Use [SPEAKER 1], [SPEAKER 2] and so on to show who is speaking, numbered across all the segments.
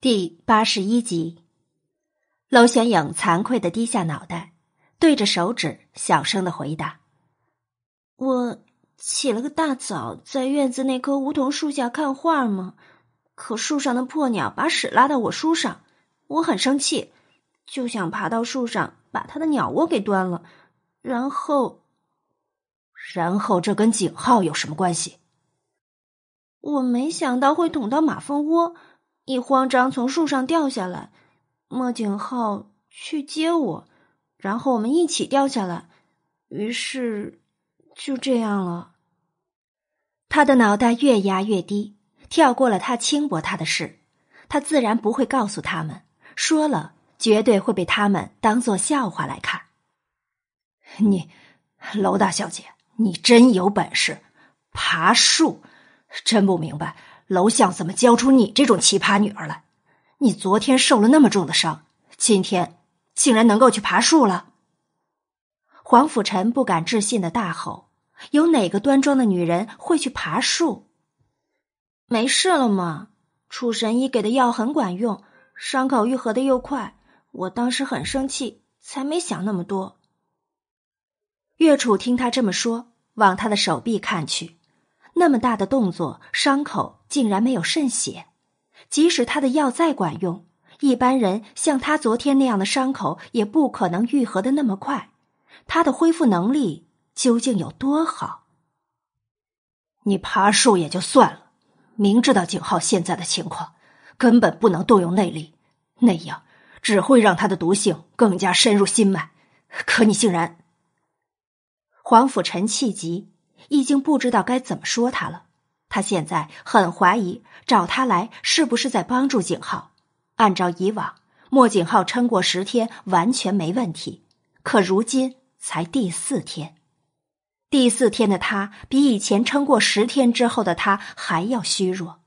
[SPEAKER 1] 第八十一集，娄玄影惭愧的低下脑袋，对着手指小声的回答：“
[SPEAKER 2] 我起了个大早，在院子那棵梧桐树下看画嘛。可树上的破鸟把屎拉到我书上，我很生气，就想爬到树上把它的鸟窝给端了。然后，
[SPEAKER 3] 然后这跟景浩有什么关系？
[SPEAKER 2] 我没想到会捅到马蜂窝。”一慌张，从树上掉下来。莫景浩去接我，然后我们一起掉下来。于是就这样了。
[SPEAKER 1] 他的脑袋越压越低，跳过了他轻薄他的事。他自然不会告诉他们，说了绝对会被他们当做笑话来看。
[SPEAKER 3] 你，娄大小姐，你真有本事，爬树，真不明白。楼相怎么教出你这种奇葩女儿来？你昨天受了那么重的伤，今天竟然能够去爬树了？
[SPEAKER 1] 黄甫臣不敢置信的大吼：“有哪个端庄的女人会去爬树？
[SPEAKER 2] 没事了吗？楚神医给的药很管用，伤口愈合的又快。我当时很生气，才没想那么多。”
[SPEAKER 1] 岳楚听他这么说，往他的手臂看去。那么大的动作，伤口竟然没有渗血。即使他的药再管用，一般人像他昨天那样的伤口也不可能愈合的那么快。他的恢复能力究竟有多好？
[SPEAKER 3] 你爬树也就算了，明知道景浩现在的情况，根本不能动用内力，那样只会让他的毒性更加深入心脉。可你竟然……
[SPEAKER 1] 黄甫臣气急。已经不知道该怎么说他了。他现在很怀疑找他来是不是在帮助景浩。按照以往，莫景浩撑过十天完全没问题，可如今才第四天，第四天的他比以前撑过十天之后的他还要虚弱。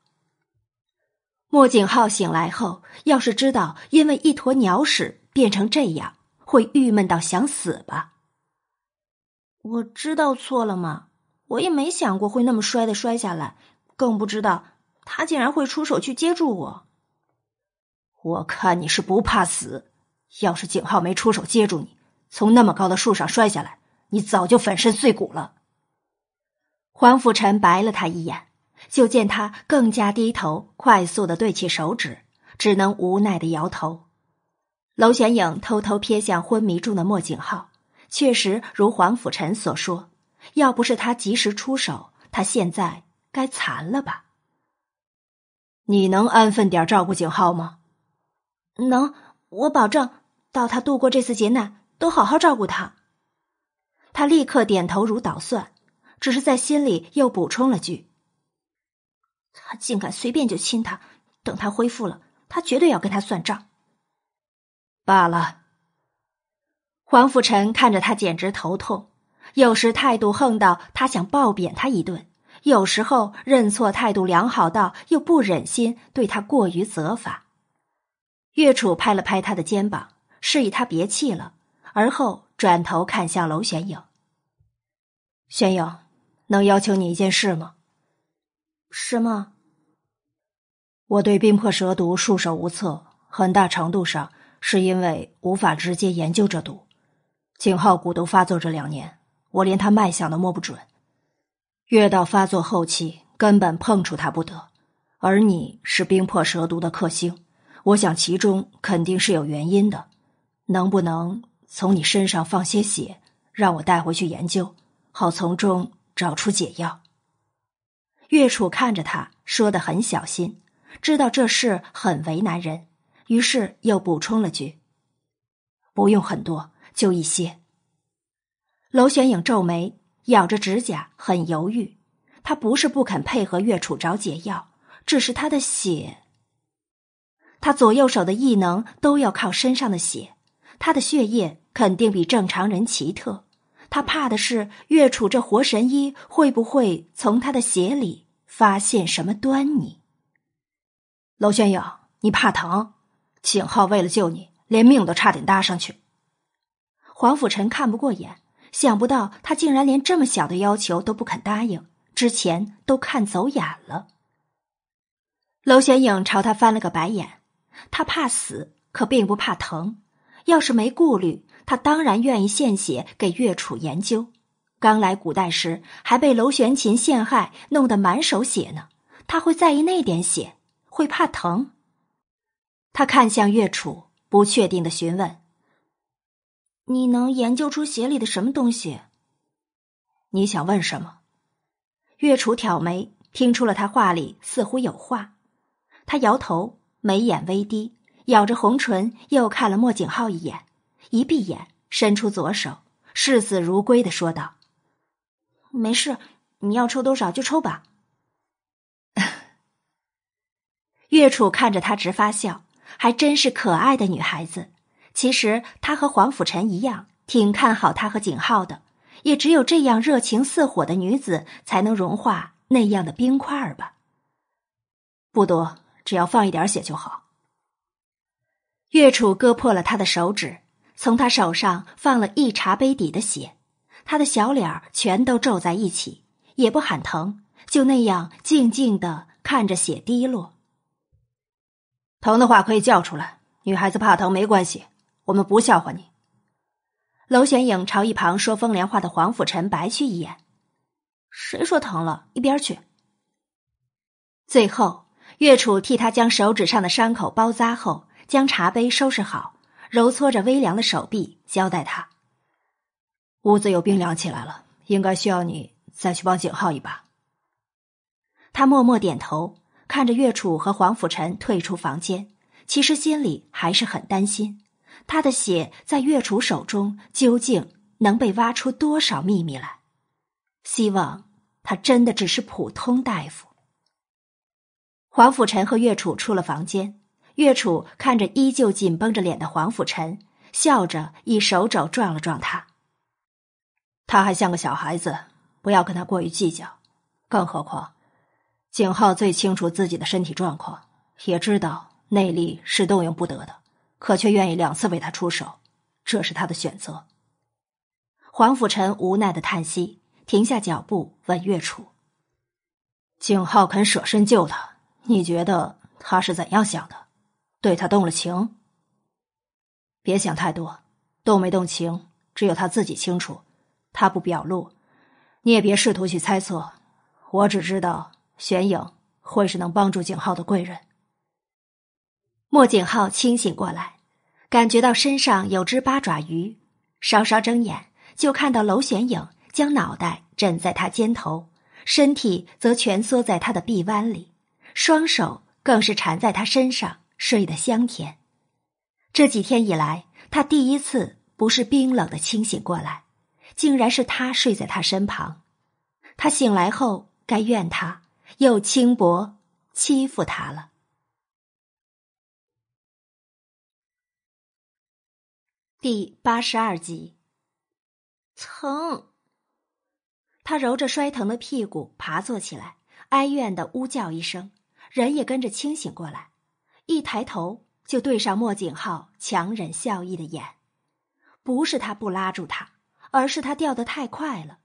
[SPEAKER 1] 莫景浩醒来后，要是知道因为一坨鸟屎变成这样，会郁闷到想死吧？
[SPEAKER 2] 我知道错了吗？我也没想过会那么摔的摔下来，更不知道他竟然会出手去接住我。
[SPEAKER 3] 我看你是不怕死，要是景浩没出手接住你，从那么高的树上摔下来，你早就粉身碎骨了。
[SPEAKER 1] 黄甫臣白了他一眼，就见他更加低头，快速的对起手指，只能无奈的摇头。娄玄影偷偷瞥向昏迷中的莫景浩，确实如黄甫臣所说。要不是他及时出手，他现在该残了吧？
[SPEAKER 3] 你能安分点照顾景浩吗？
[SPEAKER 2] 能，我保证，到他度过这次劫难，都好好照顾他。
[SPEAKER 1] 他立刻点头如捣蒜，只是在心里又补充了句：“他竟敢随便就亲他，等他恢复了，他绝对要跟他算账。”
[SPEAKER 3] 罢了。
[SPEAKER 1] 黄甫臣看着他，简直头痛。有时态度横到他想暴扁他一顿，有时候认错态度良好到又不忍心对他过于责罚。岳楚拍了拍他的肩膀，示意他别气了，而后转头看向娄玄影：“
[SPEAKER 3] 玄影，能要求你一件事吗？”“
[SPEAKER 2] 什么？”“
[SPEAKER 3] 我对冰魄蛇毒束手无策，很大程度上是因为无法直接研究这毒。景浩蛊毒发作这两年。”我连他脉象都摸不准，越到发作后期，根本碰触他不得。而你是冰破蛇毒的克星，我想其中肯定是有原因的。能不能从你身上放些血，让我带回去研究，好从中找出解药？
[SPEAKER 1] 岳楚看着他，说的很小心，知道这事很为难人，于是又补充了句：“
[SPEAKER 3] 不用很多，就一些。”
[SPEAKER 1] 娄玄影皱眉，咬着指甲，很犹豫。他不是不肯配合岳楚找解药，只是他的血，他左右手的异能都要靠身上的血，他的血液肯定比正常人奇特。他怕的是岳楚这活神医会不会从他的血里发现什么端倪。
[SPEAKER 3] 娄玄影，你怕疼？景浩为了救你，连命都差点搭上去。
[SPEAKER 1] 黄甫臣看不过眼。想不到他竟然连这么小的要求都不肯答应，之前都看走眼了。娄玄影朝他翻了个白眼，他怕死，可并不怕疼。要是没顾虑，他当然愿意献血给岳楚研究。刚来古代时，还被娄玄琴陷害，弄得满手血呢。他会在意那点血？会怕疼？他看向岳楚，不确定的询问：“
[SPEAKER 2] 你能研究出血里的什么东西？”
[SPEAKER 3] 你想问什么？
[SPEAKER 1] 月楚挑眉，听出了他话里似乎有话。他摇头，眉眼微低，咬着红唇，又看了莫景浩一眼，一闭眼，伸出左手，视死如归的说道。
[SPEAKER 2] 没事，你要抽多少就抽吧。
[SPEAKER 1] 月楚看着他直发笑，还真是可爱的女孩子。其实他和黄甫臣一样，挺看好他和景浩的。也只有这样热情似火的女子，才能融化那样的冰块儿吧。
[SPEAKER 3] 不多，只要放一点血就好。
[SPEAKER 1] 岳楚割破了他的手指，从他手上放了一茶杯底的血。他的小脸全都皱在一起，也不喊疼，就那样静静的看着血滴落。
[SPEAKER 3] 疼的话可以叫出来，女孩子怕疼没关系，我们不笑话你。
[SPEAKER 1] 娄玄影朝一旁说风凉话的黄甫臣白去一眼：“
[SPEAKER 2] 谁说疼了？一边去。”
[SPEAKER 1] 最后，岳楚替他将手指上的伤口包扎后，将茶杯收拾好，揉搓着微凉的手臂，交代他。
[SPEAKER 3] 屋子又冰凉起来了，应该需要你再去帮景浩一把。
[SPEAKER 1] 他默默点头，看着岳楚和黄甫臣退出房间，其实心里还是很担心，他的血在岳楚手中究竟能被挖出多少秘密来？希望他真的只是普通大夫。黄甫臣和岳楚出了房间，岳楚看着依旧紧绷着脸的黄甫臣，笑着以手肘撞了撞他。
[SPEAKER 3] 他还像个小孩子，不要跟他过于计较。更何况，景浩最清楚自己的身体状况，也知道内力是动用不得的，可却愿意两次为他出手，这是他的选择。
[SPEAKER 1] 黄甫臣无奈的叹息，停下脚步问岳楚：“
[SPEAKER 3] 景浩肯舍身救他，你觉得他是怎样想的？对他动了情？别想太多，动没动情，只有他自己清楚。”他不表露，你也别试图去猜测。我只知道玄影会是能帮助景浩的贵人。
[SPEAKER 1] 莫景浩清醒过来，感觉到身上有只八爪鱼，稍稍睁眼就看到娄玄影将脑袋枕在他肩头，身体则蜷缩在他的臂弯里，双手更是缠在他身上，睡得香甜。这几天以来，他第一次不是冰冷的清醒过来。竟然是他睡在他身旁，他醒来后该怨他又轻薄欺负他了。第八十二集，
[SPEAKER 2] 疼。
[SPEAKER 1] 他揉着摔疼的屁股，爬坐起来，哀怨的呜叫一声，人也跟着清醒过来。一抬头就对上莫景浩强忍笑意的眼，不是他不拉住他。而是他掉得太快了，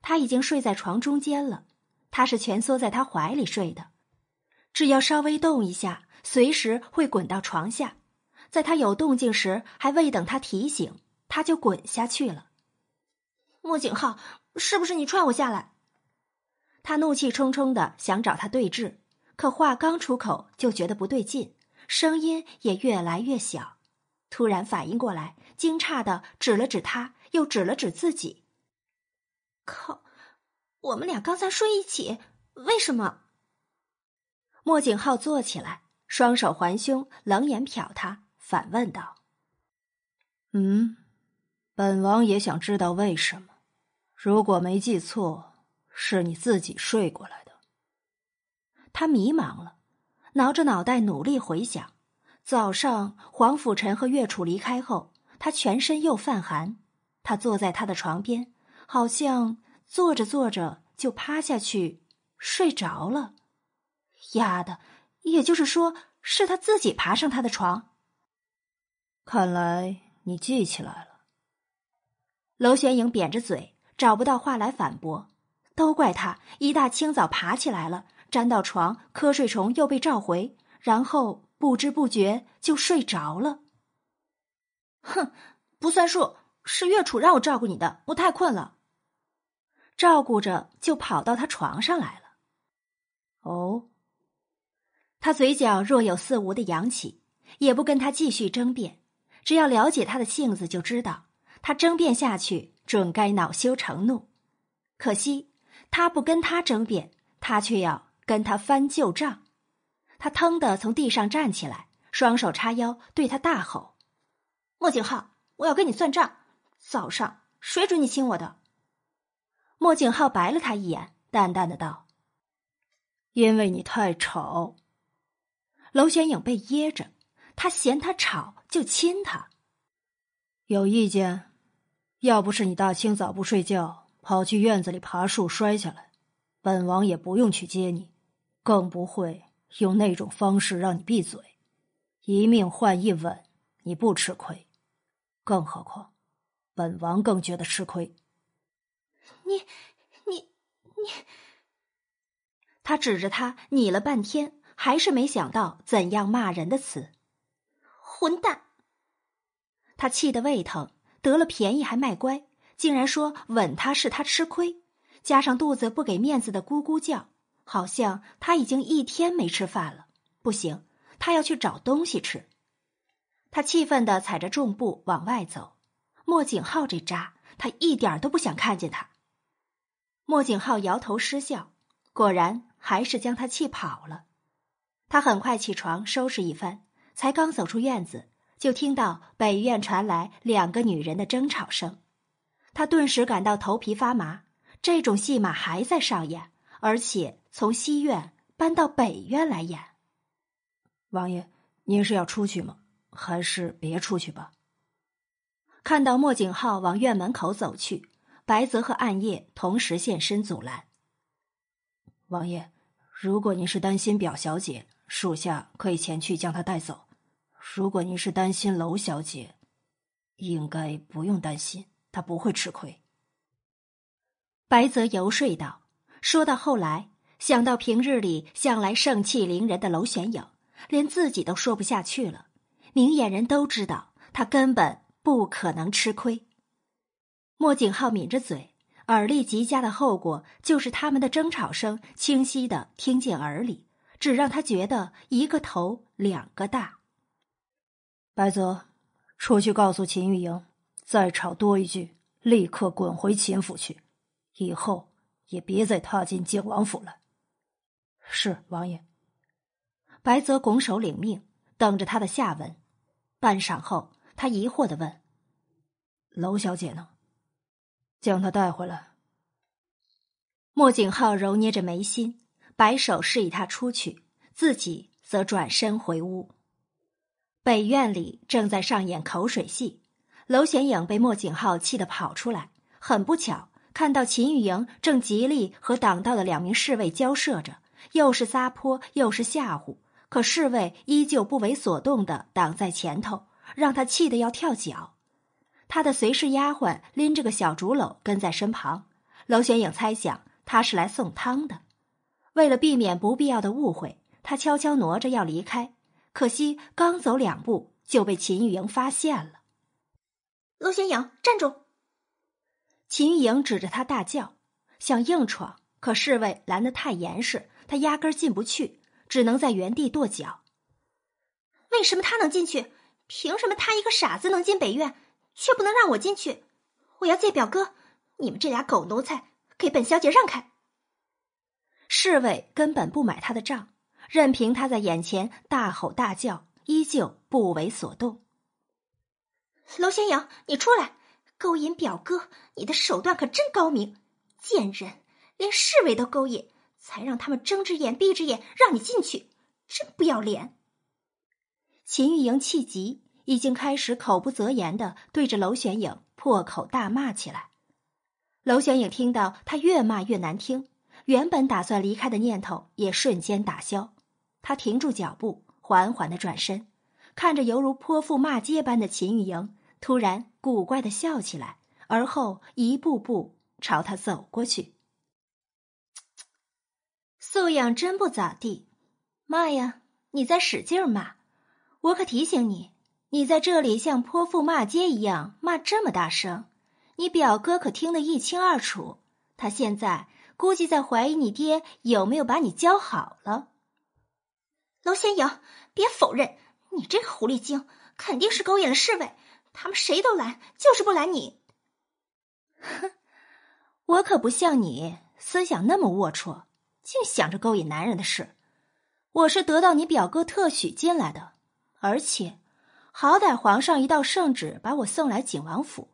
[SPEAKER 1] 他已经睡在床中间了，他是蜷缩在他怀里睡的，只要稍微动一下，随时会滚到床下，在他有动静时，还未等他提醒，他就滚下去了。
[SPEAKER 2] 莫景浩，是不是你踹我下来？
[SPEAKER 1] 他怒气冲冲的想找他对峙，可话刚出口就觉得不对劲，声音也越来越小，突然反应过来，惊诧的指了指他。又指了指自己。
[SPEAKER 2] 靠！我们俩刚才睡一起，为什么？
[SPEAKER 1] 莫景浩坐起来，双手环胸，冷眼瞟他，反问道：“
[SPEAKER 3] 嗯，本王也想知道为什么。如果没记错，是你自己睡过来的。”
[SPEAKER 1] 他迷茫了，挠着脑袋努力回想。早上黄甫臣和岳楚离开后，他全身又泛寒。他坐在他的床边，好像坐着坐着就趴下去睡着了。丫的，也就是说是他自己爬上他的床。
[SPEAKER 3] 看来你记起来了。
[SPEAKER 1] 娄玄影扁着嘴，找不到话来反驳。都怪他一大清早爬起来了，沾到床，瞌睡虫又被召回，然后不知不觉就睡着了。
[SPEAKER 2] 哼，不算数，是月楚让我照顾你的，我太困了。
[SPEAKER 1] 照顾着就跑到他床上来了。
[SPEAKER 3] 哦，
[SPEAKER 1] 他嘴角若有似无的扬起，也不跟他继续争辩。只要了解他的性子，就知道他争辩下去准该恼羞成怒。可惜他不跟他争辩，他却要跟他翻旧账。他腾的从地上站起来，双手叉腰，对他大吼：“
[SPEAKER 2] 莫景浩，我要跟你算账！早上谁准你亲我的？”
[SPEAKER 1] 莫景浩白了他一眼，淡淡的道：“
[SPEAKER 3] 因为你太吵。”
[SPEAKER 1] 娄玄影被噎着，他嫌他吵，就亲他。
[SPEAKER 3] 有意见？要不是你大清早不睡觉，跑去院子里爬树摔下来，本王也不用去接你，更不会。用那种方式让你闭嘴，一命换一吻，你不吃亏。更何况，本王更觉得吃亏。
[SPEAKER 2] 你，你，你……
[SPEAKER 1] 他指着他拟了半天，还是没想到怎样骂人的词。
[SPEAKER 2] 混蛋！
[SPEAKER 1] 他气得胃疼，得了便宜还卖乖，竟然说吻他是他吃亏，加上肚子不给面子的咕咕叫。好像他已经一天没吃饭了，不行，他要去找东西吃。他气愤的踩着重步往外走。莫景浩这渣，他一点都不想看见他。莫景浩摇头失笑，果然还是将他气跑了。他很快起床收拾一番，才刚走出院子，就听到北院传来两个女人的争吵声。他顿时感到头皮发麻，这种戏码还在上演，而且。从西院搬到北院来演，
[SPEAKER 3] 王爷，您是要出去吗？还是别出去吧？
[SPEAKER 1] 看到莫景浩往院门口走去，白泽和暗夜同时现身阻拦。
[SPEAKER 3] 王爷，如果您是担心表小姐，属下可以前去将她带走；如果您是担心娄小姐，应该不用担心，她不会吃亏。
[SPEAKER 1] 白泽游说道。说到后来。想到平日里向来盛气凌人的娄玄影，连自己都说不下去了。明眼人都知道他根本不可能吃亏。莫景浩抿着嘴，耳力极佳的后果就是他们的争吵声清晰的听进耳里，只让他觉得一个头两个大。
[SPEAKER 3] 白泽，出去告诉秦玉莹，再吵多一句，立刻滚回秦府去，以后也别再踏进景王府了。是王爷，
[SPEAKER 1] 白泽拱手领命，等着他的下文。半晌后，他疑惑的问：“
[SPEAKER 3] 娄小姐呢？将她带回来。”
[SPEAKER 1] 莫景浩揉捏着眉心，摆手示意他出去，自己则转身回屋。北院里正在上演口水戏，娄显影被莫景浩气得跑出来，很不巧看到秦玉莹正极力和挡道的两名侍卫交涉着。又是撒泼，又是吓唬，可侍卫依旧不为所动的挡在前头，让他气得要跳脚。他的随侍丫鬟拎着个小竹篓跟在身旁。娄玄影猜想他是来送汤的，为了避免不必要的误会，他悄悄挪着要离开。可惜刚走两步就被秦玉莹发现了。
[SPEAKER 2] 罗玄影，站住！
[SPEAKER 1] 秦玉莹指着他大叫，想硬闯，可侍卫拦得太严实。他压根进不去，只能在原地跺脚。
[SPEAKER 2] 为什么他能进去？凭什么他一个傻子能进北院，却不能让我进去？我要见表哥！你们这俩狗奴才，给本小姐让开！
[SPEAKER 1] 侍卫根本不买他的账，任凭他在眼前大吼大叫，依旧不为所动。
[SPEAKER 2] 娄仙阳，你出来！勾引表哥，你的手段可真高明！贱人，连侍卫都勾引！才让他们睁只眼闭只眼，让你进去，真不要脸！
[SPEAKER 1] 秦玉莹气急，已经开始口不择言的对着娄玄影破口大骂起来。娄玄影听到他越骂越难听，原本打算离开的念头也瞬间打消。他停住脚步，缓缓的转身，看着犹如泼妇骂街般的秦玉莹，突然古怪的笑起来，而后一步步朝他走过去。素养真不咋地，骂呀！你再使劲骂，我可提醒你，你在这里像泼妇骂街一样骂这么大声，你表哥可听得一清二楚。他现在估计在怀疑你爹有没有把你教好了。
[SPEAKER 2] 娄仙影，别否认，你这个狐狸精肯定是勾引了侍卫，他们谁都拦，就是不拦你。
[SPEAKER 1] 哼，我可不像你，思想那么龌龊，净想着勾引男人的事。我是得到你表哥特许进来的，而且，好歹皇上一道圣旨把我送来景王府，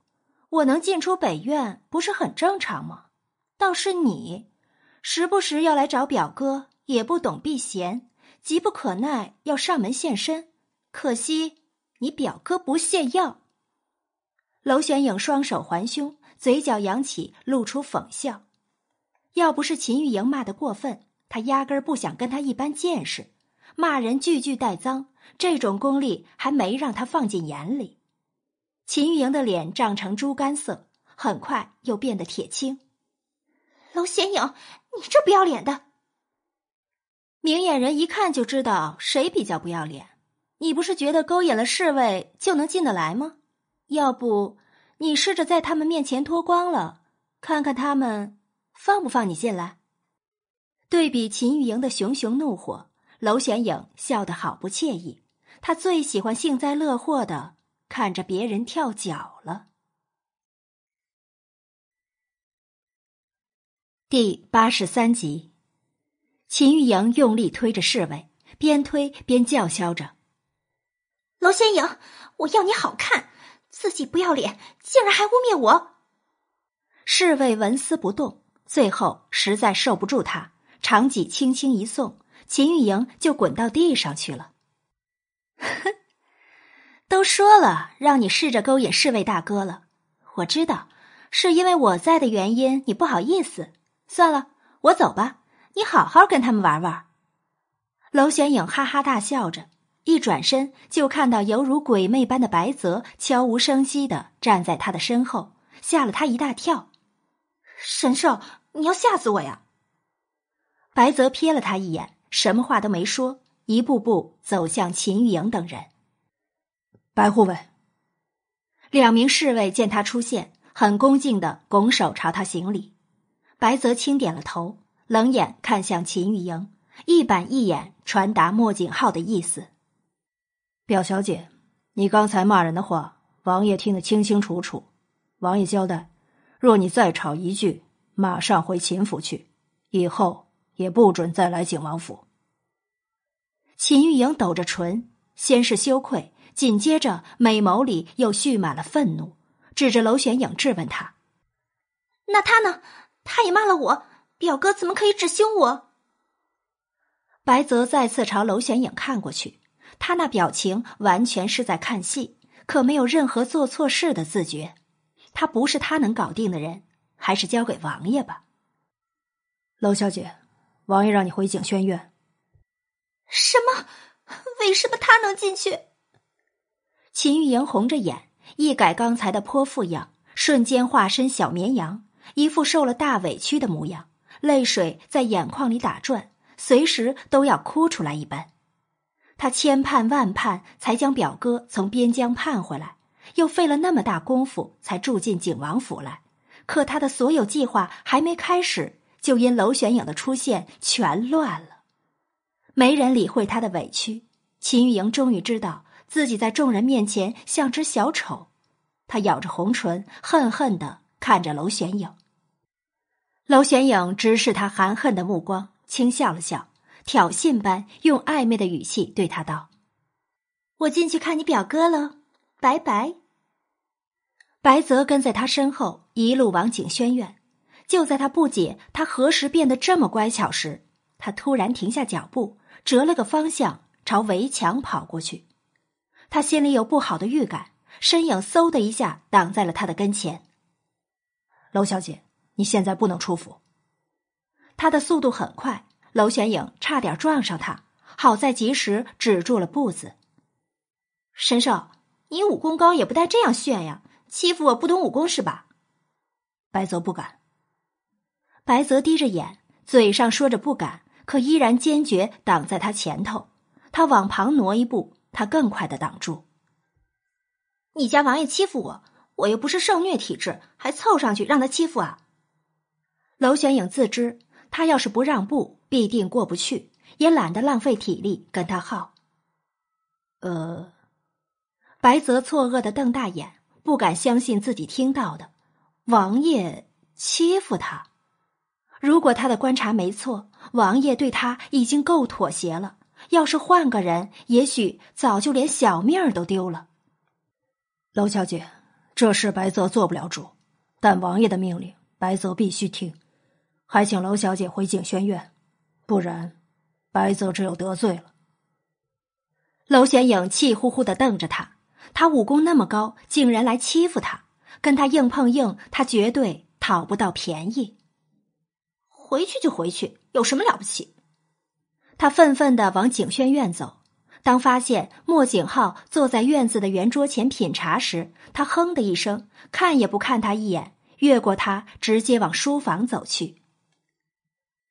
[SPEAKER 1] 我能进出北院，不是很正常吗？倒是你，时不时要来找表哥，也不懂避嫌，急不可耐要上门现身。可惜你表哥不屑要。娄玄影双手环胸，嘴角扬起，露出讽笑。要不是秦玉莹骂得过分。他压根儿不想跟他一般见识，骂人句句带脏，这种功力还没让他放进眼里。秦玉莹的脸涨成猪肝色，很快又变得铁青。
[SPEAKER 2] 娄玄影，你这不要脸的！
[SPEAKER 1] 明眼人一看就知道谁比较不要脸。你不是觉得勾引了侍卫就能进得来吗？要不你试着在他们面前脱光了，看看他们放不放你进来？对比秦玉莹的熊熊怒火，娄玄影笑得好不惬意。他最喜欢幸灾乐祸的看着别人跳脚了。第八十三集，秦玉莹用力推着侍卫，边推边叫嚣着：“
[SPEAKER 2] 娄仙影，我要你好看，自己不要脸，竟然还污蔑我！”
[SPEAKER 1] 侍卫纹丝不动，最后实在受不住他。长戟轻轻一送，秦玉莹就滚到地上去了。哼，都说了让你试着勾引侍卫大哥了，我知道是因为我在的原因，你不好意思。算了，我走吧，你好好跟他们玩玩。娄玄影哈哈大笑着，一转身就看到犹如鬼魅般的白泽悄无声息的站在他的身后，吓了他一大跳。
[SPEAKER 2] 神兽，你要吓死我呀！
[SPEAKER 1] 白泽瞥了他一眼，什么话都没说，一步步走向秦玉莹等人。
[SPEAKER 3] 白护卫，
[SPEAKER 1] 两名侍卫见他出现，很恭敬的拱手朝他行礼。白泽轻点了头，冷眼看向秦玉莹，一板一眼传达莫景浩的意思：“
[SPEAKER 3] 表小姐，你刚才骂人的话，王爷听得清清楚楚。王爷交代，若你再吵一句，马上回秦府去，以后。”也不准再来景王府。
[SPEAKER 1] 秦玉莹抖着唇，先是羞愧，紧接着美眸里又蓄满了愤怒，指着娄玄影质问他：“
[SPEAKER 2] 那他呢？他也骂了我，表哥怎么可以只凶我？”
[SPEAKER 1] 白泽再次朝娄玄影看过去，他那表情完全是在看戏，可没有任何做错事的自觉。他不是他能搞定的人，还是交给王爷吧。
[SPEAKER 3] 娄小姐。王爷让你回景轩院。
[SPEAKER 2] 什么？为什么他能进去？
[SPEAKER 1] 秦玉莹红着眼，一改刚才的泼妇样，瞬间化身小绵羊，一副受了大委屈的模样，泪水在眼眶里打转，随时都要哭出来一般。他千盼万盼才将表哥从边疆盼回来，又费了那么大功夫才住进景王府来，可他的所有计划还没开始。就因娄玄影的出现，全乱了。没人理会他的委屈。秦玉莹终于知道自己在众人面前像只小丑，她咬着红唇，恨恨的看着娄玄影。娄玄影直视他含恨的目光，轻笑了笑，挑衅般用暧昧的语气对他道：“我进去看你表哥了，拜拜。”白泽跟在他身后，一路往景轩院。就在他不解他何时变得这么乖巧时，他突然停下脚步，折了个方向，朝围墙跑过去。他心里有不好的预感，身影嗖的一下挡在了他的跟前。
[SPEAKER 3] 娄小姐，你现在不能出府。
[SPEAKER 1] 他的速度很快，娄玄影差点撞上他，好在及时止住了步子。神兽，你武功高也不带这样炫呀！欺负我不懂武功是吧？
[SPEAKER 3] 白泽不敢。
[SPEAKER 1] 白泽低着眼，嘴上说着不敢，可依然坚决挡在他前头。他往旁挪一步，他更快的挡住。
[SPEAKER 2] 你家王爷欺负我，我又不是受虐体质，还凑上去让他欺负啊？
[SPEAKER 1] 娄玄影自知，他要是不让步，必定过不去，也懒得浪费体力跟他耗。呃，白泽错愕的瞪大眼，不敢相信自己听到的。王爷欺负他？如果他的观察没错，王爷对他已经够妥协了。要是换个人，也许早就连小命儿都丢了。
[SPEAKER 3] 娄小姐，这事白泽做不了主，但王爷的命令，白泽必须听。还请娄小姐回景轩院，不然，白泽只有得罪了。
[SPEAKER 1] 娄玄影气呼呼的瞪着他，他武功那么高，竟然来欺负他，跟他硬碰硬，他绝对讨不到便宜。
[SPEAKER 2] 回去就回去，有什么了不起？
[SPEAKER 1] 他愤愤的往景轩院走。当发现莫景浩坐在院子的圆桌前品茶时，他哼的一声，看也不看他一眼，越过他，直接往书房走去。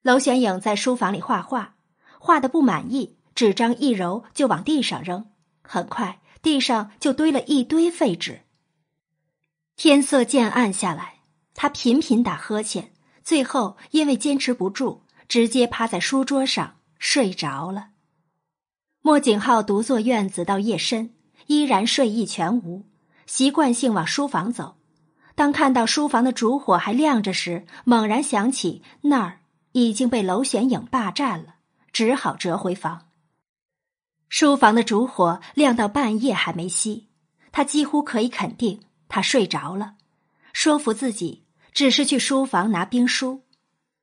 [SPEAKER 1] 娄玄影在书房里画画，画的不满意，纸张一揉就往地上扔，很快地上就堆了一堆废纸。天色渐暗下来，他频频打呵欠，最后因为坚持不住，直接趴在书桌上睡着了。莫景浩独坐院子到夜深，依然睡意全无，习惯性往书房走。当看到书房的烛火还亮着时，猛然想起那儿已经被娄玄影霸占了，只好折回房。书房的烛火亮到半夜还没熄，他几乎可以肯定他睡着了，说服自己只是去书房拿兵书。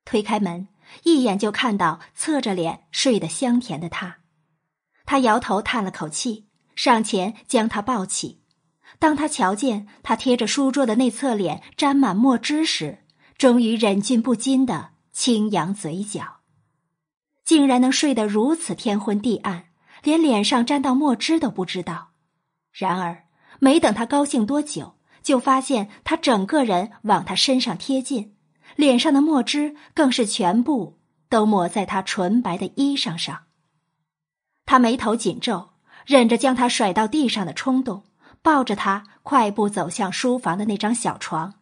[SPEAKER 1] 推开门，一眼就看到侧着脸睡得香甜的他。他摇头叹了口气，上前将他抱起。当他瞧见他贴着书桌的那侧脸沾满墨汁时，终于忍俊不禁的轻扬嘴角。竟然能睡得如此天昏地暗，连脸上沾到墨汁都不知道。然而，没等他高兴多久，就发现他整个人往他身上贴近，脸上的墨汁更是全部都抹在他纯白的衣裳上。他眉头紧皱，忍着将他甩到地上的冲动，抱着他快步走向书房的那张小床，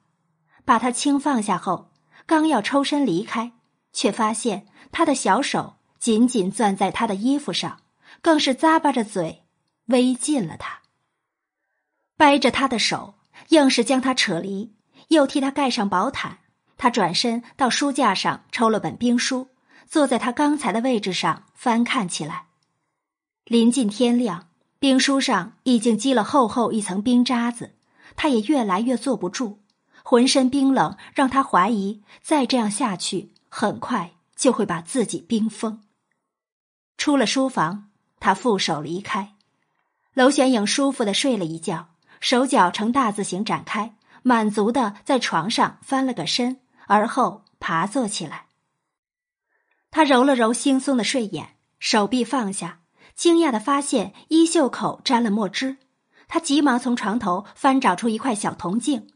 [SPEAKER 1] 把他轻放下后，刚要抽身离开，却发现他的小手紧紧攥在他的衣服上，更是咂巴着嘴，微近了他。掰着他的手，硬是将他扯离，又替他盖上薄毯。他转身到书架上抽了本兵书，坐在他刚才的位置上翻看起来。临近天亮，兵书上已经积了厚厚一层冰渣子，他也越来越坐不住，浑身冰冷，让他怀疑再这样下去，很快就会把自己冰封。出了书房，他负手离开。娄玄影舒服的睡了一觉，手脚呈大字形展开，满足的在床上翻了个身，而后爬坐起来。他揉了揉惺忪的睡眼，手臂放下。惊讶的发现衣袖口沾了墨汁，他急忙从床头翻找出一块小铜镜，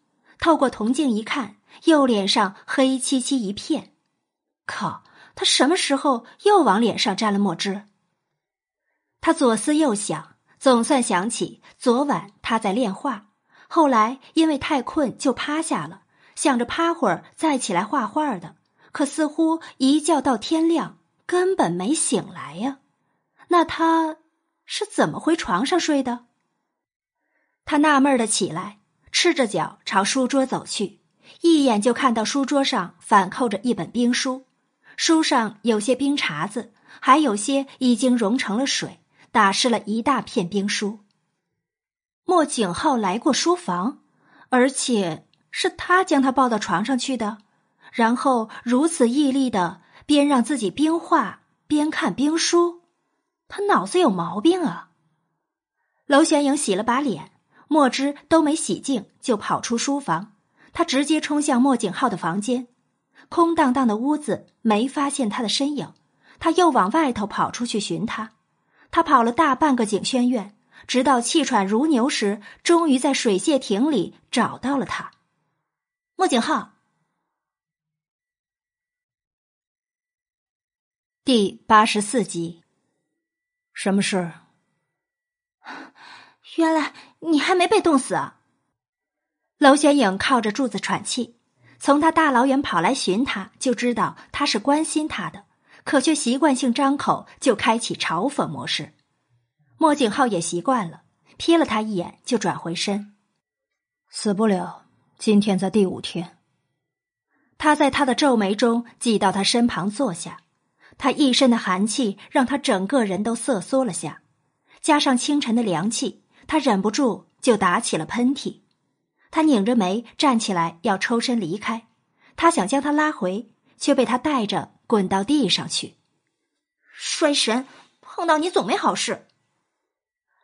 [SPEAKER 1] 透过铜镜一看，右脸上黑漆漆一片。靠！他什么时候又往脸上沾了墨汁？他左思右想，总算想起昨晚他在练画，后来因为太困就趴下了，想着趴会儿再起来画画的，可似乎一觉到天亮，根本没醒来呀。那他是怎么回床上睡的？他纳闷的起来，赤着脚朝书桌走去，一眼就看到书桌上反扣着一本兵书，书上有些冰碴子，还有些已经融成了水，打湿了一大片兵书。莫景浩来过书房，而且是他将他抱到床上去的，然后如此毅力的边让自己冰化边看兵书。他脑子有毛病啊！娄玄影洗了把脸，墨汁都没洗净，就跑出书房。他直接冲向莫景浩的房间，空荡荡的屋子没发现他的身影。他又往外头跑出去寻他。他跑了大半个景轩院，直到气喘如牛时，终于在水榭亭里找到了他。莫景浩，第八十四集。
[SPEAKER 3] 什么事？
[SPEAKER 2] 原来你还没被冻死啊！
[SPEAKER 1] 娄玄影靠着柱子喘气，从他大老远跑来寻他，就知道他是关心他的，可却习惯性张口就开启嘲讽模式。莫景浩也习惯了，瞥了他一眼就转回身。
[SPEAKER 3] 死不了，今天在第五天。
[SPEAKER 1] 他在他的皱眉中挤到他身旁坐下，他一身的寒气让他整个人都瑟缩了下，加上清晨的凉气，他忍不住就打起了喷嚏。他拧着眉站起来要抽身离开，他想将他拉回，却被他带着滚到地上去。
[SPEAKER 2] 衰神，碰到你总没好事。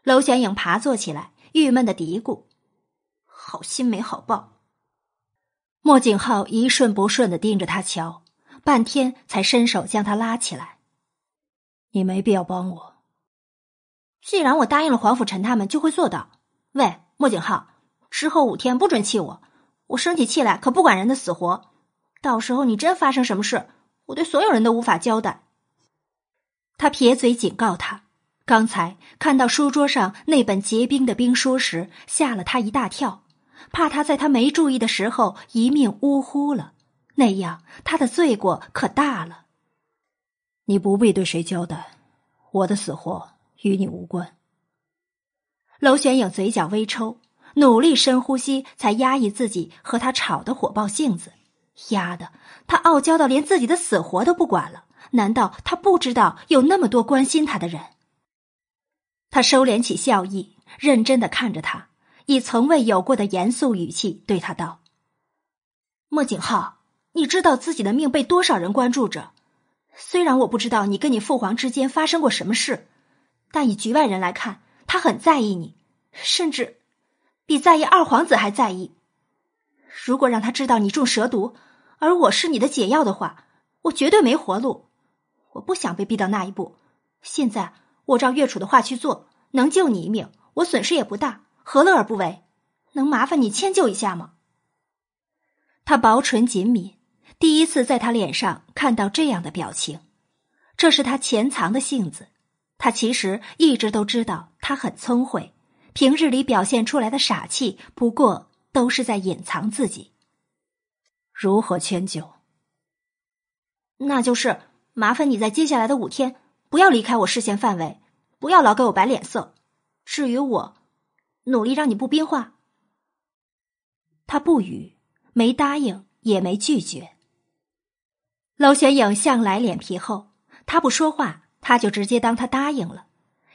[SPEAKER 1] 娄玄影爬坐起来，郁闷的嘀咕：“
[SPEAKER 2] 好心没好报。”
[SPEAKER 1] 莫景浩一瞬不瞬的盯着他瞧，半天才伸手将他拉起来。
[SPEAKER 3] 你没必要帮我。
[SPEAKER 2] 既然我答应了黄甫臣他们，就会做到。喂，莫景浩，之后五天不准气我，我生起气来可不管人的死活。到时候你真发生什么事，我对所有人都无法交代。
[SPEAKER 1] 他撇嘴警告他，刚才看到书桌上那本结冰的兵书时，吓了他一大跳。怕他在他没注意的时候一命呜呼了，那样他的罪过可大了。
[SPEAKER 3] 你不必对谁交代，我的死活与你无关。
[SPEAKER 1] 娄玄影嘴角微抽，努力深呼吸，才压抑自己和他吵的火爆性子。丫的，他傲娇到连自己的死活都不管了？难道他不知道有那么多关心他的人？他收敛起笑意，认真的看着他。以从未有过的严肃语气对他道：“
[SPEAKER 2] 莫景浩，你知道自己的命被多少人关注着？虽然我不知道你跟你父皇之间发生过什么事，但以局外人来看，他很在意你，甚至比在意二皇子还在意。如果让他知道你中蛇毒，而我是你的解药的话，我绝对没活路。我不想被逼到那一步。现在我照岳楚的话去做，能救你一命，我损失也不大。”何乐而不为？能麻烦你迁就一下吗？
[SPEAKER 1] 他薄唇紧抿，第一次在他脸上看到这样的表情，这是他潜藏的性子。他其实一直都知道他很聪慧，平日里表现出来的傻气，不过都是在隐藏自己。
[SPEAKER 3] 如何迁就？
[SPEAKER 2] 那就是麻烦你在接下来的五天不要离开我视线范围，不要老给我摆脸色。至于我。努力让你不冰化。
[SPEAKER 1] 他不语，没答应，也没拒绝。娄玄影向来脸皮厚，他不说话，他就直接当他答应了。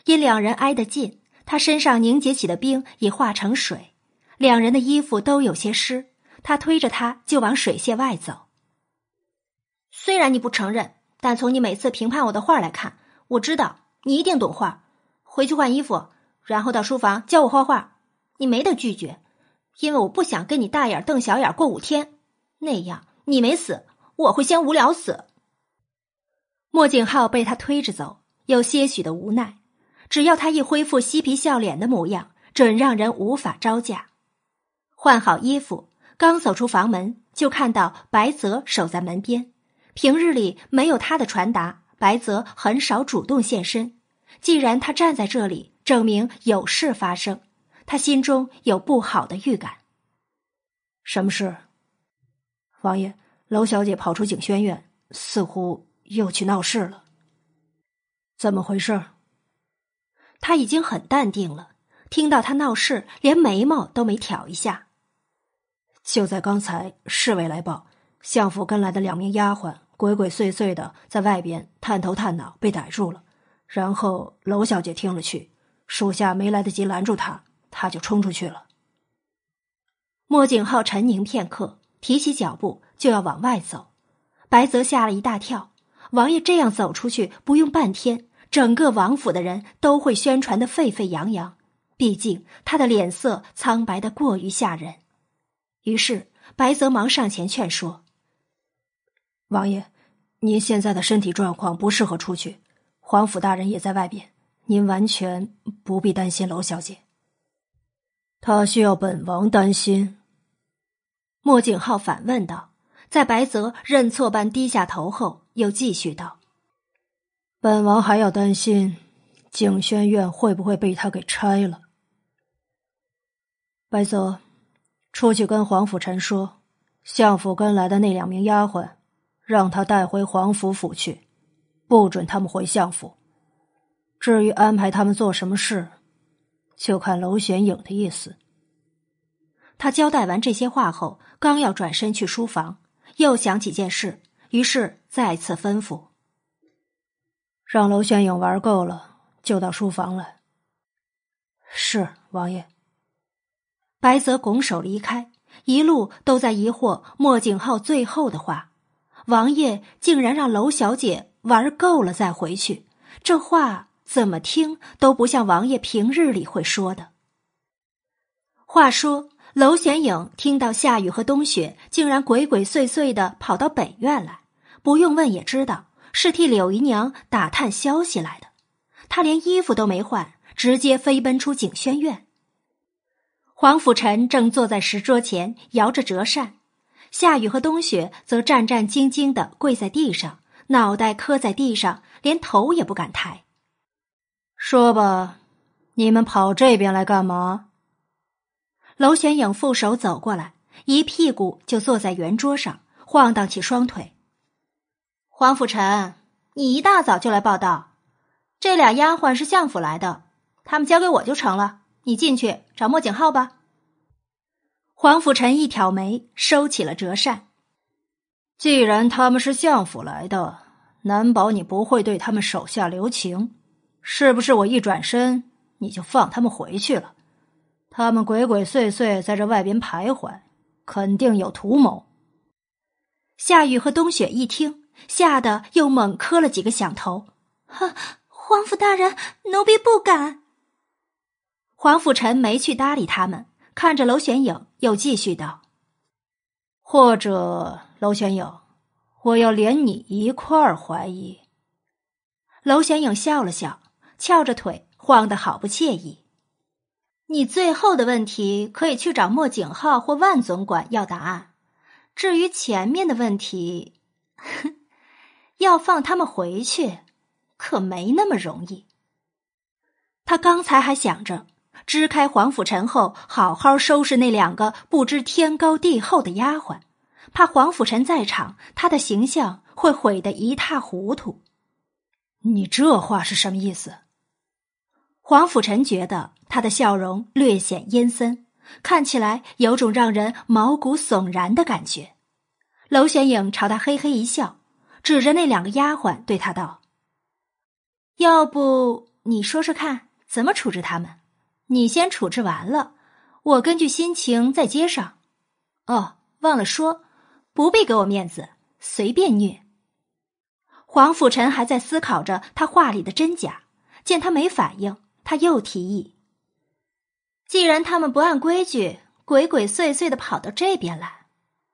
[SPEAKER 1] 因两人挨得近，他身上凝结起的冰已化成水，两人的衣服都有些湿。他推着他就往水榭外走。
[SPEAKER 2] 虽然你不承认，但从你每次评判我的画来看，我知道你一定懂画。回去换衣服。然后到书房教我画画，你没得拒绝，因为我不想跟你大眼瞪小眼过五天，那样你没死，我会先无聊死。
[SPEAKER 1] 莫景浩被他推着走，有些许的无奈。只要他一恢复嬉皮笑脸的模样，准让人无法招架。换好衣服，刚走出房门，就看到白泽守在门边。平日里没有他的传达，白泽很少主动现身。既然他站在这里。证明有事发生，他心中有不好的预感。
[SPEAKER 3] 什么事？王爷，娄小姐跑出景轩院，似乎又去闹事了。怎么回事？
[SPEAKER 1] 他已经很淡定了，听到他闹事，连眉毛都没挑一下。
[SPEAKER 3] 就在刚才，侍卫来报，相府跟来的两名丫鬟鬼鬼祟祟的在外边探头探脑，被逮住了。然后娄小姐听了去。属下没来得及拦住他，他就冲出去了。
[SPEAKER 1] 莫景浩沉凝片刻，提起脚步就要往外走。白泽吓了一大跳，王爷这样走出去，不用半天，整个王府的人都会宣传的沸沸扬扬。毕竟他的脸色苍白的过于吓人。于是白泽忙上前劝说：“
[SPEAKER 3] 王爷，您现在的身体状况不适合出去，皇甫大人也在外边。”您完全不必担心娄小姐。他需要本王担心。
[SPEAKER 1] 莫景浩反问道，在白泽认错般低下头后，又继续道：“
[SPEAKER 3] 本王还要担心，景轩院会不会被他给拆了？”白泽，出去跟黄甫臣说，相府跟来的那两名丫鬟，让他带回皇府府去，不准他们回相府。至于安排他们做什么事，就看娄玄影的意思。
[SPEAKER 1] 他交代完这些话后，刚要转身去书房，又想起件事，于是再次吩咐：“
[SPEAKER 3] 让娄玄影玩够了，就到书房来。”是王爷。
[SPEAKER 1] 白泽拱手离开，一路都在疑惑莫景浩最后的话：王爷竟然让娄小姐玩够了再回去，这话怎么听都不像王爷平日里会说的。话说，娄玄影听到夏雨和冬雪竟然鬼鬼祟祟的跑到北院来，不用问也知道是替柳姨娘打探消息来的。他连衣服都没换，直接飞奔出景轩院。黄甫臣正坐在石桌前摇着折扇，夏雨和冬雪则战战兢兢的跪在地上，脑袋磕在地上，连头也不敢抬。
[SPEAKER 3] 说吧，你们跑这边来干嘛？
[SPEAKER 1] 娄玄影负手走过来，一屁股就坐在圆桌上，晃荡起双腿。黄甫臣，你一大早就来报道，这俩丫鬟是相府来的，他们交给我就成了。你进去找莫景浩吧。黄甫臣一挑眉，收起了折扇。
[SPEAKER 3] 既然他们是相府来的，难保你不会对他们手下留情，是不是？我一转身，你就放他们回去了？他们鬼鬼祟祟在这外边徘徊，肯定有图谋。
[SPEAKER 1] 夏雨和冬雪一听，吓得又猛磕了几个响头。
[SPEAKER 2] 哈，皇甫大人，奴婢不敢。
[SPEAKER 1] 黄甫臣没去搭理他们，看着娄玄影，又继续道：“
[SPEAKER 3] 或者，娄玄影，我要连你一块儿怀疑。”
[SPEAKER 1] 娄玄影笑了笑，翘着腿，晃得好不惬意。你最后的问题可以去找莫景浩或万总管要答案，至于前面的问题，哼 要放他们回去，可没那么容易。他刚才还想着。支开黄甫臣后，好好收拾那两个不知天高地厚的丫鬟，怕黄甫臣在场，他的形象会毁得一塌糊涂。
[SPEAKER 3] 你这话是什么意思？
[SPEAKER 1] 黄甫臣觉得他的笑容略显阴森，看起来有种让人毛骨悚然的感觉。娄玄影朝他嘿嘿一笑，指着那两个丫鬟对他道：“要不你说说看，怎么处置他们？”你先处置完了，我根据心情再接上。哦，忘了说，不必给我面子，随便虐。黄甫臣还在思考着他话里的真假，见他没反应，他又提议：既然他们不按规矩，鬼鬼祟祟的跑到这边来，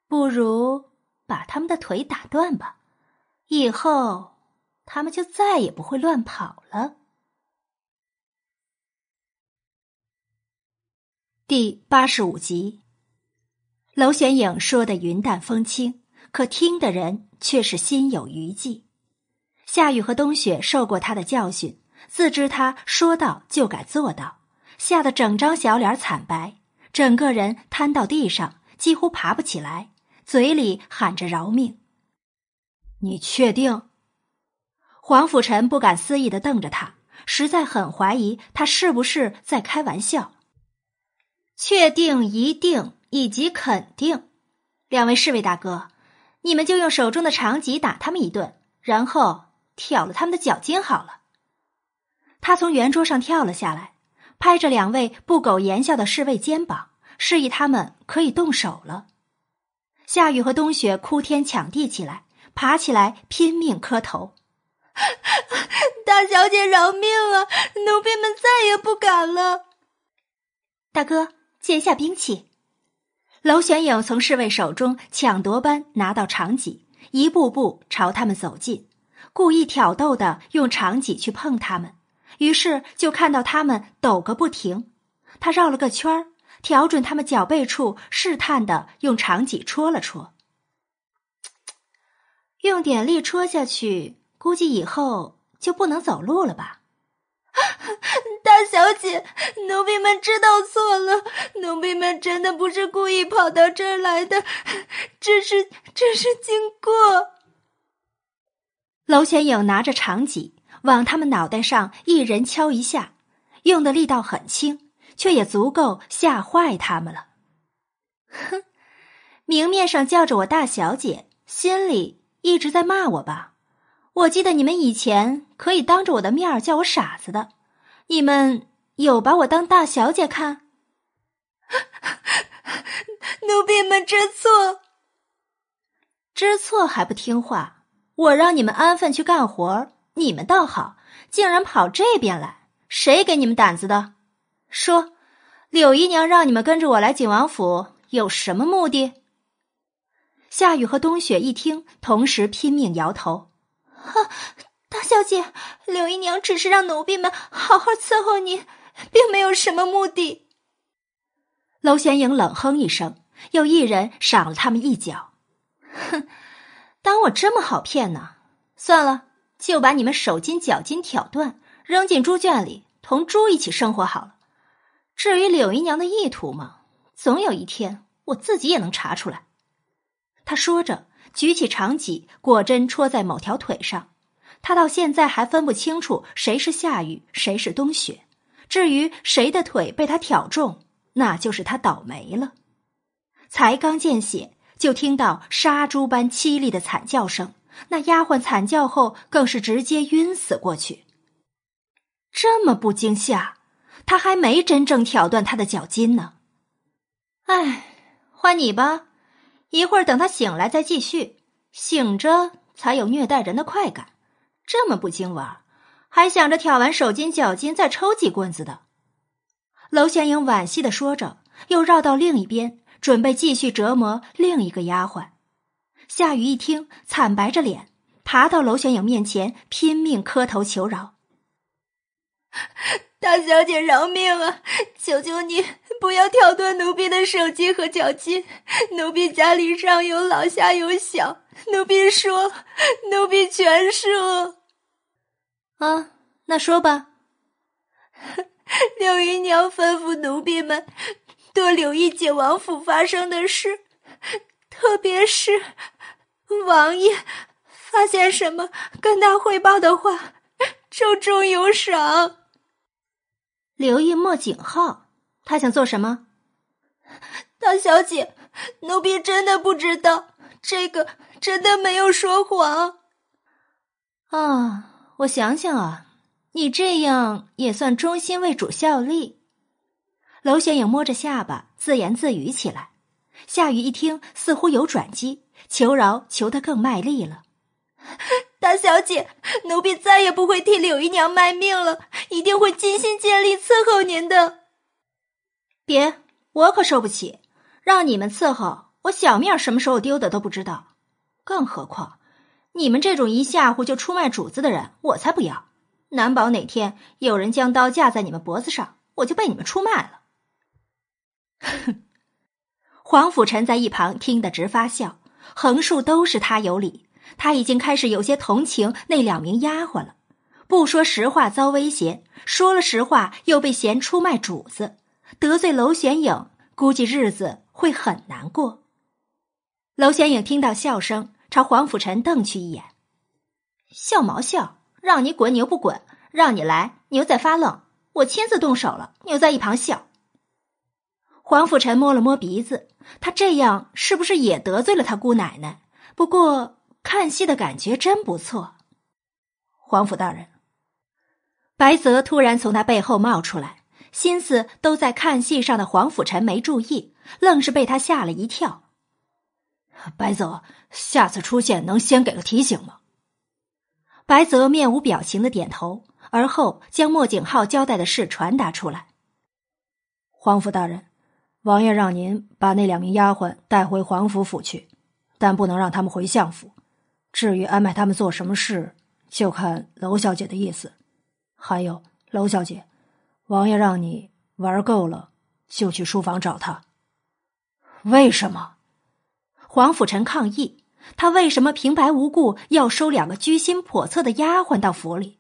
[SPEAKER 1] 不如把他们的腿打断吧，以后他们就再也不会乱跑了。第八十五集，娄玄影说的云淡风轻，可听的人却是心有余悸。夏雨和冬雪受过他的教训，自知他说到就该做到，吓得整张小脸惨白，整个人瘫到地上，几乎爬不起来，嘴里喊着饶命。你确定？黄甫臣不敢思议的瞪着他，实在很怀疑他是不是在开玩笑。确定、一定以及肯定，两位侍卫大哥，你们就用手中的长戟打他们一顿，然后挑了他们的脚筋好了。他从圆桌上跳了下来，拍着两位不苟言笑的侍卫肩膀，示意他们可以动手了。夏雨和冬雪哭天抢地起来，爬起来拼命磕头：“
[SPEAKER 2] 大小姐饶命啊！奴婢们再也不敢了。”
[SPEAKER 1] 大哥。借下兵器，娄玄影从侍卫手中抢夺般拿到长戟，一步步朝他们走近，故意挑逗的用长戟去碰他们，于是就看到他们抖个不停。他绕了个圈儿，调准他们脚背处，试探的用长戟戳了戳。用点力戳下去，估计以后就不能走路了吧？
[SPEAKER 2] 大 大小姐，奴婢们知道错了，奴婢们真的不是故意跑到这儿来的，只是只是经过。
[SPEAKER 1] 娄玄影拿着长戟往他们脑袋上一人敲一下，用的力道很轻，却也足够吓坏他们了。哼，明面上叫着我大小姐，心里一直在骂我吧？我记得你们以前可以当着我的面叫我傻子的，你们有把我当大小姐看？
[SPEAKER 2] 奴婢们知错，
[SPEAKER 1] 知错还不听话？我让你们安分去干活，你们倒好，竟然跑这边来，谁给你们胆子的？说，柳姨娘让你们跟着我来景王府有什么目的？夏雨和冬雪一听，同时拼命摇头。
[SPEAKER 2] 哈，大小姐，柳姨娘只是让奴婢们好好伺候你，并没有什么目的。
[SPEAKER 1] 娄玄影冷哼一声，又一人赏了他们一脚。哼，当我这么好骗呢？算了，就把你们手筋脚筋挑断，扔进猪圈里，同猪一起生活好了。至于柳姨娘的意图嘛，总有一天我自己也能查出来。他说着。举起长戟，果真戳在某条腿上。他到现在还分不清楚谁是夏雨，谁是冬雪。至于谁的腿被他挑中，那就是他倒霉了。才刚见血，就听到杀猪般凄厉的惨叫声。那丫鬟惨叫后，更是直接晕死过去。这么不惊吓，他还没真正挑断他的脚筋呢。哎，换你吧。一会儿等他醒来再继续，醒着才有虐待人的快感。这么不经玩，还想着挑完手筋脚筋再抽几棍子的。娄玄影惋惜的说着，又绕到另一边，准备继续折磨另一个丫鬟。夏雨一听，惨白着脸，爬到娄玄影面前，拼命磕头求饶。
[SPEAKER 2] 大小姐饶命啊！求求你不要挑断奴婢的手筋和脚筋。奴婢家里上有老下有小，奴婢说，奴婢全说。
[SPEAKER 1] 啊，那说吧。
[SPEAKER 2] 柳姨娘吩咐奴婢们多留意景王府发生的事，特别是王爷发现什么跟他汇报的话，重重有赏。
[SPEAKER 1] 留意莫景浩，他想做什么？
[SPEAKER 2] 大小姐，奴婢真的不知道，这个真的没有说谎。
[SPEAKER 1] 啊，我想想啊，你这样也算忠心为主效力。娄玄影摸着下巴，自言自语起来。夏雨一听，似乎有转机，求饶求得更卖力了。
[SPEAKER 2] 大小姐，奴婢再也不会替柳姨娘卖命了，一定会尽心尽力伺候您的。
[SPEAKER 1] 别，我可受不起，让你们伺候我小命什么时候丢的都不知道。更何况，你们这种一吓唬就出卖主子的人，我才不要。难保哪天有人将刀架在你们脖子上，我就被你们出卖了。哼！黄甫臣在一旁听得直发笑，横竖都是他有理。他已经开始有些同情那两名丫鬟了，不说实话遭威胁，说了实话又被嫌出卖主子，得罪娄玄影，估计日子会很难过。娄玄影听到笑声，朝黄甫臣瞪去一眼：“笑毛笑，让你滚你又不滚，让你来你又在发愣，我亲自动手了，你又在一旁笑。”黄甫臣摸了摸鼻子，他这样是不是也得罪了他姑奶奶？不过。看戏的感觉真不错，皇甫大人。白泽突然从他背后冒出来，心思都在看戏上的黄甫臣没注意，愣是被他吓了一跳。白泽，下次出现能先给个提醒吗？白泽面无表情的点头，而后将莫景浩交代的事传达出来。皇甫大人，王爷让您把那两名丫鬟带回皇府府去，但不能让他们回相府。至于安排他们做什么事，就看娄小姐的意思。还有，娄小姐，王爷让你玩够了，就去书房找他。为什么？黄甫臣抗议。他为什么平白无故要收两个居心叵测的丫鬟到府里？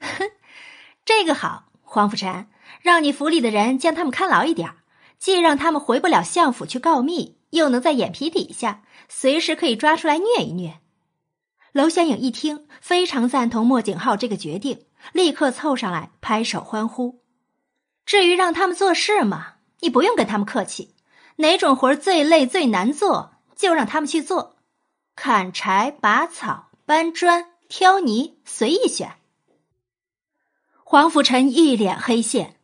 [SPEAKER 1] 哼，这个好，黄甫臣，让你府里的人将他们看牢一点，既让他们回不了相府去告密，又能在眼皮底下随时可以抓出来虐一虐。娄玄影一听，非常赞同莫景浩这个决定，立刻凑上来拍手欢呼。至于让他们做事嘛，你不用跟他们客气，哪种活最累最难做，就让他们去做，砍柴、拔草、搬砖、挑泥，随意选。黄甫臣一脸黑线，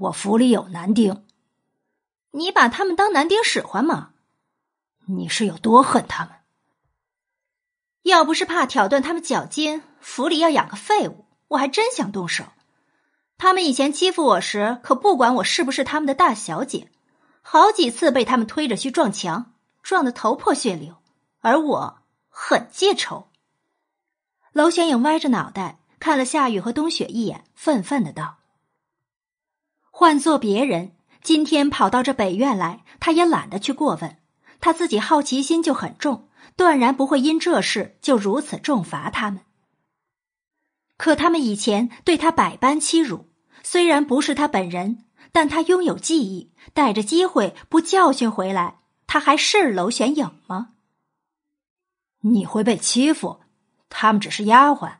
[SPEAKER 3] 我府里有男丁，
[SPEAKER 1] 你把他们当男丁使唤吗？
[SPEAKER 3] 你是有多恨他们？
[SPEAKER 1] 要不是怕挑断他们脚筋，府里要养个废物，我还真想动手。他们以前欺负我时，可不管我是不是他们的大小姐，好几次被他们推着去撞墙，撞得头破血流，而我很记仇。娄玄影歪着脑袋。看了夏雨和冬雪一眼，愤愤的道：“换做别人，今天跑到这北院来，他也懒得去过问。他自己好奇心就很重，断然不会因这事就如此重罚他们。可他们以前对他百般欺辱，虽然不是他本人，但他拥有记忆，逮着机会不教训回来，他还是娄玄影吗？
[SPEAKER 3] 你会被欺负？他们只是丫鬟。”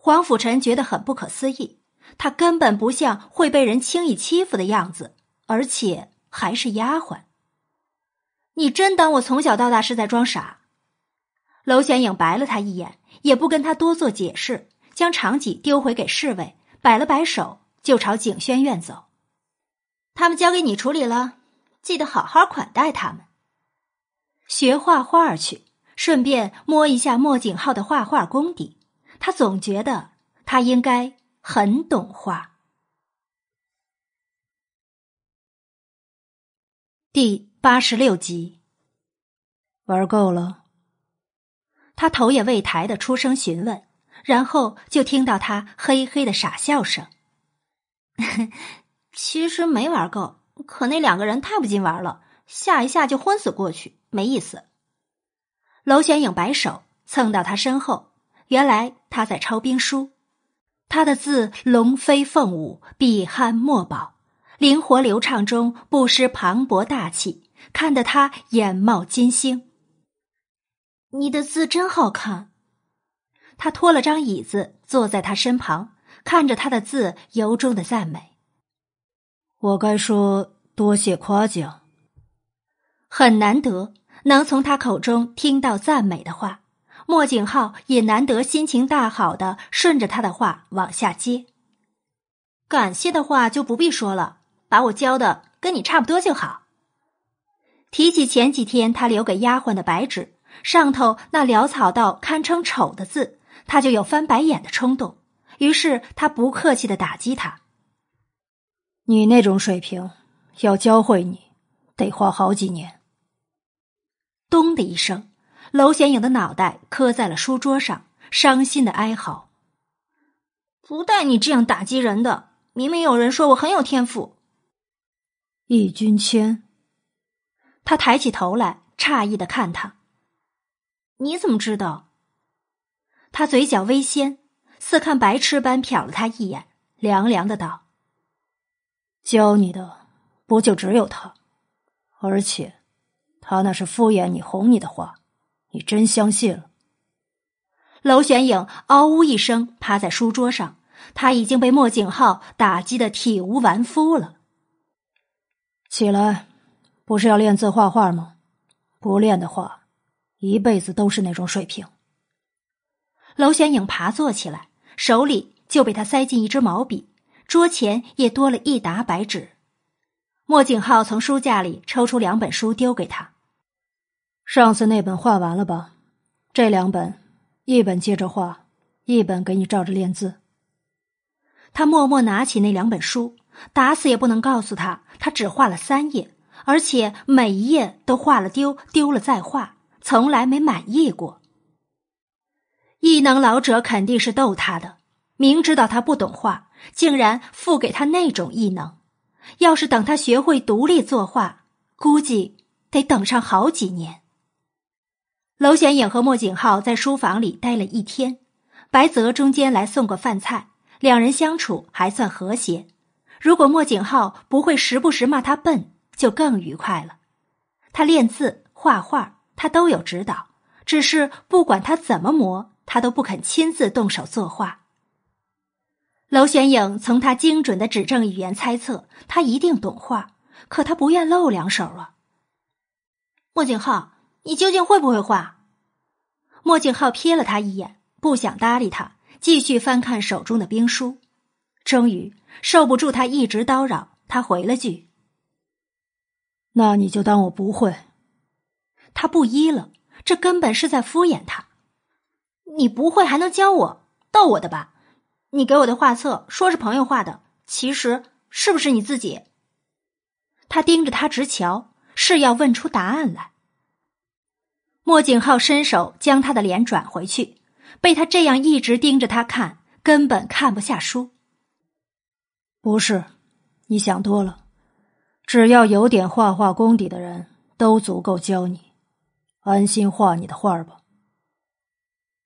[SPEAKER 1] 黄甫臣觉得很不可思议，他根本不像会被人轻易欺负的样子，而且还是丫鬟。你真当我从小到大是在装傻？娄玄影白了他一眼，也不跟他多做解释，将长戟丢回给侍卫，摆了摆手，就朝景轩院走。他们交给你处理了，记得好好款待他们。学画画去，顺便摸一下莫景浩的画画功底。他总觉得他应该很懂画。第八十六集，
[SPEAKER 3] 玩够了。
[SPEAKER 1] 他头也未抬的出声询问，然后就听到他嘿嘿的傻笑声。其实没玩够，可那两个人太不经玩了，吓一下就昏死过去，没意思。娄玄影摆手蹭到他身后。原来他在抄兵书，他的字龙飞凤舞，笔酣墨饱，灵活流畅中不失磅礴大气，看得他眼冒金星。你的字真好看。他拖了张椅子坐在他身旁，看着他的字，由衷的赞美。
[SPEAKER 3] 我该说多谢夸奖。
[SPEAKER 1] 很难得能从他口中听到赞美的话。莫景浩也难得心情大好的顺着他的话往下接。感谢的话就不必说了，把我教的跟你差不多就好。提起前几天他留给丫鬟的白纸，上头那潦草到堪称丑的字，他就有翻白眼的冲动。于是他不客气的打击他：“
[SPEAKER 3] 你那种水平，要教会你，得花好几年。”
[SPEAKER 1] 咚的一声。娄显影的脑袋磕在了书桌上，伤心的哀嚎：“不带你这样打击人的！明明有人说我很有天赋。”
[SPEAKER 3] 易君谦，
[SPEAKER 1] 他抬起头来，诧异的看他：“你怎么知道？”他嘴角微掀，似看白痴般瞟了他一眼，凉凉的道：“
[SPEAKER 3] 教你的不就只有他？而且，他那是敷衍你、哄你的话。”你真相信了？
[SPEAKER 1] 娄玄影嗷呜一声，趴在书桌上。他已经被莫景浩打击的体无完肤了。
[SPEAKER 3] 起来，不是要练字画画吗？不练的话，一辈子都是那种水平。
[SPEAKER 1] 娄玄影爬坐起来，手里就被他塞进一支毛笔，桌前也多了一沓白纸。莫景浩从书架里抽出两本书，丢给他。
[SPEAKER 3] 上次那本画完了吧？这两本，一本接着画，一本给你照着练字。
[SPEAKER 1] 他默默拿起那两本书，打死也不能告诉他，他只画了三页，而且每一页都画了丢，丢了再画，从来没满意过。异能老者肯定是逗他的，明知道他不懂画，竟然赋给他那种异能。要是等他学会独立作画，估计得等上好几年。娄显影和莫景浩在书房里待了一天，白泽中间来送过饭菜，两人相处还算和谐。如果莫景浩不会时不时骂他笨，就更愉快了。他练字、画画，他都有指导，只是不管他怎么磨，他都不肯亲自动手作画。娄玄影从他精准的指正语言猜测，他一定懂画，可他不愿露两手啊。
[SPEAKER 2] 莫景浩，你究竟会不会画？
[SPEAKER 1] 莫景浩瞥了他一眼，不想搭理他，继续翻看手中的兵书。终于受不住他一直叨扰，他回了句：“
[SPEAKER 3] 那你就当我不会。”
[SPEAKER 1] 他不依了，这根本是在敷衍他。
[SPEAKER 2] 你不会还能教我？逗我的吧？你给我的画册说是朋友画的，其实是不是你自己？
[SPEAKER 1] 他盯着他直瞧，是要问出答案来。莫景浩伸手将他的脸转回去，被他这样一直盯着他看，根本看不下书。
[SPEAKER 3] 不是，你想多了。只要有点画画功底的人都足够教你，安心画你的画吧。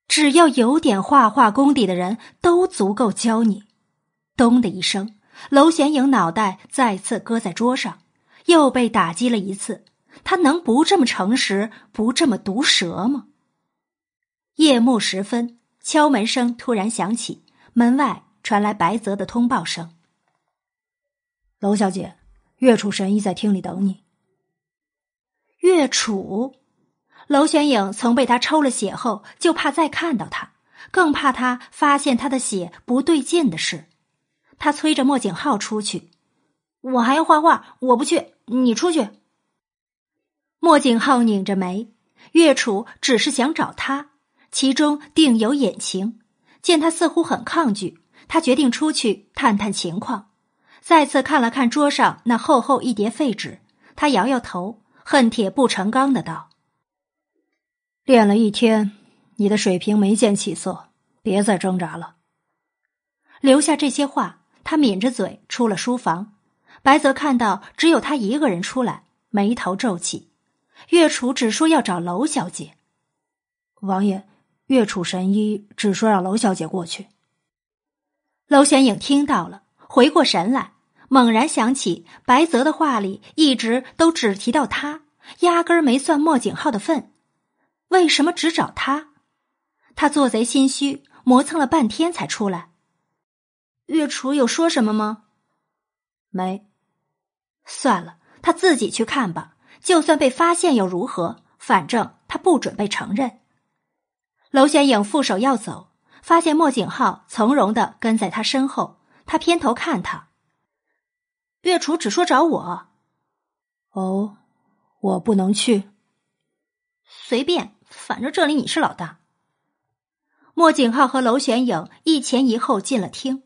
[SPEAKER 1] 只要有点画画功底的人都足够教你。咚的一声，娄玄影脑袋再次搁在桌上，又被打击了一次。他能不这么诚实，不这么毒舌吗？夜幕时分，敲门声突然响起，门外传来白泽的通报声。
[SPEAKER 3] 娄小姐，岳楚神医在厅里等你。
[SPEAKER 1] 岳楚，娄玄影曾被他抽了血后，就怕再看到他，更怕他发现他的血不对劲的事。他催着莫景浩出去，
[SPEAKER 2] 我还要画画，我不去，你出去。
[SPEAKER 1] 莫景浩拧着眉，岳楚只是想找他，其中定有隐情。见他似乎很抗拒，他决定出去探探情况。再次看了看桌上那厚厚一叠废纸，他摇摇头，恨铁不成钢的道：“
[SPEAKER 3] 练了一天，你的水平没见起色，别再挣扎了。”
[SPEAKER 1] 留下这些话，他抿着嘴出了书房。白泽看到只有他一个人出来，眉头皱起。岳楚只说要找娄小姐，
[SPEAKER 3] 王爷，岳楚神医只说让娄小姐过去。
[SPEAKER 1] 娄玄影听到了，回过神来。猛然想起，白泽的话里一直都只提到他，压根儿没算莫景浩的份。为什么只找他？他做贼心虚，磨蹭了半天才出来。
[SPEAKER 2] 岳楚有说什么吗？
[SPEAKER 3] 没。
[SPEAKER 1] 算了，他自己去看吧。就算被发现又如何？反正他不准备承认。娄玄影负手要走，发现莫景浩从容的跟在他身后，他偏头看他。
[SPEAKER 2] 岳楚只说找我，
[SPEAKER 3] 哦，我不能去。
[SPEAKER 2] 随便，反正这里你是老大。
[SPEAKER 1] 莫景浩和娄玄影一前一后进了厅，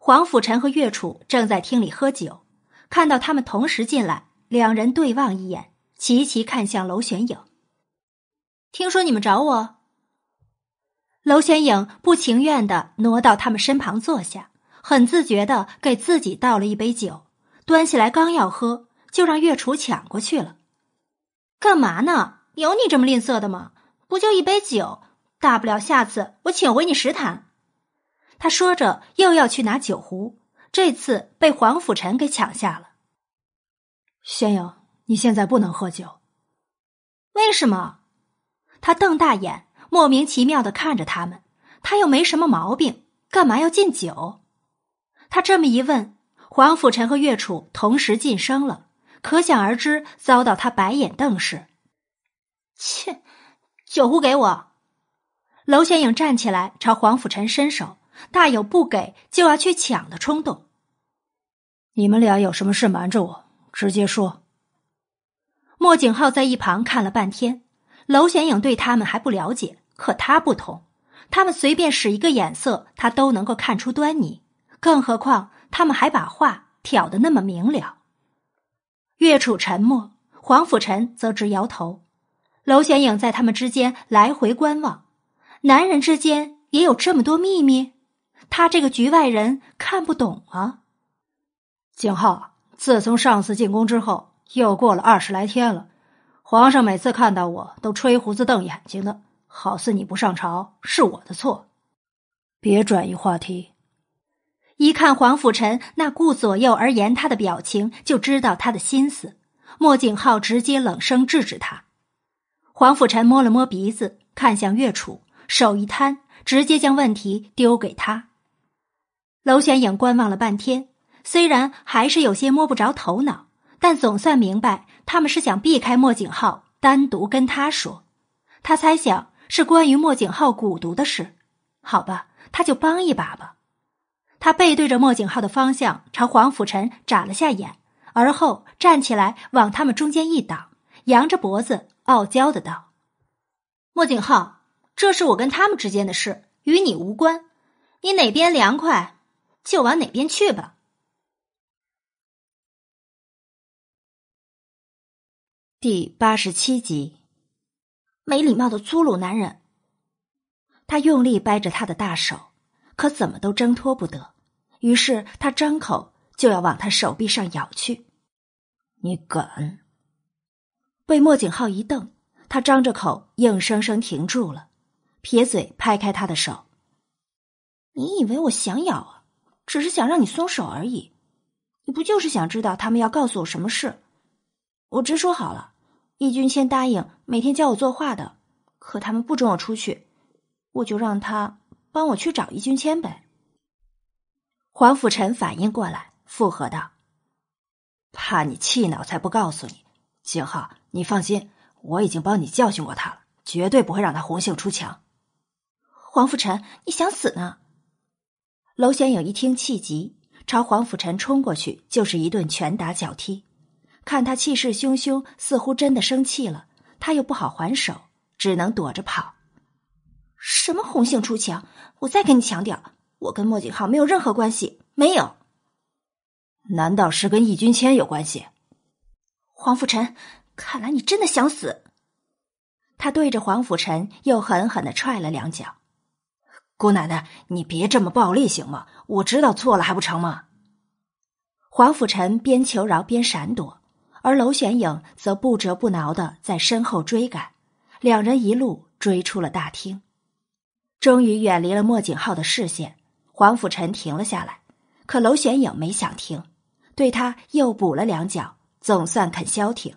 [SPEAKER 1] 黄甫臣和岳楚正在厅里喝酒，看到他们同时进来，两人对望一眼，齐齐看向娄玄影。
[SPEAKER 2] 听说你们找我？
[SPEAKER 1] 娄玄影不情愿的挪到他们身旁坐下，很自觉的给自己倒了一杯酒。端起来刚要喝，就让月楚抢过去了。
[SPEAKER 2] 干嘛呢？有你这么吝啬的吗？不就一杯酒，大不了下次我请回你十坛。
[SPEAKER 1] 他说着又要去拿酒壶，这次被黄甫臣给抢下了。
[SPEAKER 3] 玄影，你现在不能喝酒。
[SPEAKER 2] 为什么？
[SPEAKER 1] 他瞪大眼，莫名其妙的看着他们。他又没什么毛病，干嘛要禁酒？他这么一问。黄甫臣和岳楚同时噤声了，可想而知遭到他白眼瞪视。
[SPEAKER 2] 切，酒壶给我！
[SPEAKER 1] 娄玄影站起来朝黄甫臣伸手，大有不给就要去抢的冲动。
[SPEAKER 3] 你们俩有什么事瞒着我？直接说。
[SPEAKER 1] 莫景浩在一旁看了半天，娄玄影对他们还不了解，可他不同，他们随便使一个眼色，他都能够看出端倪，更何况。他们还把话挑得那么明了。岳楚沉默，黄甫臣则直摇头。娄玄影在他们之间来回观望，男人之间也有这么多秘密，他这个局外人看不懂啊。
[SPEAKER 3] 景浩，自从上次进宫之后，又过了二十来天了，皇上每次看到我都吹胡子瞪眼睛的，好似你不上朝是我的错。别转移话题。
[SPEAKER 1] 一看黄甫臣那顾左右而言他的表情，就知道他的心思。莫景浩直接冷声制止他。黄甫臣摸了摸鼻子，看向岳楚，手一摊，直接将问题丢给他。娄玄影观望了半天，虽然还是有些摸不着头脑，但总算明白他们是想避开莫景浩，单独跟他说。他猜想是关于莫景浩蛊毒的事。好吧，他就帮一把吧。他背对着莫景浩的方向，朝黄甫臣眨了下眼，而后站起来往他们中间一挡，扬着脖子，傲娇的道：“莫景浩，这是我跟他们之间的事，与你无关。你哪边凉快？”就往哪边去吧。
[SPEAKER 3] 第八十七集，
[SPEAKER 1] 没礼貌的粗鲁男人。
[SPEAKER 3] 他用力掰着他的大手，可怎么都挣脱不得。于是他张口就要往他手臂上咬去。你敢？被莫景浩一瞪，他张着口，硬生生停住了，撇嘴拍开他的手。
[SPEAKER 2] 你以为我想咬啊？只是想让你松手而已，你不就是想知道他们要告诉我什么事？我直说好了，易君谦答应每天教我作画的，可他们不准我出去，我就让他帮我去找易君谦呗。
[SPEAKER 3] 黄甫臣反应过来，附和道：“怕你气恼才不告诉你。景浩，你放心，我已经帮你教训过他了，绝对不会让他红杏出墙。”
[SPEAKER 2] 黄甫臣，你想死呢？
[SPEAKER 3] 娄玄影一听气急，朝黄甫臣冲过去，就是一顿拳打脚踢。看他气势汹汹，似乎真的生气了，他又不好还手，只能躲着跑。
[SPEAKER 2] 什么红杏出墙？我再跟你强调，我跟莫景浩没有任何关系，没有。
[SPEAKER 3] 难道是跟易君谦有关系？
[SPEAKER 2] 黄甫臣，看来你真的想死。
[SPEAKER 3] 他对着黄甫臣又狠狠的踹了两脚。姑奶奶，你别这么暴力行吗？我知道错了还不成吗？黄甫臣边求饶边闪躲，而娄玄影则不折不挠的在身后追赶，两人一路追出了大厅，终于远离了莫景浩的视线。黄甫臣停了下来，可娄玄影没想停，对他又补了两脚，总算肯消停。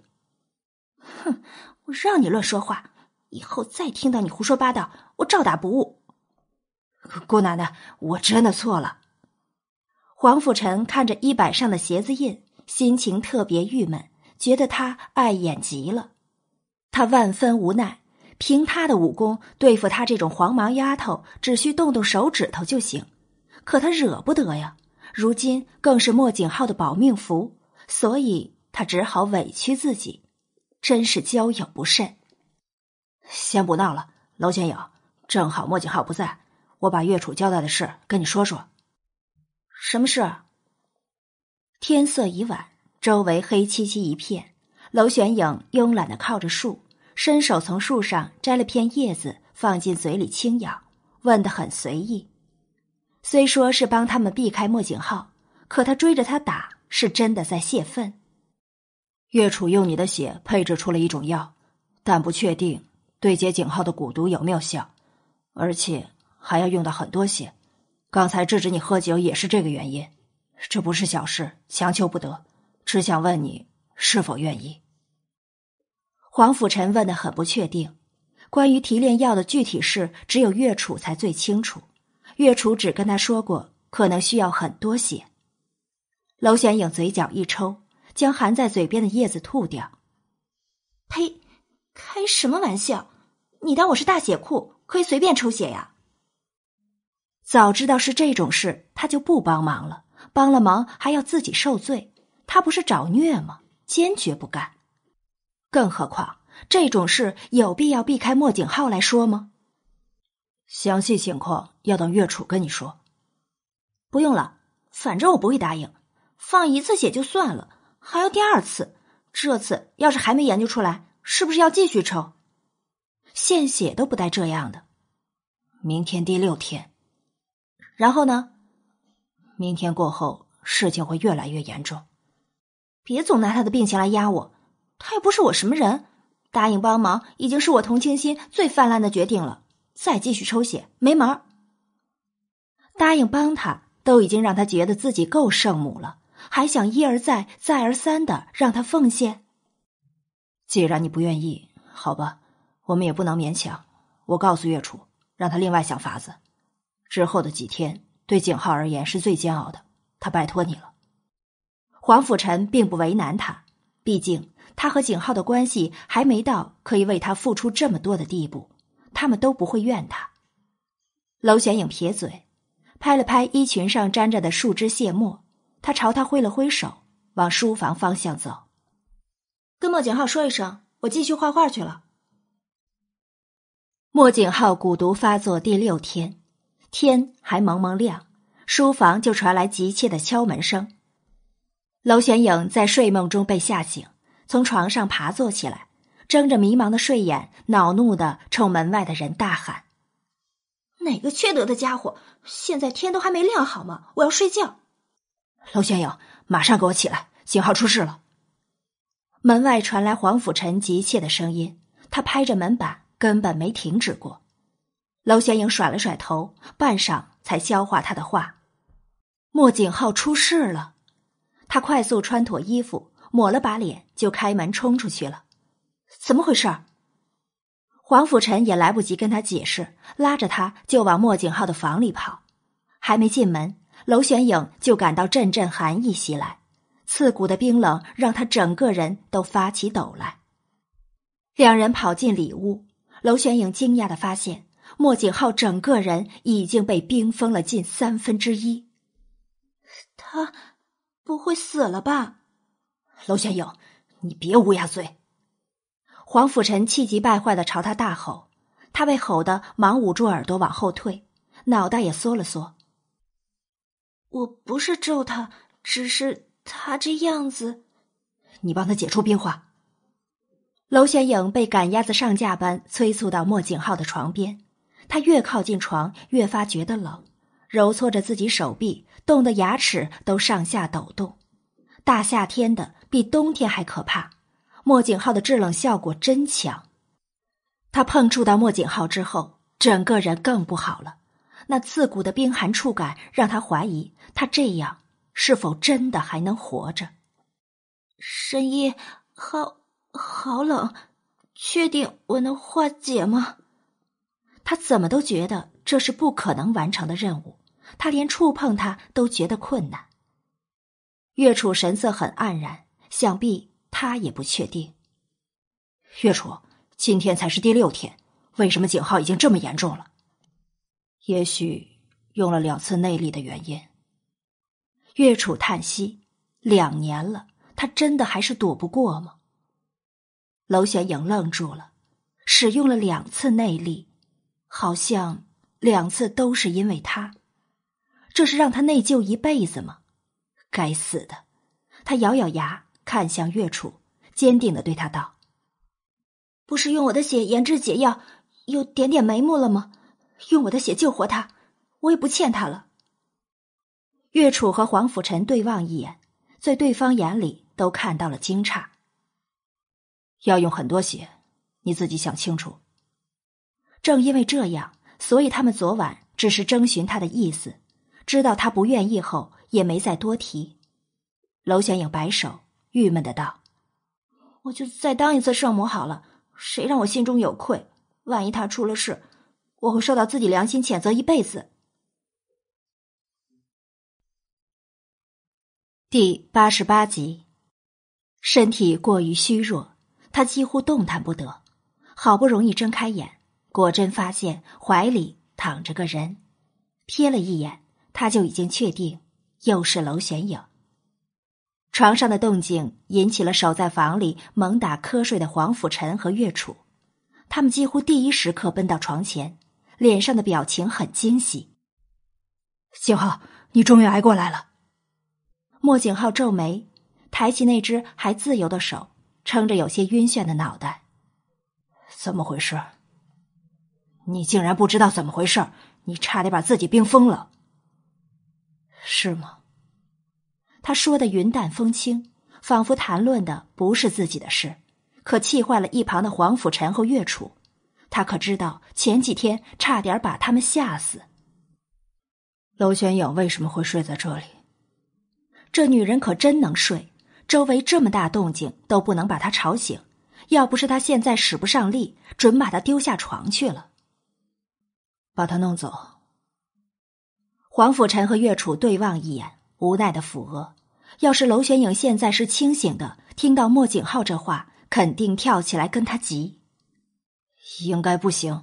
[SPEAKER 2] 哼，我让你乱说话，以后再听到你胡说八道，我照打不误。
[SPEAKER 3] 姑奶奶，我真的错了。黄甫臣看着衣摆上的鞋子印，心情特别郁闷，觉得他碍眼极了。他万分无奈，凭他的武功对付他这种黄毛丫头，只需动动手指头就行。可他惹不得呀，如今更是莫景浩的保命符，所以他只好委屈自己。真是交友不慎。先不闹了，娄玄影，正好莫景浩不在。我把岳楚交代的事跟你说说。
[SPEAKER 2] 什么事？
[SPEAKER 3] 天色已晚，周围黑漆漆一片。娄玄影慵懒的靠着树，伸手从树上摘了片叶子放进嘴里轻咬，问得很随意。虽说是帮他们避开莫景浩，可他追着他打，是真的在泄愤。岳楚用你的血配制出了一种药，但不确定对解景浩的蛊毒有没有效，而且。还要用到很多血，刚才制止你喝酒也是这个原因，这不是小事，强求不得，只想问你是否愿意。黄甫臣问的很不确定，关于提炼药的具体事，只有岳楚才最清楚。岳楚只跟他说过，可能需要很多血。娄玄影嘴角一抽，将含在嘴边的叶子吐掉。
[SPEAKER 2] 呸！开什么玩笑？你当我是大血库，可以随便抽血呀？
[SPEAKER 3] 早知道是这种事，他就不帮忙了。帮了忙还要自己受罪，他不是找虐吗？坚决不干。更何况这种事有必要避开莫景浩来说吗？详细情况要等岳楚跟你说。
[SPEAKER 2] 不用了，反正我不会答应。放一次血就算了，还要第二次。这次要是还没研究出来，是不是要继续抽？
[SPEAKER 3] 献血都不带这样的。明天第六天。然后呢？明天过后，事情会越来越严重。
[SPEAKER 2] 别总拿他的病情来压我，他又不是我什么人。答应帮忙已经是我同情心最泛滥的决定了，再继续抽血没门儿。
[SPEAKER 3] 答应帮他，
[SPEAKER 1] 都已经让他觉得自己够圣母了，还想一而再、再而三的让他奉献。
[SPEAKER 3] 既然你不愿意，好吧，我们也不能勉强。我告诉月楚，让他另外想法子。之后的几天对景浩而言是最煎熬的，他拜托你了。
[SPEAKER 1] 黄甫臣并不为难他，毕竟他和景浩的关系还没到可以为他付出这么多的地步，他们都不会怨他。娄玄影撇嘴，拍了拍衣裙上沾着的树枝屑末，他朝他挥了挥手，往书房方向走。跟莫景浩说一声，我继续画画去了。莫景浩蛊毒发作第六天，天还蒙蒙亮，书房就传来急切的敲门声。娄玄影在睡梦中被吓醒，从床上爬坐起来，睁着迷茫的睡眼，恼怒的冲门外的人大喊：“哪个缺德的家伙！现在天都还没亮，好吗？我要睡觉。”
[SPEAKER 3] 娄玄影，马上给我起来！景浩出事了！
[SPEAKER 1] 门外传来黄甫臣急切的声音，他拍着门板，根本没停止过。娄玄影甩了甩头，半晌才消化他的话：“莫景浩出事了。”他快速穿妥衣服，抹了把脸，就开门冲出去了。怎么回事？黄甫臣也来不及跟他解释，拉着他就往莫景浩的房里跑。还没进门，娄玄影就感到阵阵寒意袭来，刺骨的冰冷让他整个人都发起抖来。两人跑进里屋，娄玄影惊讶的发现，莫景浩整个人已经被冰封了近三分之一。他。不会死了吧，
[SPEAKER 3] 娄玄影，你别乌鸦嘴！
[SPEAKER 1] 黄甫臣气急败坏的朝他大吼，他被吼得忙捂住耳朵往后退，脑袋也缩了缩。我不是咒他，只是他这样子。
[SPEAKER 3] 你帮他解除冰化。
[SPEAKER 1] 娄玄影被赶鸭子上架般催促到莫景浩的床边，他越靠近床，越发觉得冷。揉搓着自己手臂，冻得牙齿都上下抖动。大夏天的，比冬天还可怕。莫景浩的制冷效果真强。他碰触到莫景浩之后，整个人更不好了。那刺骨的冰寒触感让他怀疑，他这样是否真的还能活着？深夜，好好冷，确定我能化解吗？他怎么都觉得这是不可能完成的任务。他连触碰他都觉得困难。岳楚神色很黯然，想必他也不确定。
[SPEAKER 3] 岳楚，今天才是第六天，为什么景浩已经这么严重了？也许用了两次内力的原因。
[SPEAKER 1] 岳楚叹息：两年了，他真的还是躲不过吗？娄玄影愣住了，使用了两次内力，好像两次都是因为他。这是让他内疚一辈子吗？该死的！他咬咬牙，看向岳楚，坚定的对他道：“不是用我的血研制解药，有点点眉目了吗？用我的血救活他，我也不欠他了。”岳楚和黄甫臣对望一眼，在对方眼里都看到了惊诧。
[SPEAKER 3] 要用很多血，你自己想清楚。
[SPEAKER 1] 正因为这样，所以他们昨晚只是征询他的意思。知道他不愿意后，也没再多提。娄玄影摆手，郁闷的道：“我就再当一次圣母好了，谁让我心中有愧？万一他出了事，我会受到自己良心谴责一辈子。”第八十八集，身体过于虚弱，他几乎动弹不得。好不容易睁开眼，果真发现怀里躺着个人，瞥了一眼。他就已经确定，又是娄玄影。床上的动静引起了守在房里猛打瞌睡的黄甫臣和岳楚，他们几乎第一时刻奔到床前，脸上的表情很惊喜。
[SPEAKER 3] 景浩，你终于挨过来了。
[SPEAKER 1] 莫景浩皱眉，抬起那只还自由的手，撑着有些晕眩的脑袋。
[SPEAKER 3] 怎么回事？你竟然不知道怎么回事？你差点把自己冰封了。
[SPEAKER 1] 是吗？他说的云淡风轻，仿佛谈论的不是自己的事，可气坏了一旁的黄甫臣和岳楚。他可知道前几天差点把他们吓死。
[SPEAKER 3] 娄玄影为什么会睡在这里？
[SPEAKER 1] 这女人可真能睡，周围这么大动静都不能把她吵醒。要不是她现在使不上力，准把她丢下床去了。
[SPEAKER 3] 把她弄走。
[SPEAKER 1] 黄甫臣和岳楚对望一眼，无奈的抚额。要是娄玄影现在是清醒的，听到莫景浩这话，肯定跳起来跟他急。
[SPEAKER 3] 应该不行。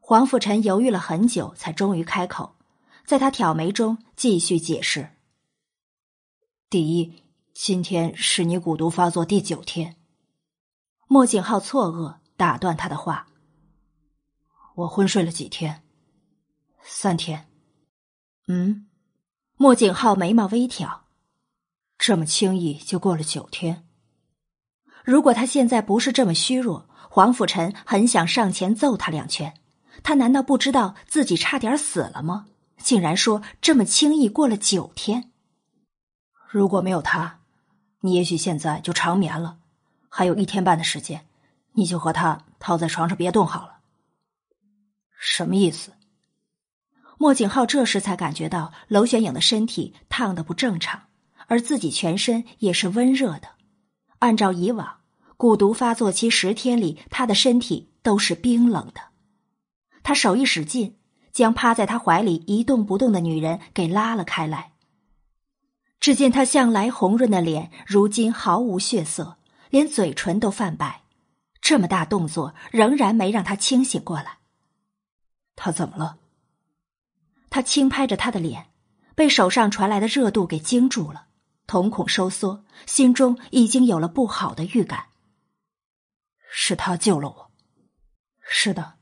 [SPEAKER 1] 黄甫臣犹豫了很久，才终于开口，在他挑眉中继续解释。
[SPEAKER 3] 第一，今天是你蛊毒发作第九天。
[SPEAKER 1] 莫景浩错愕，打断他的话：“
[SPEAKER 3] 我昏睡了几天？三天。
[SPEAKER 1] 嗯。”莫景浩眉毛微挑：“
[SPEAKER 3] 这么轻易就过了九天？
[SPEAKER 1] 如果他现在不是这么虚弱，黄甫臣很想上前揍他两拳。他难道不知道自己差点死了吗？竟然说这么轻易过了九天？”
[SPEAKER 3] 如果没有他，你也许现在就长眠了。还有一天半的时间，你就和他躺在床上别动好了。什么意思？
[SPEAKER 1] 莫景浩这时才感觉到娄玄影的身体烫的不正常，而自己全身也是温热的。按照以往，蛊毒发作期十天里，他的身体都是冰冷的。他手一使劲，将趴在他怀里一动不动的女人给拉了开来。只见他向来红润的脸，如今毫无血色，连嘴唇都泛白。这么大动作，仍然没让他清醒过来。
[SPEAKER 3] 他怎么了？
[SPEAKER 1] 他轻拍着他的脸，被手上传来的热度给惊住了，瞳孔收缩，心中已经有了不好的预感。
[SPEAKER 3] 是他救了我。是的，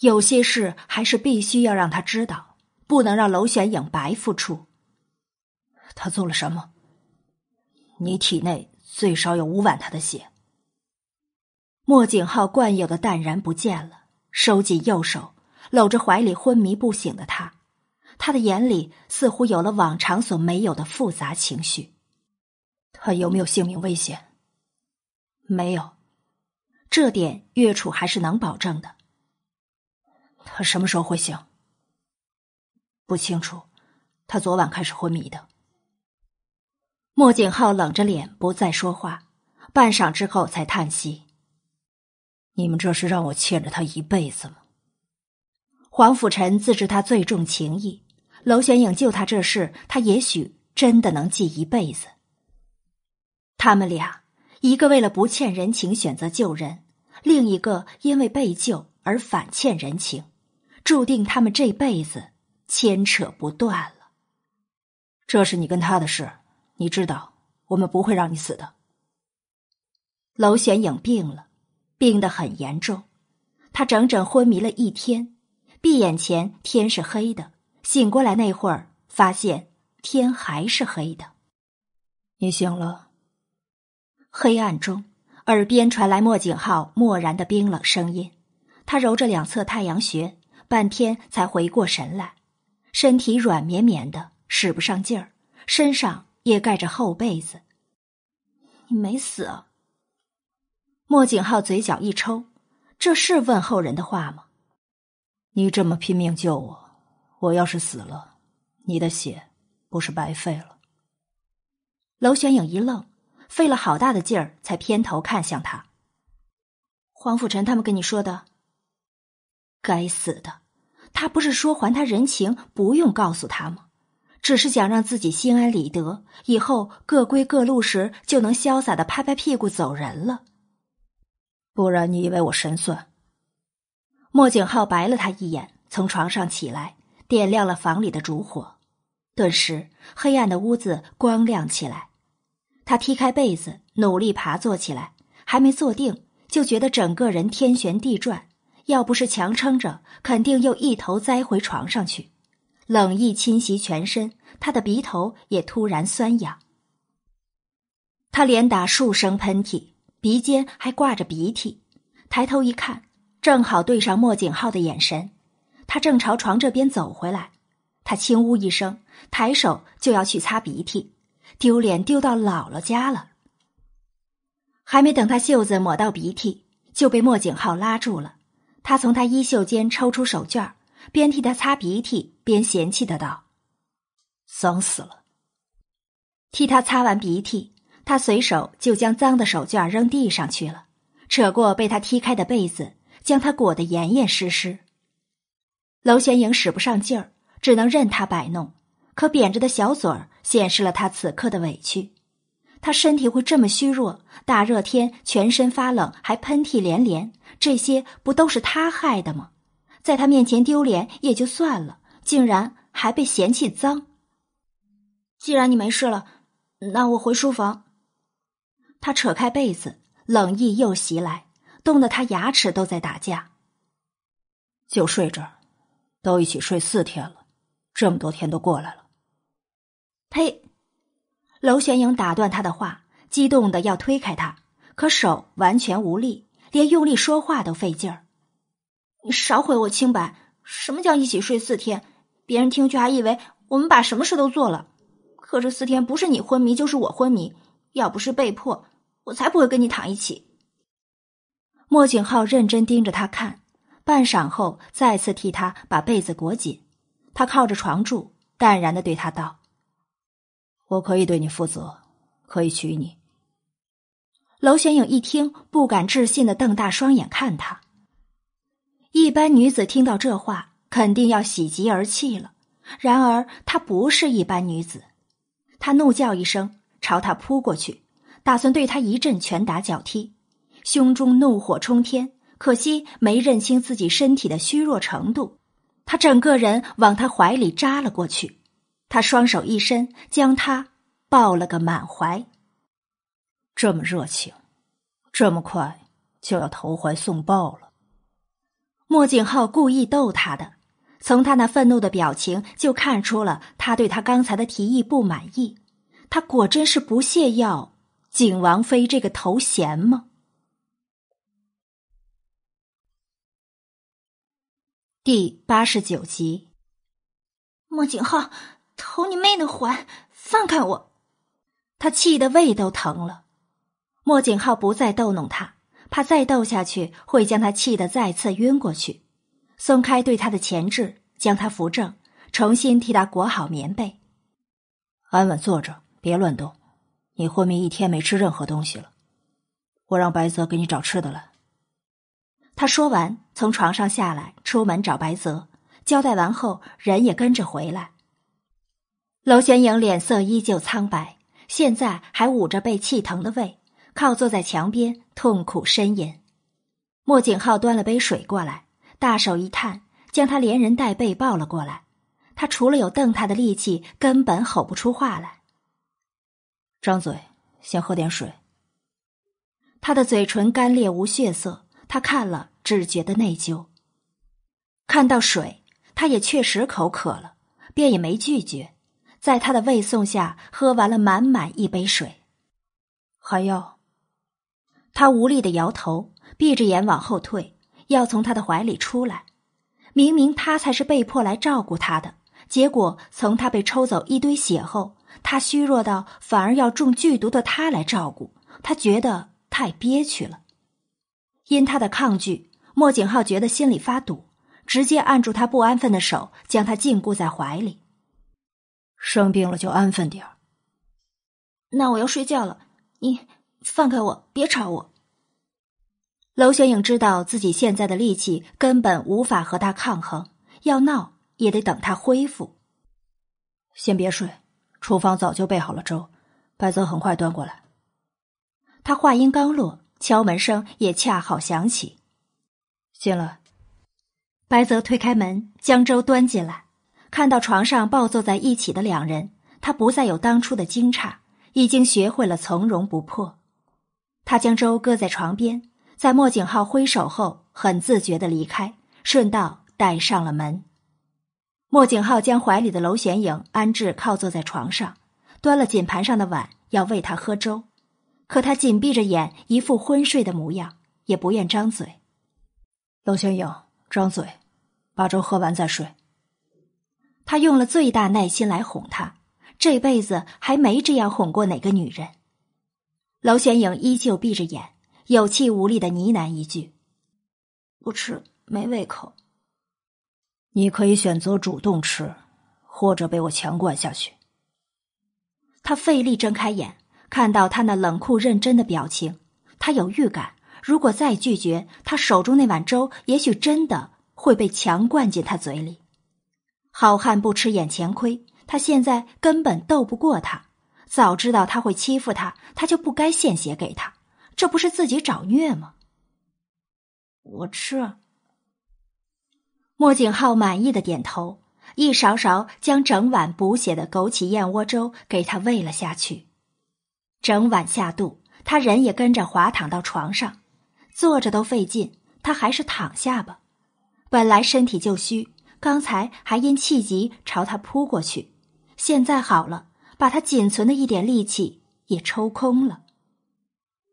[SPEAKER 1] 有些事还是必须要让他知道，不能让娄玄影白付出。
[SPEAKER 3] 他做了什么？你体内最少有五碗他的血。
[SPEAKER 1] 莫景浩惯有的淡然不见了，收紧右手，搂着怀里昏迷不醒的他，他的眼里似乎有了往常所没有的复杂情绪。
[SPEAKER 3] 他有没有性命危险？
[SPEAKER 1] 没有，这点岳楚还是能保证的。
[SPEAKER 3] 他什么时候会醒？不清楚，他昨晚开始昏迷的。
[SPEAKER 1] 莫景浩冷着脸不再说话，半晌之后才叹息：“
[SPEAKER 3] 你们这是让我欠着他一辈子吗？”
[SPEAKER 1] 黄甫臣自知他最重情义，娄玄影救他这事，他也许真的能记一辈子。他们俩，一个为了不欠人情选择救人，另一个因为被救而反欠人情，注定他们这辈子牵扯不断了。
[SPEAKER 3] 这是你跟他的事。你知道，我们不会让你死的。
[SPEAKER 1] 娄玄影病了，病得很严重，他整整昏迷了一天，闭眼前天是黑的，醒过来那会儿发现天还是黑的。
[SPEAKER 3] 你醒了。
[SPEAKER 1] 黑暗中，耳边传来莫景浩漠然的冰冷声音，他揉着两侧太阳穴，半天才回过神来，身体软绵绵的，使不上劲儿，身上。也盖着厚被子。你没死。莫景浩嘴角一抽，这是问候人的话吗？
[SPEAKER 3] 你这么拼命救我，我要是死了，你的血不是白费了？
[SPEAKER 1] 娄玄影一愣，费了好大的劲儿才偏头看向他。黄甫臣他们跟你说的？该死的，他不是说还他人情，不用告诉他吗？只是想让自己心安理得，以后各归各路时就能潇洒的拍拍屁股走人了。
[SPEAKER 3] 不然你以为我神算？
[SPEAKER 1] 莫景浩白了他一眼，从床上起来，点亮了房里的烛火，顿时黑暗的屋子光亮起来。他踢开被子，努力爬坐起来，还没坐定，就觉得整个人天旋地转，要不是强撑着，肯定又一头栽回床上去。冷意侵袭全身，他的鼻头也突然酸痒。他连打数声喷嚏，鼻尖还挂着鼻涕。抬头一看，正好对上莫景浩的眼神。他正朝床这边走回来，他轻呜一声，抬手就要去擦鼻涕，丢脸丢到姥姥家了。还没等他袖子抹到鼻涕，就被莫景浩拉住了。他从他衣袖间抽出手绢边替他擦鼻涕边嫌弃的道：“
[SPEAKER 3] 脏死了。”
[SPEAKER 1] 替他擦完鼻涕，他随手就将脏的手绢扔地上去了，扯过被他踢开的被子，将他裹得严严实实。娄玄影使不上劲儿，只能任他摆弄，可扁着的小嘴儿显示了他此刻的委屈。他身体会这么虚弱，大热天全身发冷，还喷嚏连连，这些不都是他害的吗？在他面前丢脸也就算了，竟然还被嫌弃脏。
[SPEAKER 2] 既然你没事了，那我回书房。
[SPEAKER 1] 他扯开被子，冷意又袭来，冻得他牙齿都在打架。
[SPEAKER 3] 就睡这儿，都一起睡四天了，这么多天都过来了。
[SPEAKER 1] 呸！娄玄影打断他的话，激动的要推开他，可手完全无力，连用力说话都费劲儿。
[SPEAKER 2] 你少毁我清白！什么叫一起睡四天？别人听去还以为我们把什么事都做了。可这四天不是你昏迷就是我昏迷，要不是被迫，我才不会跟你躺一起。
[SPEAKER 1] 莫景浩认真盯着他看，半晌后再次替他把被子裹紧。他靠着床柱，淡然的对他道。
[SPEAKER 3] 我可以对你负责，可以娶你。
[SPEAKER 1] 娄玄影一听，不敢置信的瞪大双眼看他。一般女子听到这话，肯定要喜极而泣了。然而她不是一般女子，她怒叫一声，朝他扑过去，打算对他一阵拳打脚踢，胸中怒火冲天。可惜没认清自己身体的虚弱程度，他整个人往他怀里扎了过去。他双手一伸，将他抱了个满怀。
[SPEAKER 3] 这么热情，这么快就要投怀送抱了。
[SPEAKER 1] 莫景浩故意逗他的，从他那愤怒的表情就看出了他对他刚才的提议不满意。他果真是不屑要景王妃这个头衔吗？第八十九集，
[SPEAKER 2] 莫景浩。投你妹的环！放开我！
[SPEAKER 1] 他气得胃都疼了。莫景浩不再逗弄他，怕再逗下去会将他气得再次晕过去。松开对他的钳制，将他扶正，重新替他裹好棉被。
[SPEAKER 3] 安稳坐着，别乱动。你昏迷一天没吃任何东西了，我让白泽给你找吃的来。
[SPEAKER 1] 他说完，从床上下来，出门找白泽。交代完后，人也跟着回来。娄玄影脸色依旧苍白，现在还捂着被气疼的胃，靠坐在墙边痛苦呻吟。莫景浩端了杯水过来，大手一探，将他连人带背抱了过来。他除了有瞪他的力气，根本吼不出话来。
[SPEAKER 3] 张嘴，先喝点水。
[SPEAKER 1] 他的嘴唇干裂无血色，他看了只觉得内疚。看到水，他也确实口渴了，便也没拒绝。在他的喂送下，喝完了满满一杯水，
[SPEAKER 3] 还要。
[SPEAKER 1] 他无力的摇头，闭着眼往后退，要从他的怀里出来。明明他才是被迫来照顾他的，结果从他被抽走一堆血后，他虚弱到反而要中剧毒的他来照顾，他觉得太憋屈了。因他的抗拒，莫景浩觉得心里发堵，直接按住他不安分的手，将他禁锢在怀里。
[SPEAKER 3] 生病了就安分点儿。
[SPEAKER 2] 那我要睡觉了，你放开我，别吵我。
[SPEAKER 1] 娄玄影知道自己现在的力气根本无法和他抗衡，要闹也得等他恢复。
[SPEAKER 3] 先别睡，厨房早就备好了粥，白泽很快端过来。
[SPEAKER 1] 他话音刚落，敲门声也恰好响起。
[SPEAKER 3] 进来。
[SPEAKER 1] 白泽推开门，将粥端进来。看到床上抱坐在一起的两人，他不再有当初的惊诧，已经学会了从容不迫。他将粥搁在床边，在莫景浩挥手后，很自觉的离开，顺道带上了门。莫景浩将怀里的娄玄影安置靠坐在床上，端了锦盘上的碗要喂他喝粥，可他紧闭着眼，一副昏睡的模样，也不愿张嘴。
[SPEAKER 3] 娄玄影，张嘴，把粥喝完再睡。
[SPEAKER 1] 他用了最大耐心来哄她，这辈子还没这样哄过哪个女人。娄玄影依旧闭着眼，有气无力的呢喃一句：“
[SPEAKER 2] 不吃，没胃口。”
[SPEAKER 3] 你可以选择主动吃，或者被我强灌下去。
[SPEAKER 1] 他费力睁开眼，看到他那冷酷认真的表情，他有预感，如果再拒绝，他手中那碗粥也许真的会被强灌进他嘴里。好汉不吃眼前亏，他现在根本斗不过他。早知道他会欺负他，他就不该献血给他，这不是自己找虐吗？
[SPEAKER 2] 我吃。
[SPEAKER 1] 莫景浩满意的点头，一勺勺将整碗补血的枸杞燕窝粥给他喂了下去。整碗下肚，他人也跟着滑躺到床上，坐着都费劲，他还是躺下吧。本来身体就虚，刚才还因气急朝他扑过去，现在好了，把他仅存的一点力气也抽空了。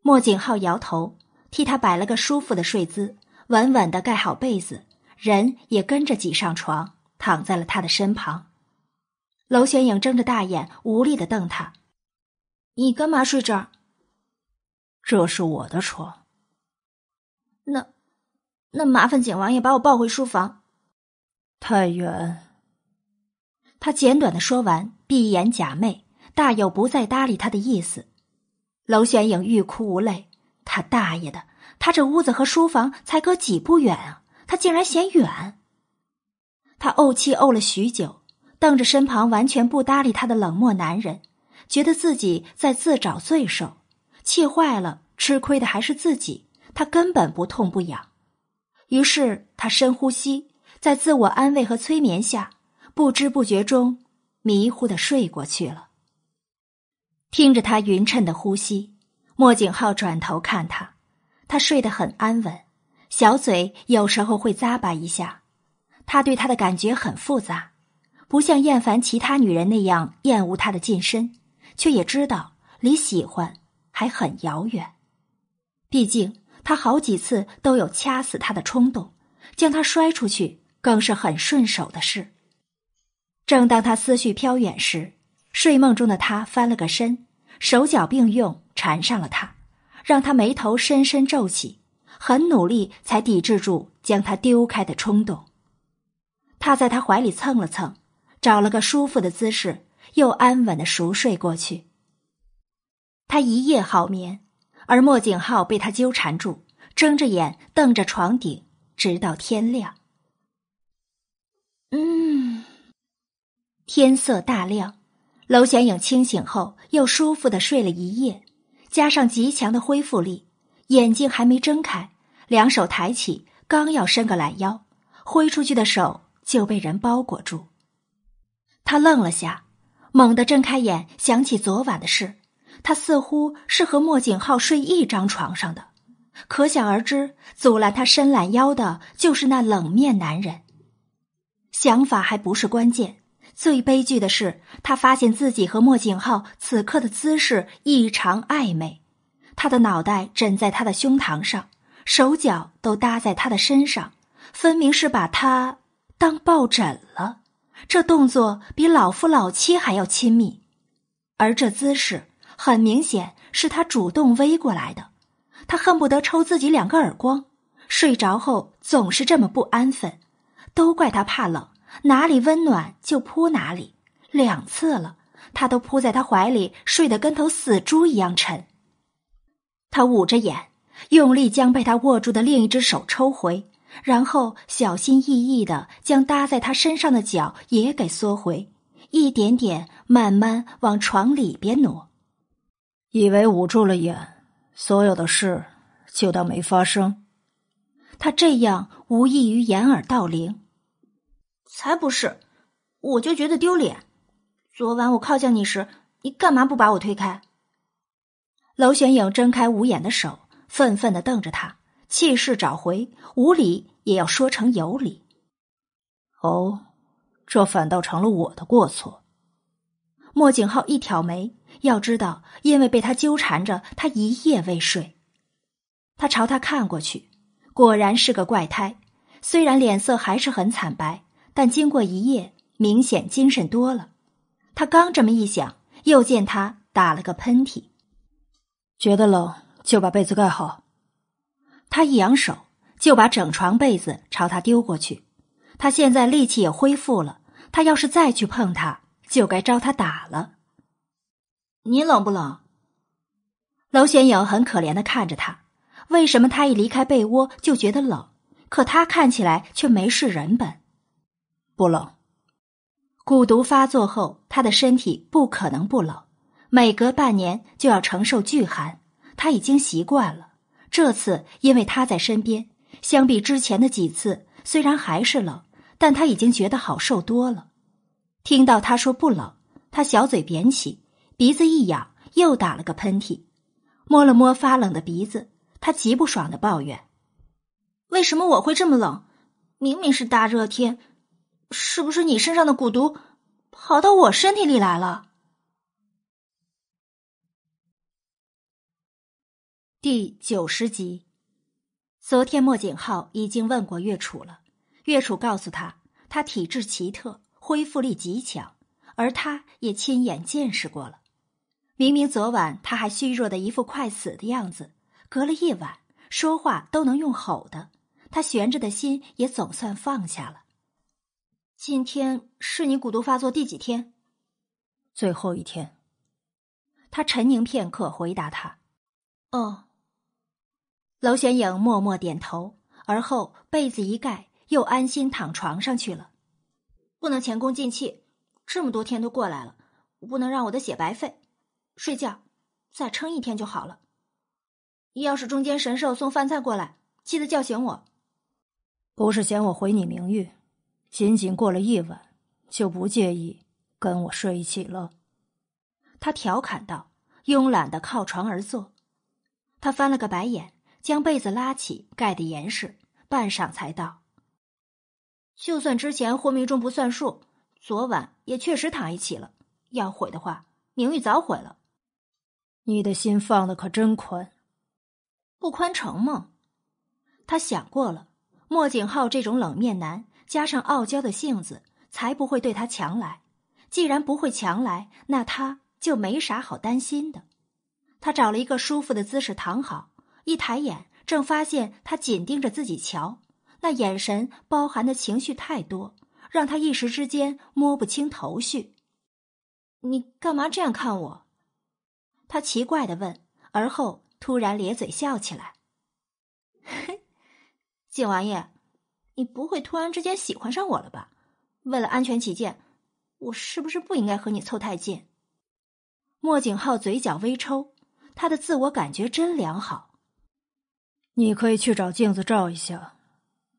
[SPEAKER 1] 莫景浩摇头，替他摆了个舒服的睡姿，稳稳的盖好被子。人也跟着挤上床，躺在了他的身旁。娄玄影睁着大眼，无力的瞪他：“
[SPEAKER 2] 你干嘛睡这儿？
[SPEAKER 3] 这是我的床。
[SPEAKER 2] 那，那麻烦景王爷把我抱回书房。
[SPEAKER 3] 太远。”
[SPEAKER 1] 他简短的说完，闭眼假寐，大有不再搭理他的意思。娄玄影欲哭无泪：“他大爷的！他这屋子和书房才隔几步远啊！”他竟然嫌远，他怄气怄了许久，瞪着身旁完全不搭理他的冷漠男人，觉得自己在自找罪受，气坏了。吃亏的还是自己，他根本不痛不痒。于是他深呼吸，在自我安慰和催眠下，不知不觉中迷糊的睡过去了。听着他匀称的呼吸，莫景浩转头看他，他睡得很安稳。小嘴有时候会咂巴一下，他对他的感觉很复杂，不像厌烦其他女人那样厌恶他的近身，却也知道离喜欢还很遥远。毕竟他好几次都有掐死他的冲动，将他摔出去更是很顺手的事。正当他思绪飘远时，睡梦中的他翻了个身，手脚并用缠上了他，让他眉头深深皱起。很努力才抵制住将他丢开的冲动。他在他怀里蹭了蹭，找了个舒服的姿势，又安稳的熟睡过去。他一夜好眠，而莫景浩被他纠缠住，睁着眼瞪着床顶，直到天亮。
[SPEAKER 2] 嗯，
[SPEAKER 1] 天色大亮，娄玄影清醒后又舒服的睡了一夜，加上极强的恢复力。眼睛还没睁开，两手抬起，刚要伸个懒腰，挥出去的手就被人包裹住。他愣了下，猛地睁开眼，想起昨晚的事，他似乎是和莫景浩睡一张床上的，可想而知，阻拦他伸懒腰的就是那冷面男人。想法还不是关键，最悲剧的是，他发现自己和莫景浩此刻的姿势异常暧昧。他的脑袋枕在他的胸膛上，手脚都搭在他的身上，分明是把他当抱枕了。这动作比老夫老妻还要亲密，而这姿势很明显是他主动围过来的。他恨不得抽自己两个耳光。睡着后总是这么不安分，都怪他怕冷，哪里温暖就扑哪里。两次了，他都扑在他怀里，睡得跟头死猪一样沉。他捂着眼，用力将被他握住的另一只手抽回，然后小心翼翼的将搭在他身上的脚也给缩回，一点点慢慢往床里边挪。
[SPEAKER 3] 以为捂住了眼，所有的事就当没发生。
[SPEAKER 1] 他这样无异于掩耳盗铃。
[SPEAKER 2] 才不是，我就觉得丢脸。昨晚我靠向你时，你干嘛不把我推开？
[SPEAKER 1] 娄玄影睁开无眼的手，愤愤的瞪着他，气势找回，无理也要说成有理。
[SPEAKER 3] 哦，这反倒成了我的过错。
[SPEAKER 1] 莫景浩一挑眉，要知道，因为被他纠缠着，他一夜未睡。他朝他看过去，果然是个怪胎。虽然脸色还是很惨白，但经过一夜，明显精神多了。他刚这么一想，又见他打了个喷嚏。
[SPEAKER 3] 觉得冷就把被子盖好。
[SPEAKER 1] 他一扬手，就把整床被子朝他丢过去。他现在力气也恢复了，他要是再去碰他，就该招他打了。
[SPEAKER 2] 你冷不冷？
[SPEAKER 1] 娄玄影很可怜的看着他，为什么他一离开被窝就觉得冷？可他看起来却没事人本。
[SPEAKER 3] 不冷。
[SPEAKER 1] 蛊毒发作后，他的身体不可能不冷，每隔半年就要承受巨寒，他已经习惯了。这次因为他在身边，相比之前的几次，虽然还是冷，但他已经觉得好受多了。听到他说不冷，他小嘴扁起，鼻子一痒，又打了个喷嚏，摸了摸发冷的鼻子，他极不爽的抱怨：“
[SPEAKER 2] 为什么我会这么冷？明明是大热天，是不是你身上的蛊毒跑到我身体里来了？”
[SPEAKER 1] 第九十集，昨天莫景浩已经问过岳楚了。岳楚告诉他，他体质奇特，恢复力极强，而他也亲眼见识过了。明明昨晚他还虚弱的一副快死的样子，隔了一晚，说话都能用吼的，他悬着的心也总算放下了。
[SPEAKER 2] 今天是你蛊毒发作第几天？
[SPEAKER 3] 最后一天。
[SPEAKER 1] 他沉凝片刻，回答他：“
[SPEAKER 2] 哦。”
[SPEAKER 1] 娄玄影默默点头，而后被子一盖，又安心躺床上去了。
[SPEAKER 2] 不能前功尽弃，这么多天都过来了，我不能让我的血白费。睡觉，再撑一天就好了。要是中间神兽送饭菜过来，记得叫醒我。
[SPEAKER 3] 不是嫌我毁你名誉，仅仅过了一晚，就不介意跟我睡一起了。
[SPEAKER 1] 他调侃道，慵懒的靠床而坐。他翻了个白眼。将被子拉起，盖得严实，半晌才道：“
[SPEAKER 2] 就算之前昏迷中不算数，昨晚也确实躺一起了。要毁的话，名誉早毁了。
[SPEAKER 3] 你的心放的可真宽，
[SPEAKER 2] 不宽成吗？”
[SPEAKER 1] 他想过了，莫景浩这种冷面男，加上傲娇的性子，才不会对他强来。既然不会强来，那他就没啥好担心的。他找了一个舒服的姿势躺好。一抬眼，正发现他紧盯着自己瞧，那眼神包含的情绪太多，让他一时之间摸不清头绪。
[SPEAKER 2] 你干嘛这样看我？
[SPEAKER 1] 他奇怪的问，而后突然咧嘴笑起来：“
[SPEAKER 2] 嘿，景王爷，你不会突然之间喜欢上我了吧？为了安全起见，我是不是不应该和你凑太近？”
[SPEAKER 1] 莫景浩嘴角微抽，他的自我感觉真良好。
[SPEAKER 3] 你可以去找镜子照一下，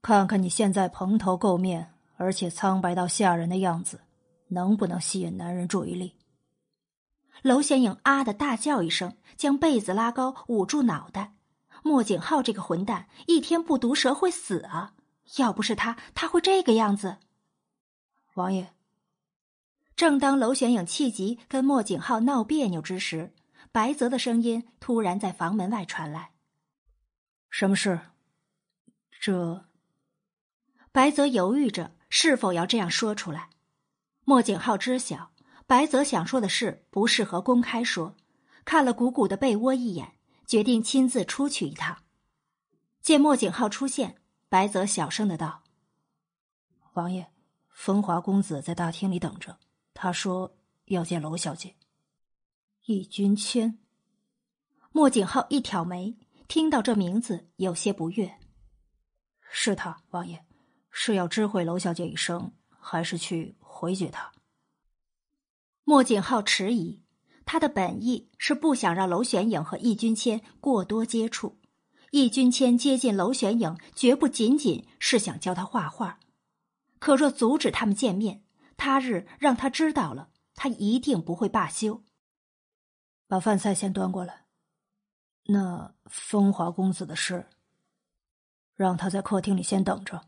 [SPEAKER 3] 看看你现在蓬头垢面，而且苍白到吓人的样子，能不能吸引男人注意力？
[SPEAKER 1] 娄显影啊的大叫一声，将被子拉高捂住脑袋。莫景浩这个混蛋，一天不毒舌会死啊！要不是他，他会这个样子？
[SPEAKER 3] 王爷。
[SPEAKER 1] 正当娄玄影气急跟莫景浩闹别扭之时，白泽的声音突然在房门外传来。
[SPEAKER 3] 什么事？这
[SPEAKER 1] 白泽犹豫着是否要这样说出来。莫景浩知晓白泽想说的事不适合公开说，看了鼓鼓的被窝一眼，决定亲自出去一趟。见莫景浩出现，白泽小声的道：“
[SPEAKER 3] 王爷，风华公子在大厅里等着，他说要见娄小姐。”
[SPEAKER 1] 易君谦。莫景浩一挑眉。听到这名字，有些不悦。
[SPEAKER 3] 是他，王爷，是要知会娄小姐一声，还是去回绝他？
[SPEAKER 1] 莫景浩迟疑，他的本意是不想让娄玄影和易君谦过多接触。易君谦接近娄玄影，绝不仅仅是想教他画画。可若阻止他们见面，他日让他知道了，他一定不会罢休。
[SPEAKER 3] 把饭菜先端过来。那风华公子的事，让他在客厅里先等着。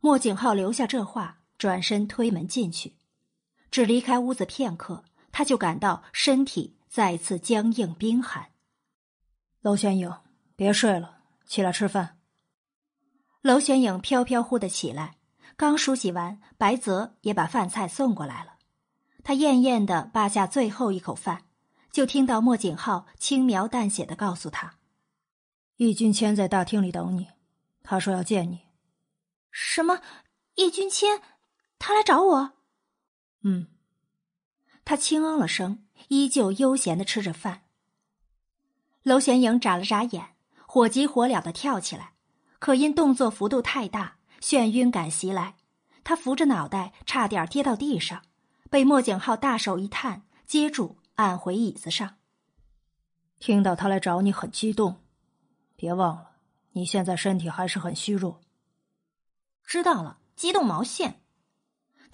[SPEAKER 1] 莫景浩留下这话，转身推门进去。只离开屋子片刻，他就感到身体再次僵硬冰寒。
[SPEAKER 3] 娄玄影，别睡了，起来吃饭。
[SPEAKER 1] 娄玄影飘飘忽的起来，刚梳洗完，白泽也把饭菜送过来了。他艳艳的扒下最后一口饭。就听到莫景浩轻描淡写的告诉他：“
[SPEAKER 3] 易君谦在大厅里等你，他说要见你。”
[SPEAKER 2] 什么？易君谦，他来找我。
[SPEAKER 3] 嗯。
[SPEAKER 1] 他轻嗯了声，依旧悠闲的吃着饭。娄玄影眨了眨眼，火急火燎的跳起来，可因动作幅度太大，眩晕感袭来，他扶着脑袋，差点跌到地上，被莫景浩大手一探，接住，按回椅子上。
[SPEAKER 3] 听到他来找你，很激动，别忘了，你现在身体还是很虚弱。
[SPEAKER 1] 知道了，激动毛线？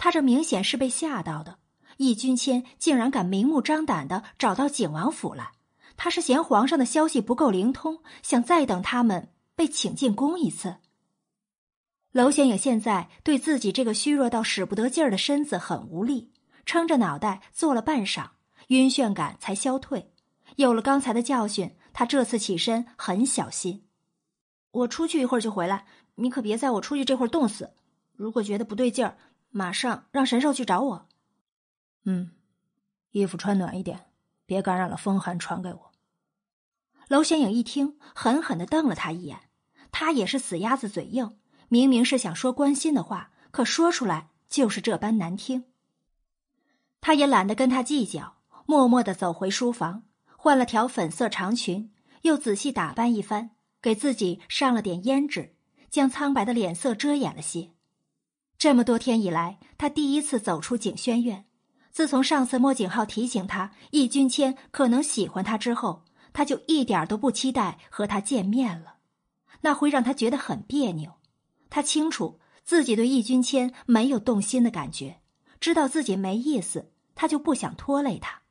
[SPEAKER 1] 他这明显是被吓到的。易君谦竟然敢明目张胆的找到景王府来，他是嫌皇上的消息不够灵通，想再等他们被请进宫一次。娄显影现在对自己这个虚弱到使不得劲儿的身子很无力，撑着脑袋坐了半晌，晕眩感才消退。有了刚才的教训，他这次起身很小心。我出去一会儿就回来，你可别在我出去这会儿冻死。如果觉得不对劲儿，马上让神兽去找我。
[SPEAKER 3] 嗯，衣服穿暖一点，别感染了风寒，传给我。
[SPEAKER 1] 娄玄影一听，狠狠的瞪了他一眼。他也是死鸭子嘴硬，明明是想说关心的话，可说出来就是这般难听。他也懒得跟他计较，默默的走回书房，换了条粉色长裙，又仔细打扮一番，给自己上了点胭脂，将苍白的脸色遮掩了些。这么多天以来，他第一次走出景轩院。自从上次莫景浩提醒他易君谦可能喜欢他之后，他就一点都不期待和他见面了，那会让他觉得很别扭。他清楚自己对易君谦没有动心的感觉，知道自己没意思，他就不想拖累他。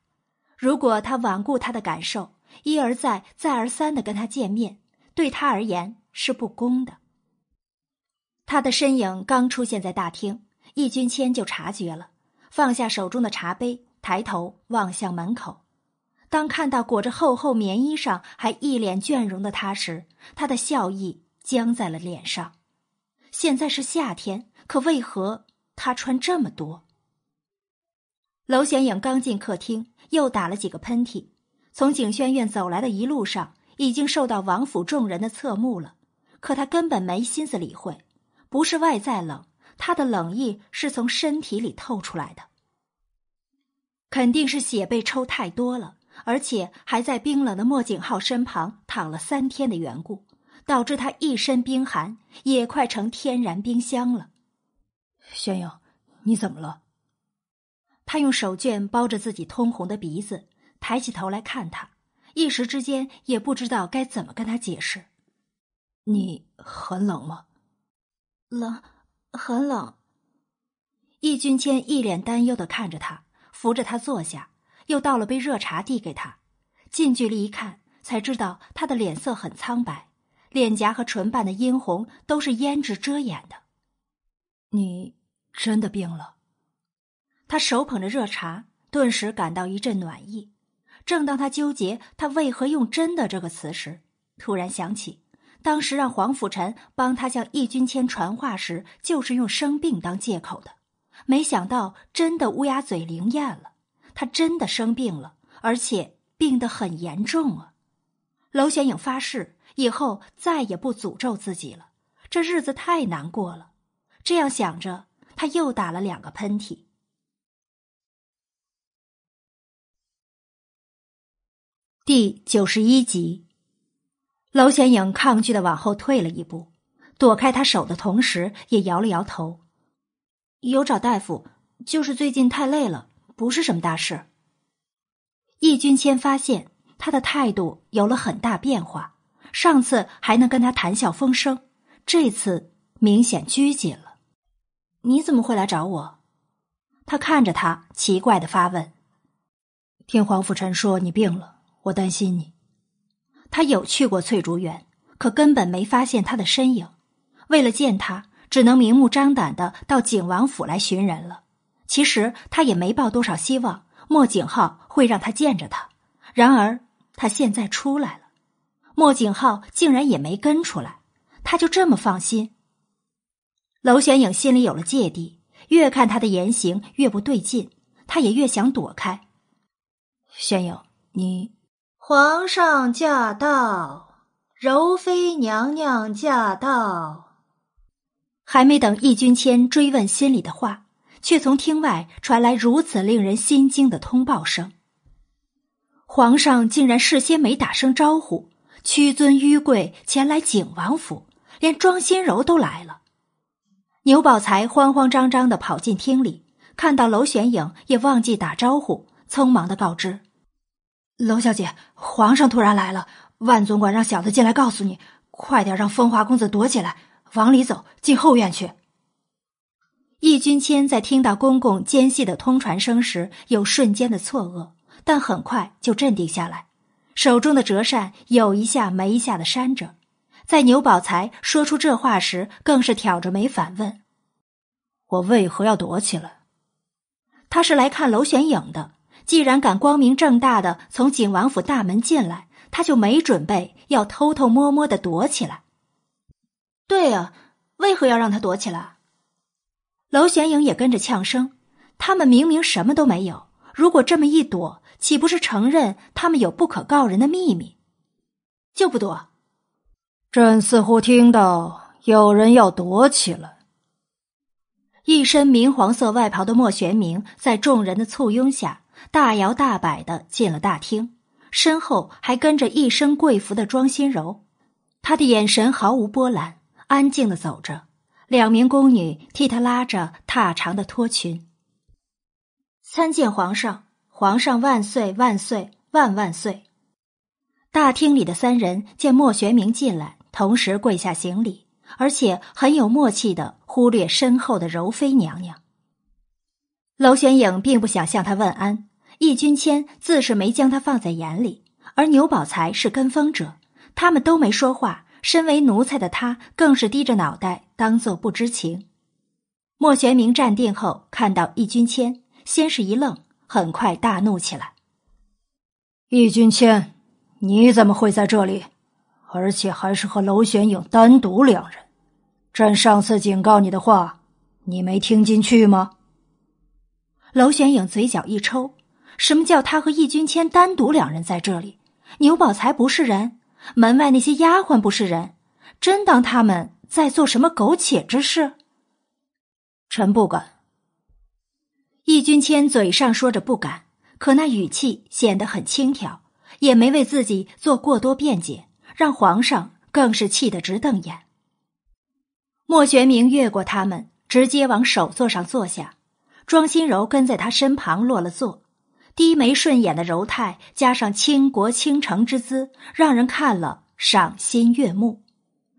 [SPEAKER 1] 如果他罔顾他的感受，一而再、再而三的跟他见面，对他而言是不公的。他的身影刚出现在大厅，易君谦就察觉了。放下手中的茶杯，抬头望向门口。当看到裹着厚厚棉衣上还一脸倦容的他时，他的笑意僵在了脸上。现在是夏天，可为何他穿这么多？娄显影刚进客厅，又打了几个喷嚏。从景轩院走来的一路上，已经受到王府众人的侧目了，可他根本没心思理会。不是外在冷。他的冷意是从身体里透出来的，肯定是血被抽太多了，而且还在冰冷的莫景浩身旁躺了三天的缘故，导致他一身冰寒，也快成天然冰箱了。
[SPEAKER 3] 轩影，你怎么了？
[SPEAKER 1] 他用手绢包着自己通红的鼻子，抬起头来看他，一时之间也不知道该怎么跟他解释。
[SPEAKER 3] 你很冷吗？
[SPEAKER 2] 冷。很冷。
[SPEAKER 1] 易君谦一脸担忧的看着他，扶着他坐下，又倒了杯热茶递给他。近距离一看，才知道他的脸色很苍白，脸颊和唇瓣的殷红都是胭脂遮掩的。
[SPEAKER 3] 你真的病了？
[SPEAKER 1] 他手捧着热茶，顿时感到一阵暖意。正当他纠结他为何用“真的”这个词时，突然想起。当时让黄甫臣帮他向易君谦传话时，就是用生病当借口的。没想到真的乌鸦嘴灵验了，他真的生病了，而且病得很严重啊！娄玄影发誓以后再也不诅咒自己了，这日子太难过了。这样想着，他又打了两个喷嚏。第九十一集。娄显影抗拒的往后退了一步，躲开他手的同时，也摇了摇头：“有找大夫，就是最近太累了，不是什么大事。”易君谦发现他的态度有了很大变化，上次还能跟他谈笑风生，这次明显拘谨了。“你怎么会来找我？”他看着他，奇怪的发问。
[SPEAKER 3] “听黄甫臣说你病了，我担心你。”
[SPEAKER 1] 他有去过翠竹园，可根本没发现他的身影。为了见他，只能明目张胆的到景王府来寻人了。其实他也没抱多少希望，莫景浩会让他见着他。然而他现在出来了，莫景浩竟然也没跟出来，他就这么放心？娄玄影心里有了芥蒂，越看他的言行越不对劲，他也越想躲开。
[SPEAKER 3] 玄影，你。
[SPEAKER 4] 皇上驾到，柔妃娘娘驾到。
[SPEAKER 1] 还没等易君谦追问心里的话，却从厅外传来如此令人心惊的通报声。皇上竟然事先没打声招呼，屈尊纡贵前来景王府，连庄心柔都来了。牛宝才慌慌张张的跑进厅里，看到娄玄影，也忘记打招呼，匆忙的告知：“娄小姐，皇上突然来了，万总管让小的进来告诉你，快点让风华公子躲起来，往里走，进后院去。”易君谦在听到公公尖细的通传声时，有瞬间的错愕。但很快就镇定下来，手中的折扇有一下没一下的扇着。在牛宝才说出这话时，更是挑着眉反问：“
[SPEAKER 3] 我为何要躲起来？”
[SPEAKER 1] 他是来看娄玄影的。既然敢光明正大的从景王府大门进来，他就没准备要偷偷摸摸的躲起来。
[SPEAKER 2] 对呀，为何要让他躲起来？
[SPEAKER 1] 娄玄影也跟着呛声：“他们明明什么都没有，如果这么一躲。”岂不是承认他们有不可告人的秘密？就不躲。
[SPEAKER 3] 朕似乎听到有人要躲起来。
[SPEAKER 1] 一身明黄色外袍的莫玄明，在众人的簇拥下，大摇大摆的进了大厅，身后还跟着一身贵服的庄心柔。他的眼神毫无波澜，安静的走着。两名宫女替他拉着踏长的拖裙。参见皇上。皇上万岁万岁万万岁！大厅里的三人见莫玄明进来，同时跪下行礼，而且很有默契的忽略身后的柔妃娘娘。娄玄影并不想向他问安，易君谦自是没将他放在眼里，而牛宝才是跟风者，他们都没说话。身为奴才的他更是低着脑袋，当做不知情。莫玄明站定后，看到易君谦，先是一愣。很快大怒起来。
[SPEAKER 3] 易君谦，你怎么会在这里？而且还是和娄玄影单独两人。朕上次警告你的话，你没听进去吗？
[SPEAKER 1] 娄玄影嘴角一抽，什么叫他和易君谦单独两人在这里？牛宝才不是人，门外那些丫鬟不是人，真当他们在做什么苟且之事？
[SPEAKER 3] 臣不敢。
[SPEAKER 1] 易君谦嘴上说着不敢，可那语气显得很轻佻，也没为自己做过多辩解，让皇上更是气得直瞪眼。莫玄明越过他们，直接往首座上坐下，庄心柔跟在他身旁落了座，低眉顺眼的柔态，加上倾国倾城之姿，让人看了赏心悦目。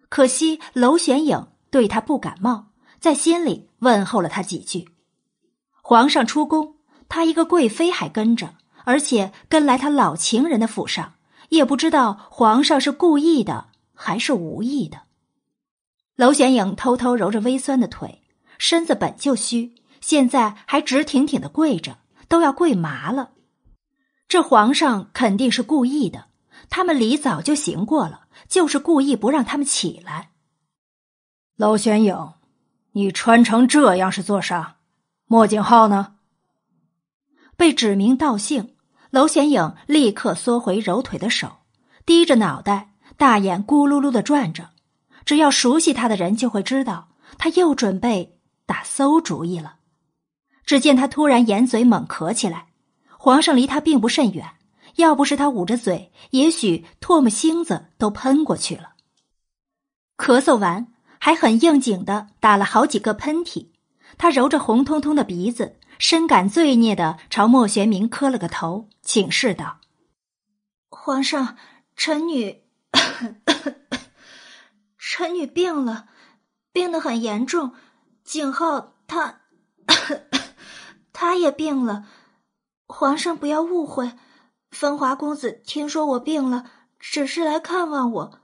[SPEAKER 1] 可惜娄玄影对他不感冒，在心里问候了他几句。皇上出宫，她一个贵妃还跟着，而且跟来他老情人的府上，也不知道皇上是故意的还是无意的。娄玄影偷偷揉着微酸的腿，身子本就虚，现在还直挺挺的跪着，都要跪麻了。这皇上肯定是故意的，他们礼早就行过了，就是故意不让他们起来。
[SPEAKER 3] 娄玄影，你穿成这样是做啥？莫景浩呢？
[SPEAKER 1] 被指名道姓，娄玄影立刻缩回揉腿的手，低着脑袋，大眼咕噜噜的转着。只要熟悉他的人就会知道，他又准备打馊主意了。只见他突然掩嘴猛咳起来，皇上离他并不甚远，要不是他捂着嘴，也许唾沫星子都喷过去了。咳嗽完，还很应景的打了好几个喷嚏。他揉着红彤彤的鼻子，深感罪孽的朝莫玄明磕了个头，请示道：“
[SPEAKER 2] 皇上，臣女，臣女病了，病得很严重。景浩他，他也病了。皇上不要误会，风华公子听说我病了，只是来看望我。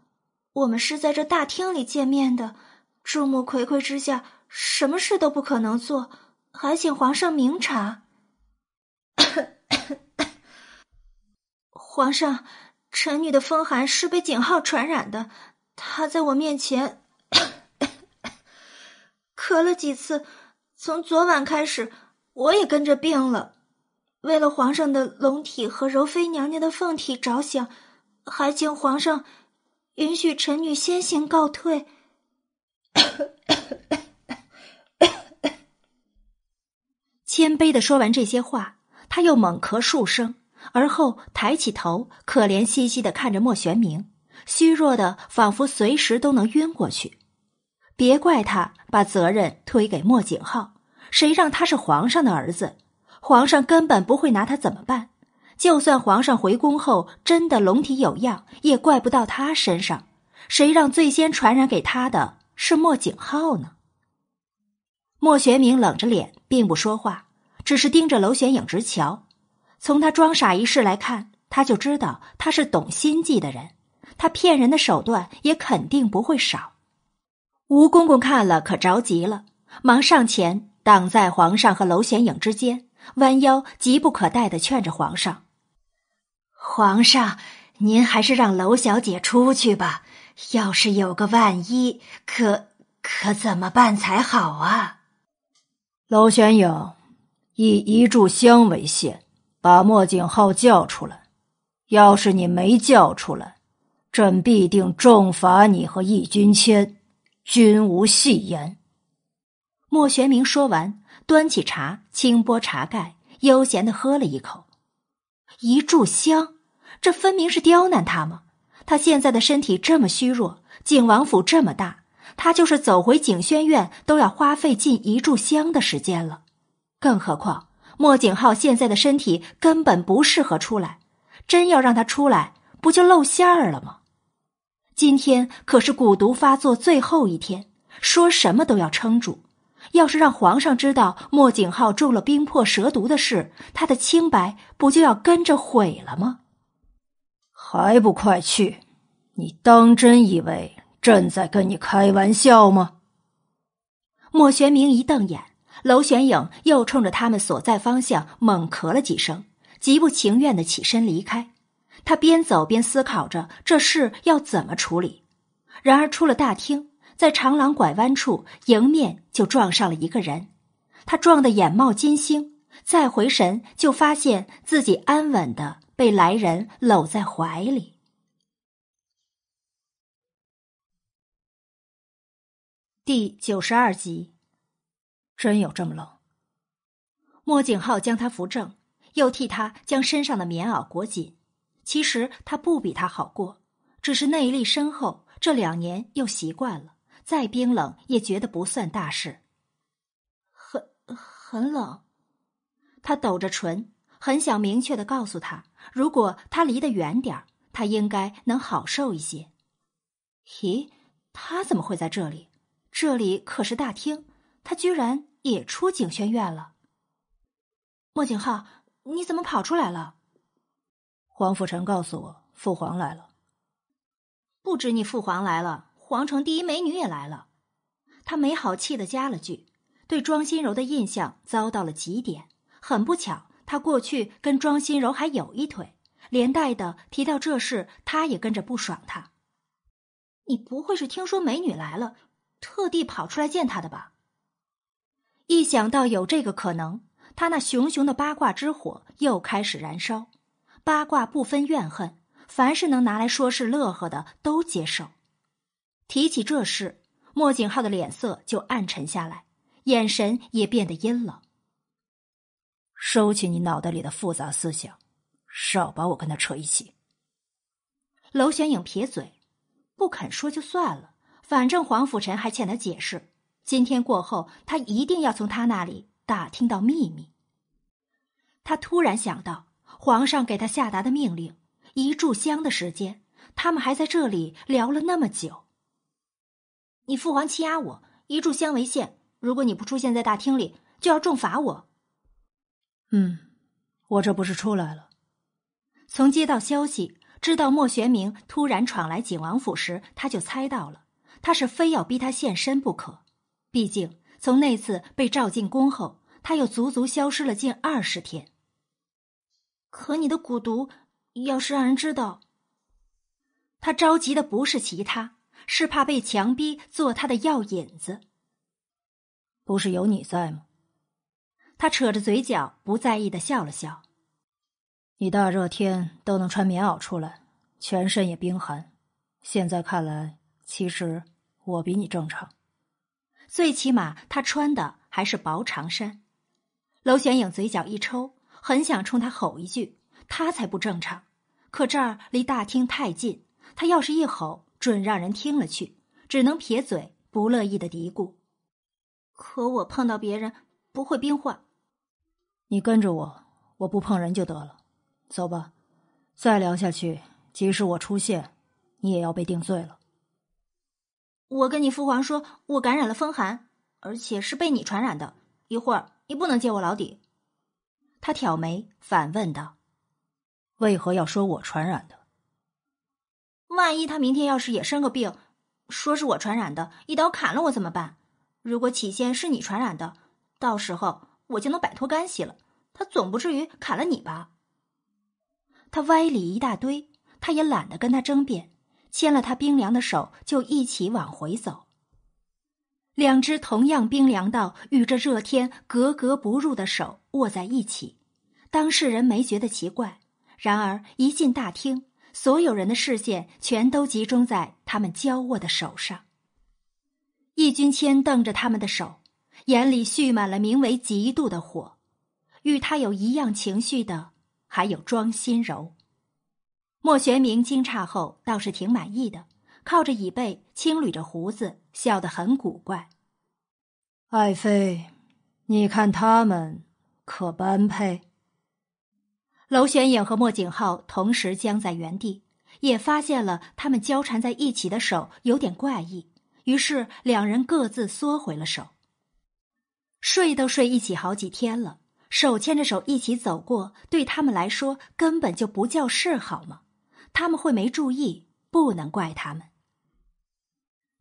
[SPEAKER 2] 我们是在这大厅里见面的，众目睽睽之下。”什么事都不可能做，还请皇上明察。皇上，臣女的风寒是被景浩传染的，他在我面前 咳了几次，从昨晚开始，我也跟着病了。为了皇上的龙体和柔妃娘娘的凤体着想还请皇上允许臣女先行告退。
[SPEAKER 1] 谦卑的说完这些话他又猛咳数声而后抬起头可怜兮兮的看着莫玄明虚弱的仿佛随时都能晕过去。别怪他把责任推给莫景浩谁让他是皇上的儿子，皇上根本不会拿他怎么办。就算皇上回宫后真的龙体有恙，也怪不到他身上。谁让最先传染给他的是莫景浩呢？莫玄明冷着脸，并不说话，只是盯着娄玄影直瞧。从他装傻一事来看，他就知道他是懂心计的人，他骗人的手段也肯定不会少。吴公公看了，可着急了，忙上前挡在皇上和娄玄影之间，弯腰急不可待的劝着皇上：“
[SPEAKER 4] 皇上，您还是让娄小姐出去吧。要是有个万一，可可怎么办才好啊？”
[SPEAKER 3] 娄玄影，以一炷香为限，把莫景浩叫出来。要是你没叫出来，朕必定重罚你和易君谦。君无戏言。
[SPEAKER 1] 莫玄明说完，端起茶，轻拨茶盖，悠闲的喝了一口。一炷香，这分明是刁难他吗？他现在的身体这么虚弱，景王府这么大，他就是走回景轩院，都要花费近一炷香的时间了。更何况莫景浩现在的身体根本不适合出来，真要让他出来，不就露馅儿了吗？今天可是蛊毒发作最后一天，说什么都要撑住。要是让皇上知道莫景浩中了冰魄蛇毒的事，他的清白不就要跟着毁了吗？
[SPEAKER 3] 还不快去！你当真以为朕在跟你开玩笑吗？
[SPEAKER 1] 莫玄明一瞪眼，娄玄影又冲着他们所在方向猛咳了几声，极不情愿的起身离开。他边走边思考着这事要怎么处理，然而出了大厅，在长廊拐弯处迎面就撞上了一个人。他撞得眼冒金星，再回神就发现自己安稳的被来人搂在怀里。第九十二集，
[SPEAKER 3] 真有这么冷？
[SPEAKER 1] 莫景浩将他扶正，又替他将身上的棉袄裹紧。其实他不比他好过，只是内力深厚，这两年又习惯了，再冰冷也觉得不算大事。很很冷，他抖着唇，很想明确的告诉他，如果他离得远点他应该能好受一些。咦，他怎么会在这里？这里可是大厅，他居然也出景轩院了。莫景浩，你怎么跑出来了？
[SPEAKER 3] 黄甫臣告诉我，父皇来了。
[SPEAKER 1] 不止你父皇来了，皇城第一美女也来了。他没好气的加了句，对庄心柔的印象糟到了极点。很不巧，他过去跟庄心柔还有一腿，连带的提到这事，他也跟着不爽他。你不会是听说美女来了，特地跑出来见她的吧？一想到有这个可能，他那熊熊的八卦之火又开始燃烧。八卦不分怨恨，凡是能拿来说是乐呵的都接受。提起这事，莫景浩的脸色就暗沉下来，眼神也变得阴冷。
[SPEAKER 3] 收起你脑袋里的复杂思想，少把我跟他扯一起。
[SPEAKER 1] 娄玄影撇嘴，不肯说就算了，反正黄甫臣还欠他解释。今天过后，他一定要从他那里打听到秘密。他突然想到。皇上给他下达的命令，一炷香的时间，他们还在这里聊了那么久。你父皇欺压我，一炷香为限。如果你不出现在大厅里，就要重罚我。
[SPEAKER 3] 嗯，我这不是出来了。
[SPEAKER 1] 从接到消息，知道莫玄明突然闯来景王府时，他就猜到了，他是非要逼他现身不可。毕竟从那次被召进宫后，他又足足消失了近二十天。可你的蛊毒，要是让人知道，他着急的不是其他，是怕被强逼做他的药引子。
[SPEAKER 3] 不是有你在吗？
[SPEAKER 1] 他扯着嘴角，不在意的笑了笑。
[SPEAKER 3] 你大热天都能穿棉袄出来，全身也冰寒。现在看来，其实我比你正常。
[SPEAKER 1] 最起码他穿的还是薄长衫。娄玄影嘴角一抽，很想冲他吼一句：“他才不正常！”可这儿离大厅太近，他要是一吼，准让人听了去，只能撇嘴，不乐意的嘀咕：“
[SPEAKER 2] 可我碰到别人不会冰化。”
[SPEAKER 3] 你跟着我，我不碰人就得了。走吧，再聊下去，即使我出现，你也要被定罪了。
[SPEAKER 2] 我跟你父皇说，我感染了风寒，而且是被你传染的。一会儿你不能揭我老底。
[SPEAKER 1] 他挑眉反问道：“
[SPEAKER 3] 为何要说我传染的？
[SPEAKER 2] 万一他明天要是也生个病，说是我传染的，一刀砍了我怎么办？如果起先是你传染的，到时候我就能摆脱干系了。他总不至于砍了你吧？”
[SPEAKER 1] 他歪理一大堆，他也懒得跟他争辩，牵了他冰凉的手，就一起往回走。两只同样冰凉到与这热天格格不入的手握在一起，当事人没觉得奇怪。然而一进大厅，所有人的视线全都集中在他们交握的手上。易君谦瞪着他们的手，眼里蓄满了名为嫉妒的火。与他有一样情绪的。还有庄心柔，莫玄明惊诧后倒是挺满意的，靠着椅背轻捋着胡子，笑得很古怪。
[SPEAKER 3] 爱妃，你看他们可般配？
[SPEAKER 1] 娄玄影和莫景浩同时僵在原地，也发现了他们交缠在一起的手有点怪异，于是两人各自缩回了手。睡都睡一起好几天了。手牵着手一起走过，对他们来说根本就不叫事，好吗？他们会没注意，不能怪他们。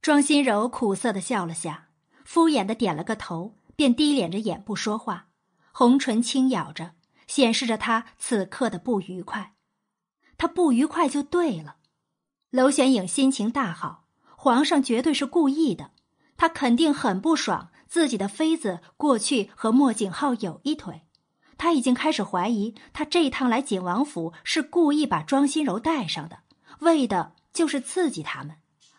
[SPEAKER 1] 庄心柔苦涩的笑了下，敷衍的点了个头，便低敛着眼不说话，红唇轻咬着，显示着他此刻的不愉快。他不愉快就对了。娄玄影心情大好，皇上绝对是故意的，他肯定很不爽。自己的妃子过去和莫景浩有一腿，他已经开始怀疑，他这趟来景王府是故意把庄心柔带上的，为的就是刺激他们。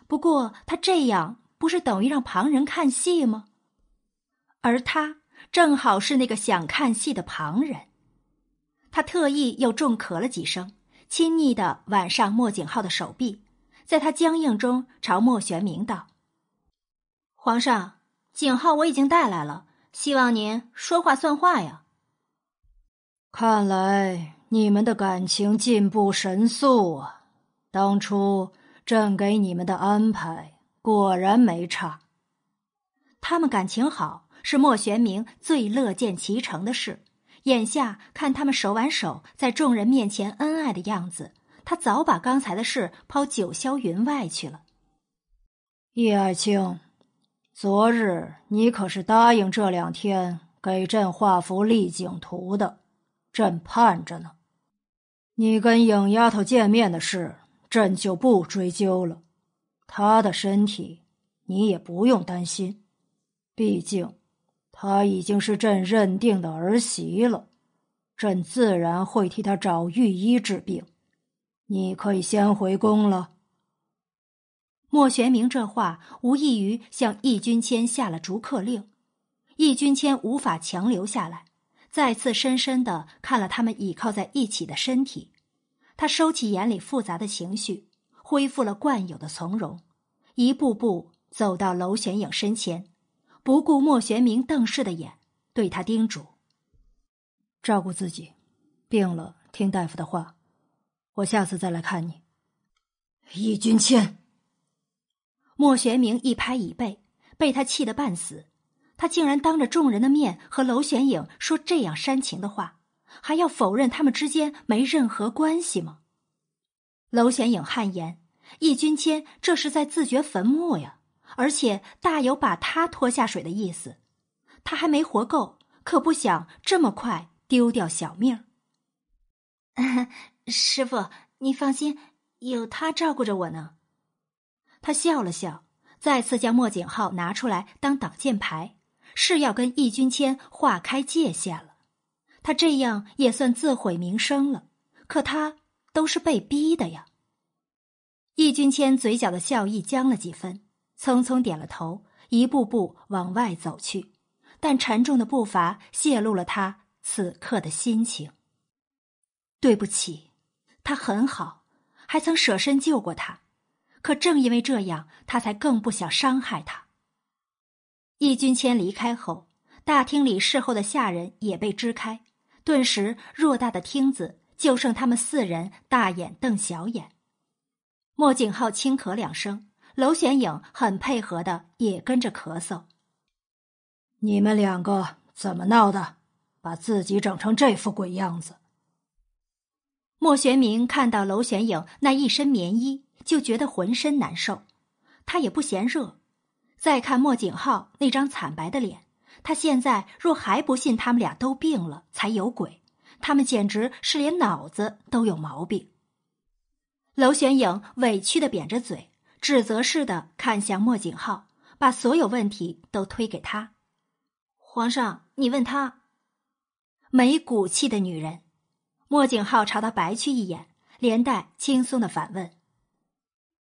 [SPEAKER 1] 不过他这样不是等于让旁人看戏吗？而他正好是那个想看戏的旁人。他特意又重咳了几声，亲昵的挽上莫景浩的手臂，在他僵硬中朝莫玄明道：“
[SPEAKER 2] 皇上。”景浩我已经带来了，希望您说话算话呀。
[SPEAKER 3] 看来你们的感情进步神速啊！当初朕给你们的安排果然没差。
[SPEAKER 1] 他们感情好是莫玄明最乐见其成的事，眼下看他们手挽手在众人面前恩爱的样子，他早把刚才的事抛九霄云外去了。
[SPEAKER 3] 叶爱卿。昨日你可是答应这两天给朕画幅丽景图的，朕盼着呢。你跟影丫头见面的事，朕就不追究了。她的身体你也不用担心，毕竟她已经是朕认定的儿媳了，朕自然会替她找御医治病。你可以先回宫了。
[SPEAKER 1] 莫玄明这话无异于向易君谦下了逐客令，易君谦无法强留下来，再次深深的看了他们倚靠在一起的身体，他收起眼里复杂的情绪，恢复了惯有的从容，一步步走到娄玄影身前，不顾莫玄明瞪视的眼，对他叮嘱：“
[SPEAKER 3] 照顾自己，病了听大夫的话，我下次再来看你。”
[SPEAKER 4] 易君谦。
[SPEAKER 1] 莫玄明一拍椅背，被他气得半死。他竟然当着众人的面和娄玄影说这样煽情的话，还要否认他们之间没任何关系吗？娄玄影汗颜：易君谦这是在自掘坟墓呀，而且大有把他拖下水的意思。他还没活够，可不想这么快丢掉小命。
[SPEAKER 2] 师傅，你放心，有他照顾着我呢。
[SPEAKER 1] 他笑了笑，再次将莫景浩拿出来当挡箭牌，是要跟易君谦划开界限了。他这样也算自毁名声了，可他都是被逼的呀。易君谦嘴角的笑意僵了几分，匆匆点了头，一步步往外走去。但沉重的步伐泄露了他此刻的心情。对不起，他很好，还曾舍身救过他，可正因为这样，他才更不想伤害他。易君谦离开后，大厅里侍候的下人也被支开，顿时偌大的厅子就剩他们四人大眼瞪小眼。莫景浩轻咳两声，娄玄影很配合的也跟着咳嗽。
[SPEAKER 3] 你们两个怎么闹的？把自己整成这副鬼样子！
[SPEAKER 1] 莫玄明看到娄玄影那一身棉衣，就觉得浑身难受。他也不嫌热，再看莫景浩那张惨白的脸，他现在若还不信他们俩都病了才有鬼，他们简直是连脑子都有毛病。娄玄影委屈的扁着嘴，指责似的看向莫景浩，把所有问题都推给他。
[SPEAKER 2] 皇上，你问他，
[SPEAKER 1] 没骨气的女人。莫景浩朝他白去一眼，连带轻松的反问：“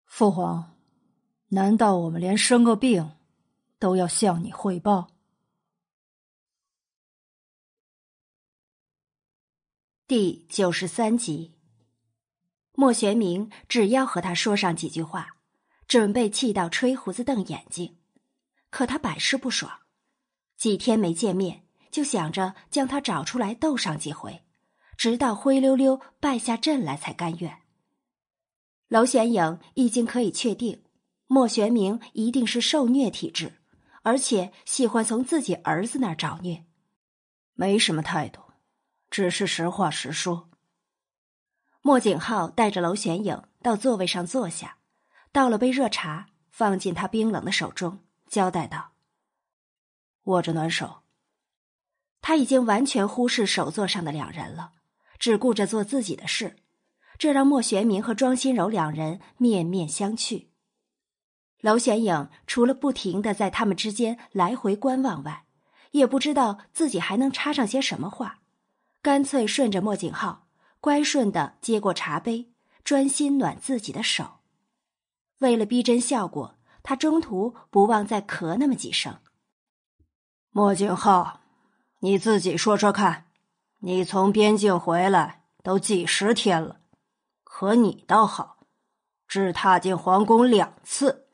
[SPEAKER 3] 父皇，难道我们连生个病都要向你汇报？”
[SPEAKER 1] 第九十三集，莫玄明只要和他说上几句话，准备气到吹胡子瞪眼睛，可他百试不爽。几天没见面，就想着将他找出来斗上几回。直到灰溜溜败下阵来，才甘愿。娄玄影已经可以确定，莫玄明一定是受虐体质，而且喜欢从自己儿子那儿找虐。
[SPEAKER 3] 没什么态度，只是实话实说。
[SPEAKER 1] 莫景浩带着娄玄影到座位上坐下，倒了杯热茶放进他冰冷的手中，交代道：“
[SPEAKER 3] 握着暖手。”
[SPEAKER 1] 他已经完全忽视首座上的两人了。只顾着做自己的事，这让莫玄明和庄心柔两人面面相觑。娄玄影除了不停的在他们之间来回观望外，也不知道自己还能插上些什么话，干脆顺着莫景浩，乖顺的接过茶杯，专心暖自己的手。为了逼真效果，他中途不忘再咳那么几声。
[SPEAKER 3] 莫景浩，你自己说说看。你从边境回来都几十天了，可你倒好，只踏进皇宫两次，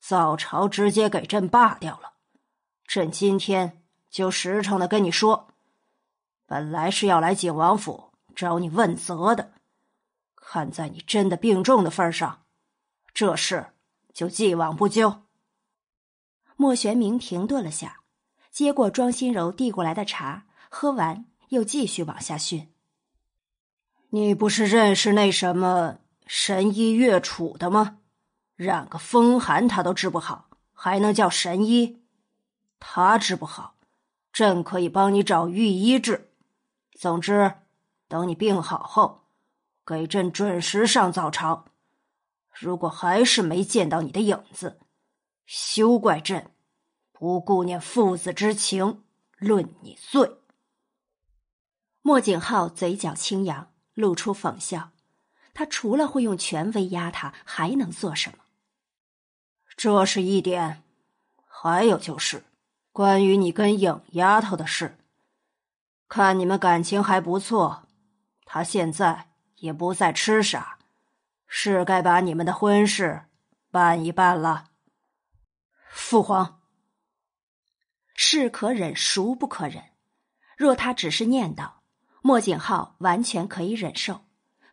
[SPEAKER 3] 早朝直接给朕罢掉了。朕今天就实诚的跟你说，本来是要来景王府找你问责的，看在你真的病重的份上，这事就既往不咎。
[SPEAKER 1] 莫玄明停顿了下，接过庄心柔递过来的茶，喝完。又继续往下训。
[SPEAKER 3] 你不是认识那什么神医岳楚的吗？染个风寒他都治不好，还能叫神医？他治不好，朕可以帮你找御医治。总之，等你病好后，给朕准时上早朝。如果还是没见到你的影子，休怪朕不顾念父子之情，论你罪。
[SPEAKER 1] 莫景浩嘴角轻扬，露出讽笑。他除了会用权威压他，还能做什么？
[SPEAKER 3] 这是一点，还有就是关于你跟影丫头的事。看你们感情还不错，他现在也不再痴傻，是该把你们的婚事办一办了。父皇，
[SPEAKER 1] 是可忍，孰不可忍？若他只是念叨。莫景浩完全可以忍受，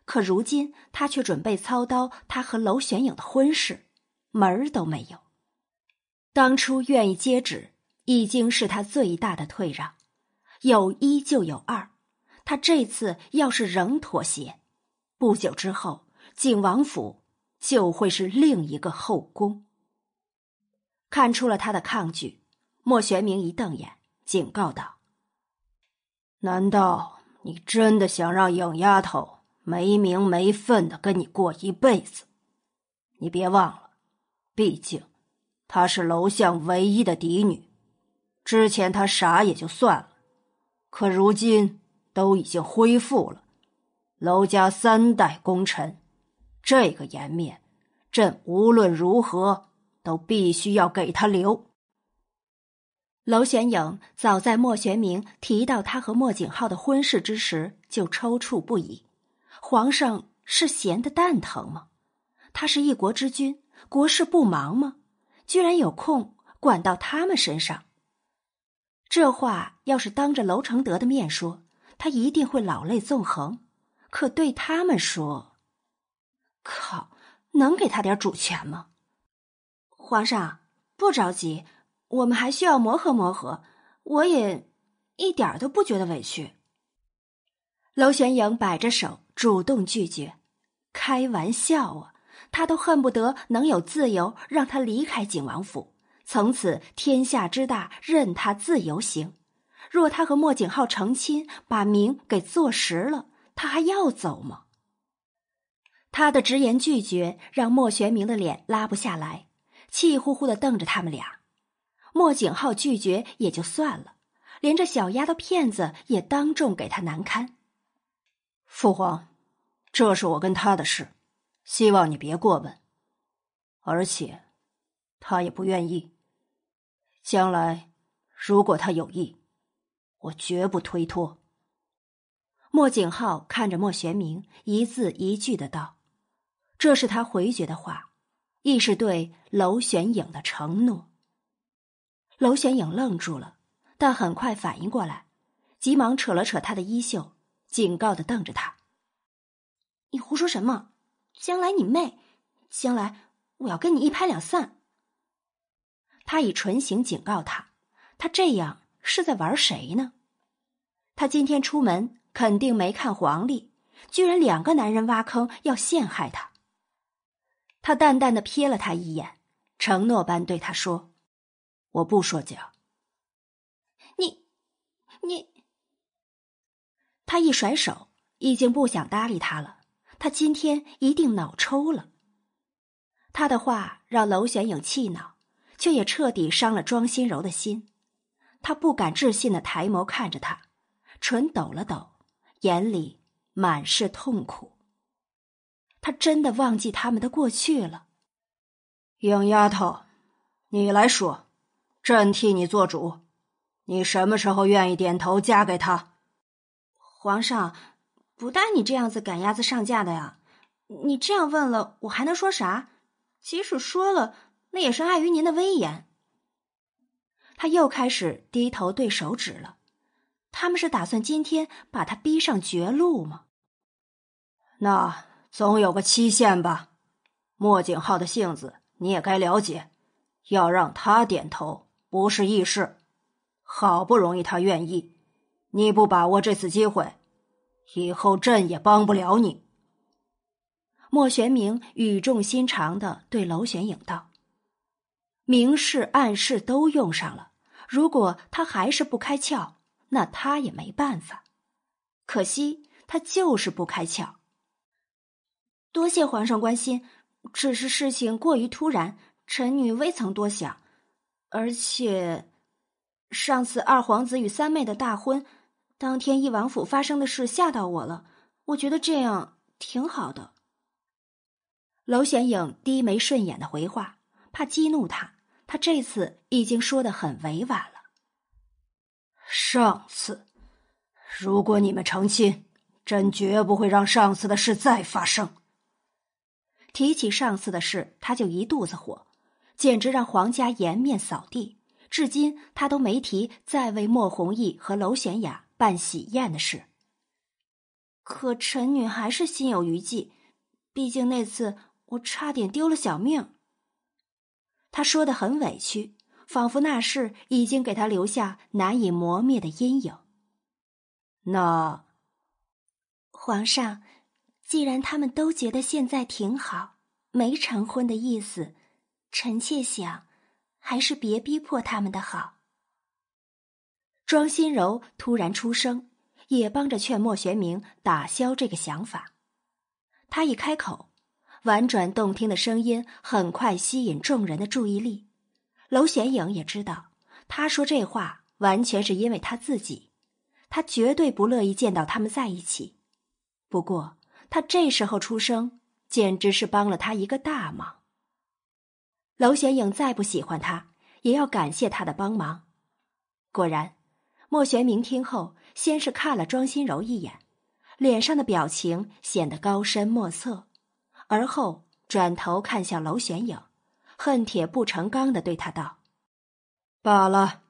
[SPEAKER 1] 可如今他却准备操刀他和娄玄影的婚事，门儿都没有。当初愿意接旨，已经是他最大的退让。有一就有二，他这次要是仍妥协，不久之后景王府就会是另一个后宫。看出了他的抗拒，莫玄明一瞪眼，警告道：“
[SPEAKER 3] 难道？”你真的想让影丫头没名没分的跟你过一辈子？你别忘了，毕竟她是楼相唯一的嫡女。之前她傻也就算了，可如今都已经恢复了，楼家三代功臣，这个颜面，朕无论如何都必须要给他留。
[SPEAKER 1] 娄玄影早在莫玄明提到他和莫景浩的婚事之时，就抽搐不已。皇上是闲的蛋疼吗？他是一国之君，国事不忙吗？居然有空管到他们身上。这话要是当着娄承德的面说，他一定会老泪纵横。可对他们说，靠，能给他点主权吗？
[SPEAKER 2] 皇上不着急。我们还需要磨合磨合，我也一点都不觉得委屈。
[SPEAKER 1] 娄玄影摆着手，主动拒绝。开玩笑啊，他都恨不得能有自由，让他离开景王府，从此天下之大，任他自由行。若他和莫景浩成亲，把名给坐实了，他还要走吗？他的直言拒绝让莫玄明的脸拉不下来，气呼呼的瞪着他们俩。莫景浩拒绝也就算了，连这小丫头片子也当众给他难堪。
[SPEAKER 3] 父皇，这是我跟他的事，希望你别过问。而且，他也不愿意。将来，如果他有意，我绝不推脱。
[SPEAKER 1] 莫景浩看着莫玄明，一字一句的道：“这是他回绝的话，亦是对娄玄影的承诺。”娄玄影愣住了，但很快反应过来，急忙扯了扯他的衣袖，警告的瞪着他：“
[SPEAKER 2] 你胡说什么？将来你妹！将来我要跟你一拍两散！”
[SPEAKER 1] 他以唇形警告他，他这样是在玩谁呢？他今天出门肯定没看黄历，居然两个男人挖坑要陷害他。他淡淡的瞥了他一眼，承诺般对他说。我不说假。
[SPEAKER 2] 你，你，
[SPEAKER 1] 他一甩手，已经不想搭理他了。他今天一定脑抽了。他的话让娄玄影气恼，却也彻底伤了庄心柔的心。他不敢置信的抬眸看着他，唇抖了抖，眼里满是痛苦。他真的忘记他们的过去了。
[SPEAKER 3] 影丫头，你来说。朕替你做主，你什么时候愿意点头嫁给他？
[SPEAKER 2] 皇上，不带你这样子赶鸭子上架的呀！你这样问了，我还能说啥？即使说了，那也是碍于您的威严。
[SPEAKER 1] 他又开始低头对手指了。他们是打算今天把他逼上绝路吗？
[SPEAKER 3] 那总有个期限吧。莫景浩的性子你也该了解，要让他点头。不是易事，好不容易他愿意，你不把握这次机会，以后朕也帮不了你。
[SPEAKER 1] 莫玄明语重心长的对娄玄影道：“明示暗示都用上了，如果他还是不开窍，那他也没办法。可惜他就是不开窍。
[SPEAKER 2] 多谢皇上关心，只是事情过于突然，臣女未曾多想。”而且，上次二皇子与三妹的大婚，当天义王府发生的事吓到我了。我觉得这样挺好的。
[SPEAKER 1] 娄玄影低眉顺眼的回话，怕激怒他，他这次已经说的很委婉了。
[SPEAKER 3] 上次，如果你们成亲，朕绝不会让上次的事再发生。
[SPEAKER 1] 提起上次的事，他就一肚子火。简直让皇家颜面扫地。至今他都没提再为莫弘毅和娄玄雅办喜宴的事。
[SPEAKER 2] 可臣女还是心有余悸，毕竟那次我差点丢了小命。
[SPEAKER 1] 他说的很委屈，仿佛那事已经给他留下难以磨灭的阴影。
[SPEAKER 3] 那，
[SPEAKER 2] 皇上，既然他们都觉得现在挺好，没成婚的意思。臣妾想，还是别逼迫他们的好。
[SPEAKER 1] 庄心柔突然出声，也帮着劝莫玄明打消这个想法。他一开口，婉转动听的声音很快吸引众人的注意力。娄玄影也知道，他说这话完全是因为他自己，他绝对不乐意见到他们在一起。不过，他这时候出声，简直是帮了他一个大忙。娄玄影再不喜欢他，也要感谢他的帮忙。果然，莫玄明听后，先是看了庄心柔一眼，脸上的表情显得高深莫测，而后转头看向娄玄影，恨铁不成钢的对他道：“
[SPEAKER 3] 罢了，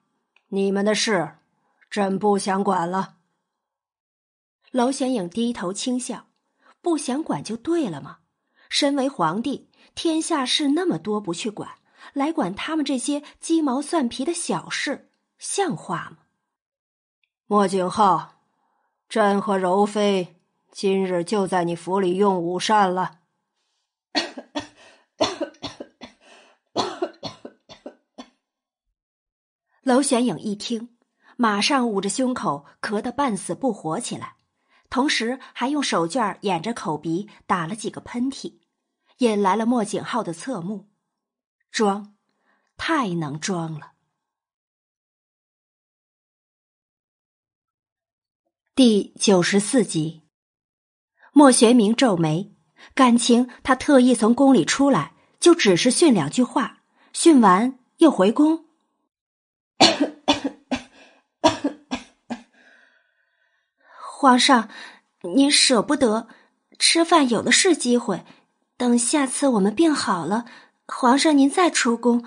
[SPEAKER 3] 你们的事，朕不想管了。”
[SPEAKER 1] 娄玄影低头轻笑：“不想管就对了吗？身为皇帝，天下事那么多，不去管，来管他们这些鸡毛蒜皮的小事，像话吗？”
[SPEAKER 3] 莫景浩，朕和柔妃今日就在你府里用午膳了。
[SPEAKER 1] 娄玄影一听，马上捂着胸口，咳得半死不活起来。同时还用手绢掩着口鼻，打了几个喷嚏，引来了莫景浩的侧目。装，太能装了。第九十四集，莫玄明皱眉，感情他特意从宫里出来，就只是训两句话，训完又回宫。
[SPEAKER 2] 皇上，您舍不得吃饭，有的是机会。等下次我们病好了，皇上您再出宫，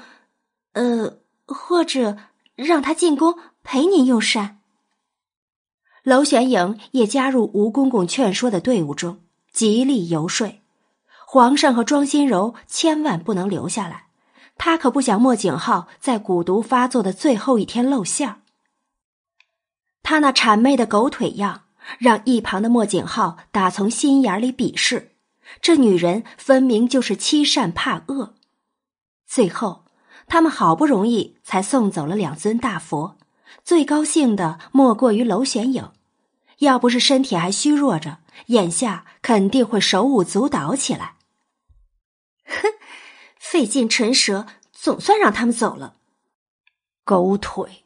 [SPEAKER 2] 呃，或者让他进宫陪您用膳。
[SPEAKER 1] 娄玄影也加入吴公公劝说的队伍中，极力游说皇上和庄心柔千万不能留下来。他可不想莫景浩在蛊毒发作的最后一天露馅儿。他那谄媚的狗腿样。让一旁的莫景浩打从心眼里鄙视，这女人分明就是欺善怕恶。最后，他们好不容易才送走了两尊大佛，最高兴的莫过于娄玄影。要不是身体还虚弱着，眼下肯定会手舞足蹈起来。
[SPEAKER 2] 哼，费尽唇舌，总算让他们走了。
[SPEAKER 3] 狗腿！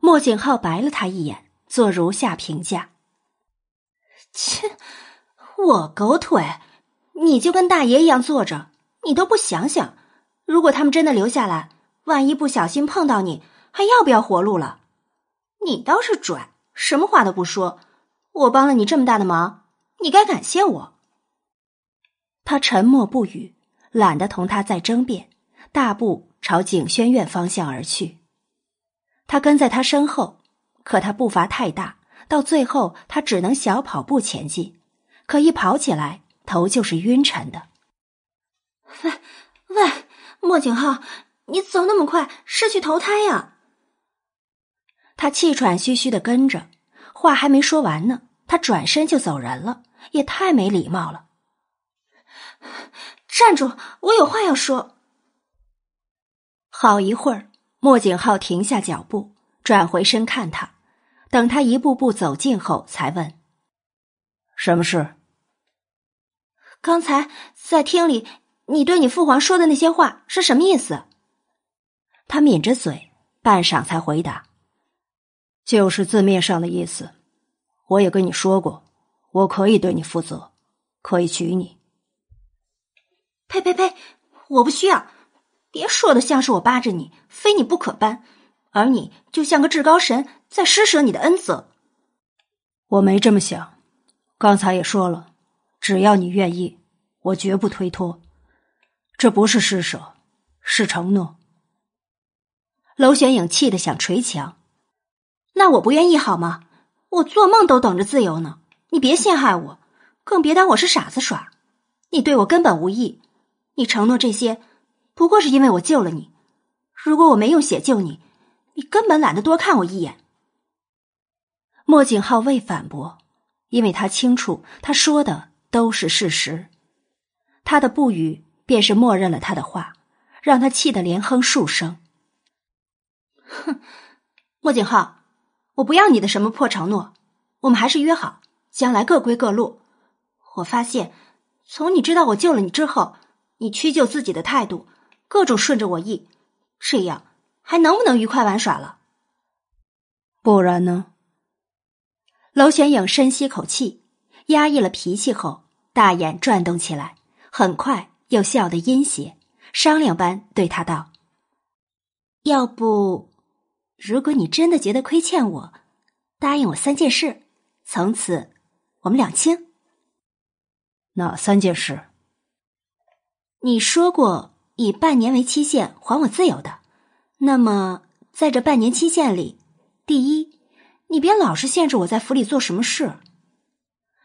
[SPEAKER 1] 莫景浩白了他一眼。做如下评价：
[SPEAKER 2] 切，我狗腿，你就跟大爷一样坐着，你都不想想，如果他们真的留下来，万一不小心碰到你，还要不要活路了？你倒是拽，什么话都不说。我帮了你这么大的忙，你该感谢我。
[SPEAKER 1] 他沉默不语，懒得同他再争辩，大步朝景轩院方向而去。他跟在他身后。可他步伐太大，到最后他只能小跑步前进。可一跑起来，头就是晕沉的。
[SPEAKER 2] 喂喂，莫景浩，你走那么快，是去投胎呀？
[SPEAKER 1] 他气喘吁吁的跟着，话还没说完呢，他转身就走人了，也太没礼貌了。
[SPEAKER 2] 站住，我有话要说。
[SPEAKER 1] 好一会儿，莫景浩停下脚步。转回身看他，等他一步步走近后，才问：“
[SPEAKER 3] 什么事？”
[SPEAKER 2] 刚才在厅里，你对你父皇说的那些话是什么意思？
[SPEAKER 1] 他抿着嘴，半晌才回答：“
[SPEAKER 3] 就是字面上的意思。我也跟你说过，我可以对你负责，可以娶你。”
[SPEAKER 2] 呸呸呸！我不需要，别说的像是我扒着你，非你不可般。而你就像个至高神在施舍你的恩泽，
[SPEAKER 3] 我没这么想。刚才也说了，只要你愿意，我绝不推脱。这不是施舍，是承诺。
[SPEAKER 1] 娄玄影气得想捶墙，
[SPEAKER 2] 那我不愿意好吗？我做梦都等着自由呢。你别陷害我，更别当我是傻子耍。你对我根本无益，你承诺这些，不过是因为我救了你。如果我没用血救你，你根本懒得多看我一眼。
[SPEAKER 1] 莫景浩未反驳，因为他清楚他说的都是事实。他的不语便是默认了他的话，让他气得连哼数声。
[SPEAKER 2] 哼，莫景浩，我不要你的什么破承诺，我们还是约好，将来各归各路。我发现，从你知道我救了你之后，你屈就自己的态度，各种顺着我意，这样。还能不能愉快玩耍了？
[SPEAKER 3] 不然呢？
[SPEAKER 1] 娄玄影深吸口气，压抑了脾气后，大眼转动起来，很快又笑得阴邪，商量般对他道：“
[SPEAKER 2] 要不，
[SPEAKER 1] 如果你真的觉得亏欠我，答应我三件事，从此我们两清。
[SPEAKER 3] 哪三件事？
[SPEAKER 1] 你说过以半年为期限还我自由的，那么在这半年期限里，第一，你别老是限制我在府里做什么事。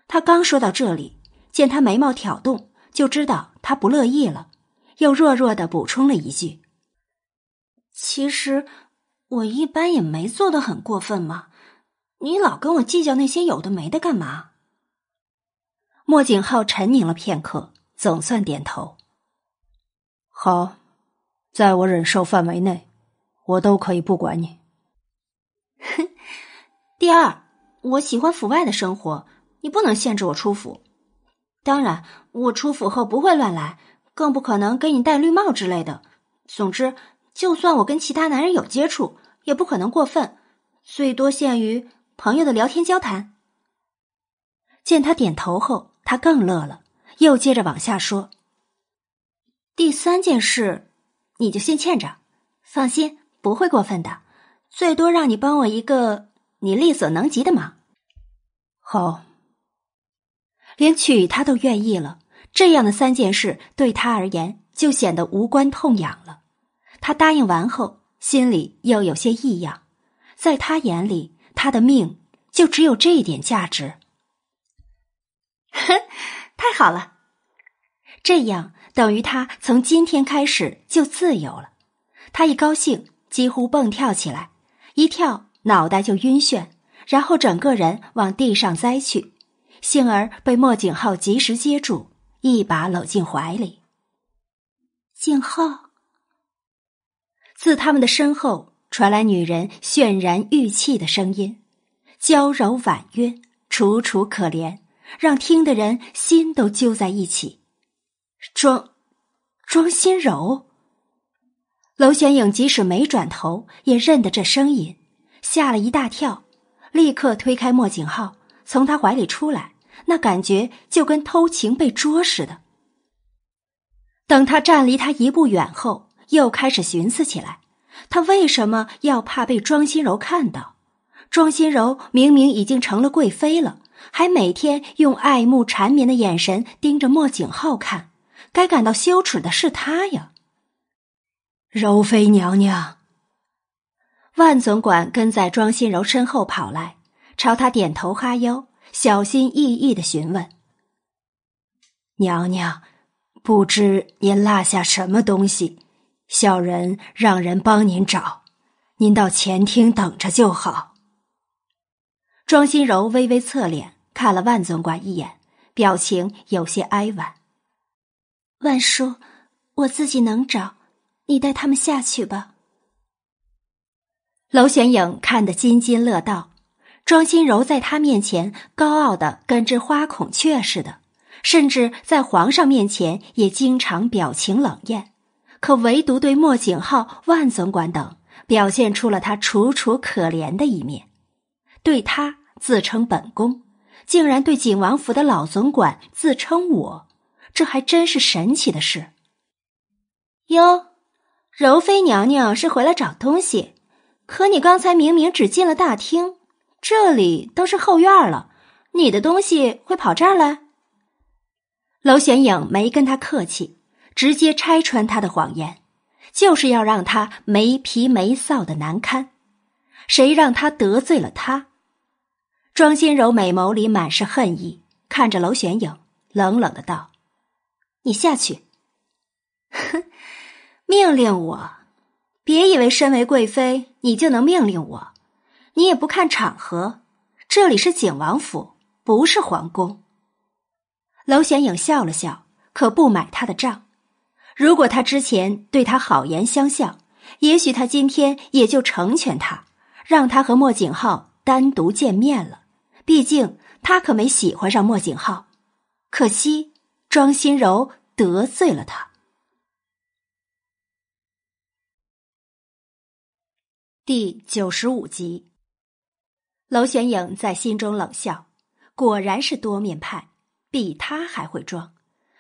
[SPEAKER 1] 他刚说到这里，见他眉毛挑动，就知道他不乐意了，又弱弱的补充了一句：“其实我一般也没做的很过分嘛，你老跟我计较那些有的没的干嘛？”莫景浩沉凝了片刻，总算点头。
[SPEAKER 3] 好，在我忍受范围内，我都可以不管你。
[SPEAKER 1] 哼，第二，我喜欢府外的生活，你不能限制我出府。当然，我出府后不会乱来，更不可能给你戴绿帽之类的。总之，就算我跟其他男人有接触，也不可能过分，最多限于朋友的聊天交谈。见他点头后，他更乐了，又接着往下说。第三件事，你就先欠着，放心，不会过分的，最多让你帮我一个你力所能及的忙。
[SPEAKER 3] 好，
[SPEAKER 1] 连娶她都愿意了，这样的三件事对他而言就显得无关痛痒了。他答应完后，心里又有些异样，在他眼里，他的命就只有这一点价值。哼，太好了，这样。等于他从今天开始就自由了。他一高兴，几乎蹦跳起来，一跳脑袋就晕眩，然后整个人往地上栽去，幸而被莫景浩及时接住，一把搂进怀里。景浩，自他们的身后传来女人渲然欲泣的声音，娇柔婉约，楚楚可怜，让听的人心都揪在一起。庄，庄心柔。娄玄影即使没转头，也认得这声音，吓了一大跳，立刻推开莫景浩，从他怀里出来，那感觉就跟偷情被捉似的。等他站离他一步远后，又开始寻思起来：他为什么要怕被庄心柔看到？庄心柔明明已经成了贵妃了，还每天用爱慕缠绵的眼神盯着莫景浩看。该感到羞耻的是他呀，
[SPEAKER 3] 柔妃娘娘。
[SPEAKER 1] 万总管跟在庄心柔身后跑来，朝她点头哈腰，小心翼翼的询问：“
[SPEAKER 3] 娘娘，不知您落下什么东西？小人让人帮您找，您到前厅等着就好。”
[SPEAKER 1] 庄心柔微微侧脸看了万总管一眼，表情有些哀婉。万叔，我自己能找，你带他们下去吧。娄玄影看得津津乐道，庄心柔在他面前高傲的跟只花孔雀似的，甚至在皇上面前也经常表情冷艳，可唯独对莫景浩、万总管等表现出了他楚楚可怜的一面。对他自称本宫，竟然对景王府的老总管自称我。这还真是神奇的事。哟，柔妃娘娘是回来找东西，可你刚才明明只进了大厅，这里都是后院了，你的东西会跑这儿来？娄玄影没跟他客气，直接拆穿他的谎言，就是要让他没皮没臊的难堪。谁让他得罪了他？庄心柔美眸里满是恨意，看着娄玄影，冷冷的道。你下去，哼！命令我，别以为身为贵妃你就能命令我，你也不看场合，这里是景王府，不是皇宫。娄玄影笑了笑，可不买他的账。如果他之前对他好言相向，也许他今天也就成全他，让他和莫景浩单独见面了。毕竟他可没喜欢上莫景浩，可惜。庄心柔得罪了他。第九十五集，娄玄影在心中冷笑，果然是多面派，比他还会装，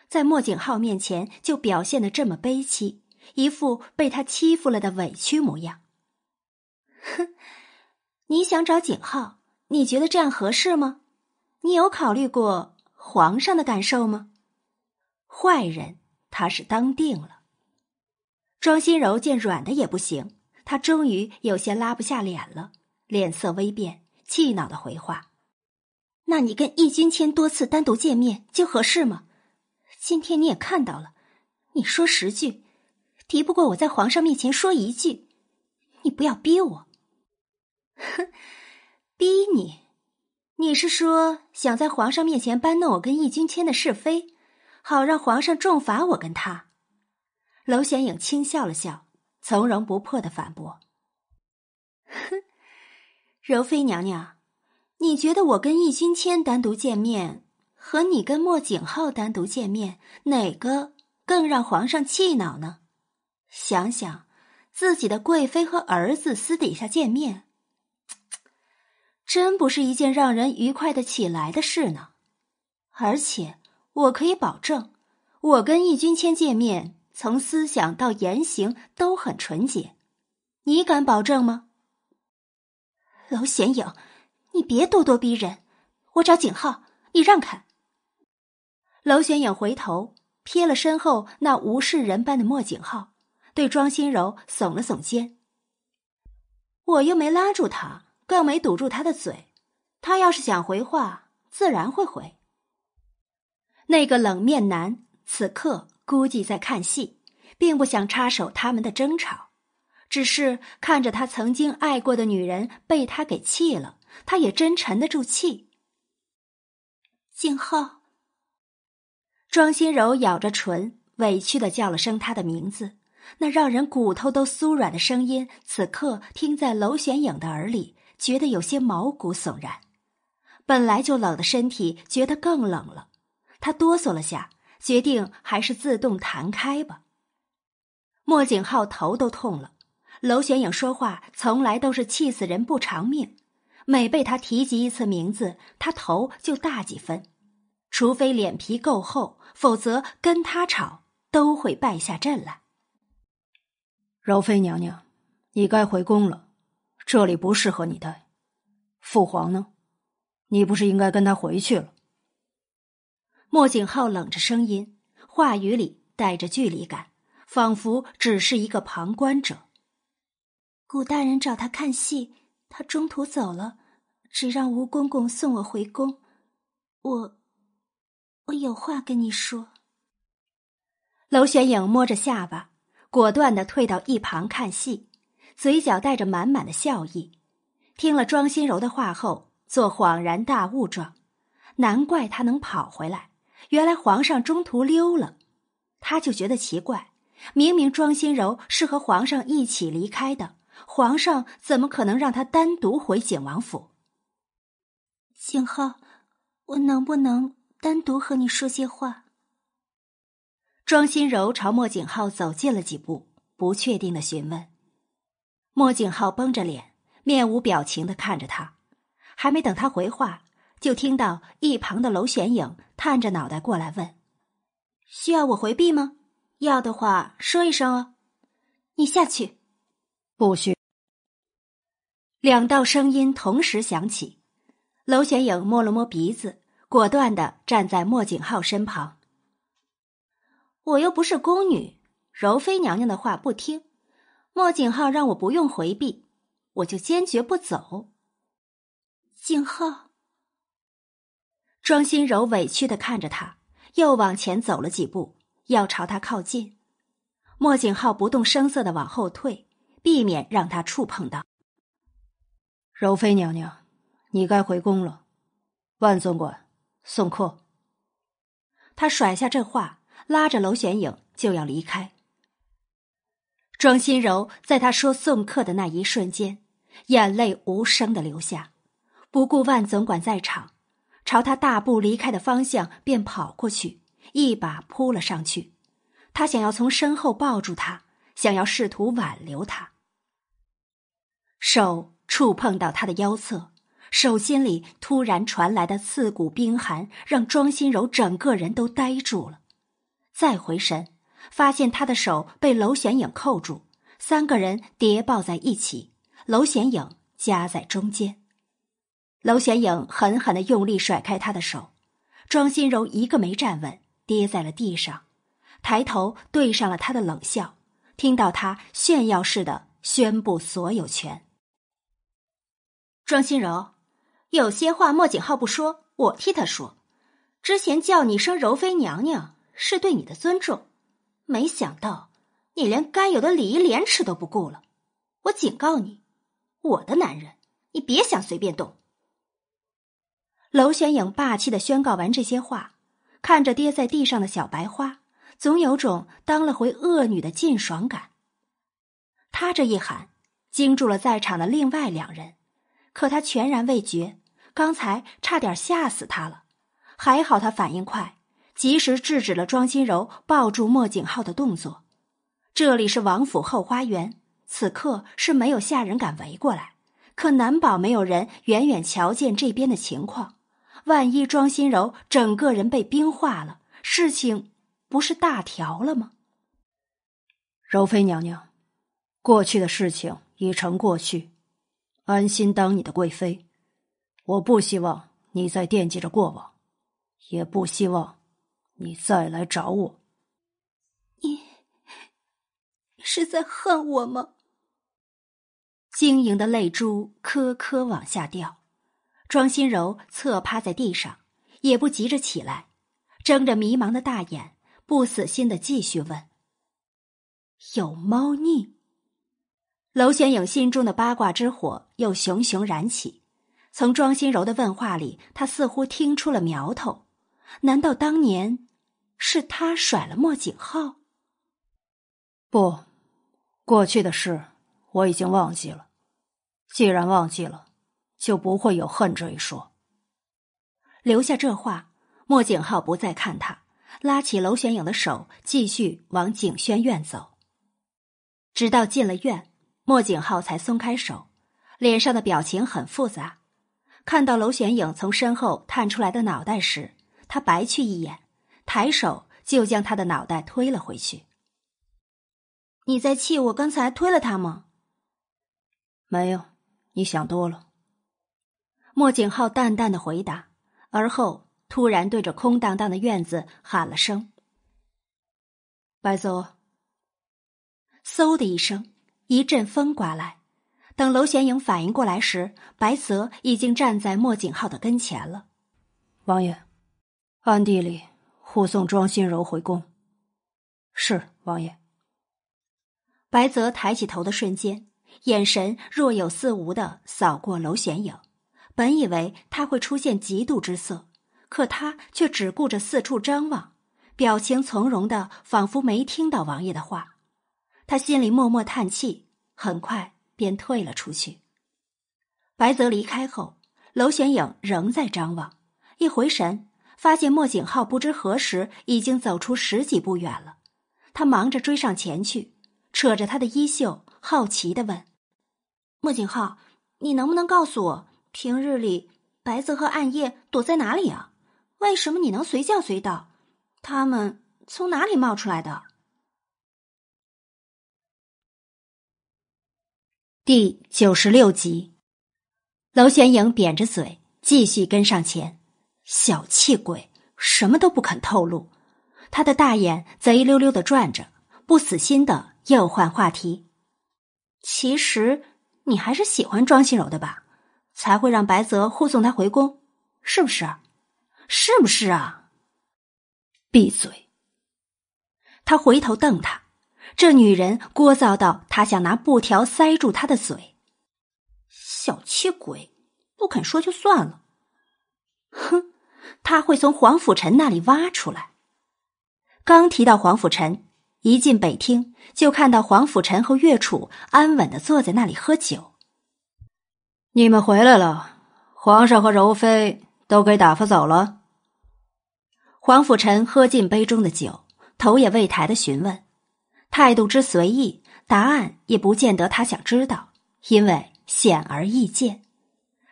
[SPEAKER 1] 在莫景浩面前就表现的这么悲戚，一副被他欺负了的委屈模样。
[SPEAKER 2] 哼，你想找景浩？你觉得这样合适吗？你有考虑过皇上的感受吗？
[SPEAKER 1] 坏人，他是当定了。庄心柔见软的也不行，他终于有些拉不下脸了，脸色微变，气恼的回话：“
[SPEAKER 2] 那你跟易君谦多次单独见面就合适吗？今天你也看到了，你说十句，敌不过我在皇上面前说一句。你不要逼我。”
[SPEAKER 1] 哼，逼你？你是说想在皇上面前搬弄我跟易君谦的是非，好让皇上重罚我跟他？娄玄影轻笑了笑，从容不迫的反驳：“哼，柔妃娘娘，你觉得我跟易君谦单独见面，和你跟莫景浩单独见面，哪个更让皇上气恼呢？想想自己的贵妃和儿子私底下见面，真不是一件让人愉快的起来的事呢。而且我可以保证，我跟易君谦见面。”从思想到言行都很纯洁，你敢保证吗？
[SPEAKER 2] 娄显影，你别咄咄逼人，我找景浩，你让开。
[SPEAKER 1] 娄显影回头瞥了身后那无视人般的莫景浩，对庄心柔耸了耸肩。我又没拉住他，更没堵住他的嘴，他要是想回话，自然会回。那个冷面男此刻。估计在看戏，并不想插手他们的争吵，只是看着他曾经爱过的女人被他给气了，他也真沉得住气。
[SPEAKER 2] 静浩，
[SPEAKER 1] 庄心柔咬着唇，委屈的叫了声他的名字，那让人骨头都酥软的声音，此刻听在娄玄影的耳里，觉得有些毛骨悚然。本来就冷的身体，觉得更冷了，他哆嗦了下。决定还是自动弹开吧。莫景浩头都痛了，娄玄影说话从来都是气死人不偿命，每被他提及一次名字，他头就大几分。除非脸皮够厚，否则跟他吵都会败下阵来。
[SPEAKER 3] 柔妃娘娘，你该回宫了，这里不适合你待。父皇呢？你不是应该跟他回去了？
[SPEAKER 1] 莫景浩冷着声音，话语里带着距离感，仿佛只是一个旁观者。
[SPEAKER 2] 古大人找他看戏，他中途走了，只让吴公公送我回宫。我，我有话跟你说。
[SPEAKER 1] 娄玄影摸着下巴，果断的退到一旁看戏，嘴角带着满满的笑意。听了庄心柔的话后，做恍然大悟状，难怪他能跑回来。原来皇上中途溜了，他就觉得奇怪。明明庄心柔是和皇上一起离开的，皇上怎么可能让他单独回景王府？
[SPEAKER 2] 景浩，我能不能单独和你说些话？
[SPEAKER 1] 庄心柔朝莫景浩走近了几步，不确定的询问。莫景浩绷着脸，面无表情的看着他，还没等他回话。就听到一旁的娄玄影探着脑袋过来问：“需要我回避吗？要的话说一声哦。”
[SPEAKER 2] 你下去。
[SPEAKER 3] 不需。
[SPEAKER 1] 两道声音同时响起，娄玄影摸了摸鼻子，果断的站在莫景浩身旁。我又不是宫女，柔妃娘娘的话不听，莫景浩让我不用回避，我就坚决不走。
[SPEAKER 2] 景浩。
[SPEAKER 1] 庄心柔委屈的看着他，又往前走了几步，要朝他靠近。莫景浩不动声色的往后退，避免让他触碰到。
[SPEAKER 3] 柔妃娘娘，你该回宫了。万总管，送客。
[SPEAKER 1] 他甩下这话，拉着娄玄影就要离开。庄心柔在他说送客的那一瞬间，眼泪无声的流下，不顾万总管在场。朝他大步离开的方向便跑过去，一把扑了上去。他想要从身后抱住他，想要试图挽留他。手触碰到他的腰侧，手心里突然传来的刺骨冰寒，让庄心柔整个人都呆住了。再回神，发现他的手被娄玄影扣住，三个人叠抱在一起，娄玄影夹在中间。娄玄影狠狠的用力甩开他的手，庄心柔一个没站稳，跌在了地上，抬头对上了他的冷笑，听到他炫耀似的宣布所有权。庄心柔，有些话莫景浩不说，我替他说。之前叫你声柔妃娘娘是对你的尊重，没想到你连该有的礼仪廉耻都不顾了。我警告你，我的男人，你别想随便动。娄玄影霸气的宣告完这些话，看着跌在地上的小白花，总有种当了回恶女的劲爽感。他这一喊，惊住了在场的另外两人，可他全然未觉，刚才差点吓死他了。还好他反应快，及时制止了庄心柔抱住莫景浩的动作。这里是王府后花园，此刻是没有下人敢围过来，可难保没有人远远瞧见这边的情况。万一庄心柔整个人被冰化了，事情不是大条了吗？
[SPEAKER 3] 柔妃娘娘，过去的事情已成过去，安心当你的贵妃。我不希望你再惦记着过往，也不希望你再来找我。
[SPEAKER 2] 你是在恨我吗？
[SPEAKER 1] 晶莹的泪珠颗颗往下掉。庄心柔侧趴在地上，也不急着起来，睁着迷茫的大眼，不死心的继续问：“有猫腻？”娄玄影心中的八卦之火又熊熊燃起。从庄心柔的问话里，他似乎听出了苗头。难道当年是他甩了莫景浩？
[SPEAKER 3] 不，过去的事我已经忘记了。既然忘记了。就不会有恨这一说。
[SPEAKER 1] 留下这话，莫景浩不再看他，拉起娄玄影的手，继续往景轩院走。直到进了院，莫景浩才松开手，脸上的表情很复杂。看到娄玄影从身后探出来的脑袋时，他白去一眼，抬手就将他的脑袋推了回去。
[SPEAKER 2] 你在气我刚才推了他吗？
[SPEAKER 3] 没有，你想多了。
[SPEAKER 1] 莫景浩淡淡的回答，而后突然对着空荡荡的院子喊了声：“
[SPEAKER 3] 白泽。”
[SPEAKER 1] 嗖的一声，一阵风刮来。等娄玄影反应过来时，白泽已经站在莫景浩的跟前了。
[SPEAKER 3] 王爷，暗地里护送庄心柔回宫。是王爷。
[SPEAKER 1] 白泽抬起头的瞬间，眼神若有似无的扫过娄玄影。本以为他会出现嫉妒之色，可他却只顾着四处张望，表情从容的仿佛没听到王爷的话。他心里默默叹气，很快便退了出去。白泽离开后，娄玄影仍在张望，一回神，发现莫景浩不知何时已经走出十几步远了。他忙着追上前去，扯着他的衣袖，好奇的问：“
[SPEAKER 2] 莫景浩，你能不能告诉我？”平日里，白泽和暗夜躲在哪里啊？为什么你能随叫随到？他们从哪里冒出来的？
[SPEAKER 1] 第九十六集，娄玄影扁着嘴继续跟上前，小气鬼，什么都不肯透露。他的大眼贼溜溜的转着，不死心的又换话题。其实你还是喜欢庄心柔的吧？才会让白泽护送他回宫，是不是？是不是啊？闭嘴！他回头瞪他，这女人聒噪到他想拿布条塞住他的嘴。小气鬼，不肯说就算了。哼，他会从黄甫臣那里挖出来。刚提到黄甫臣，一进北厅就看到黄甫臣和岳楚安稳的坐在那里喝酒。
[SPEAKER 3] 你们回来了，皇上和柔妃都给打发走了。
[SPEAKER 1] 黄甫臣喝尽杯中的酒，头也未抬的询问，态度之随意，答案也不见得他想知道，因为显而易见。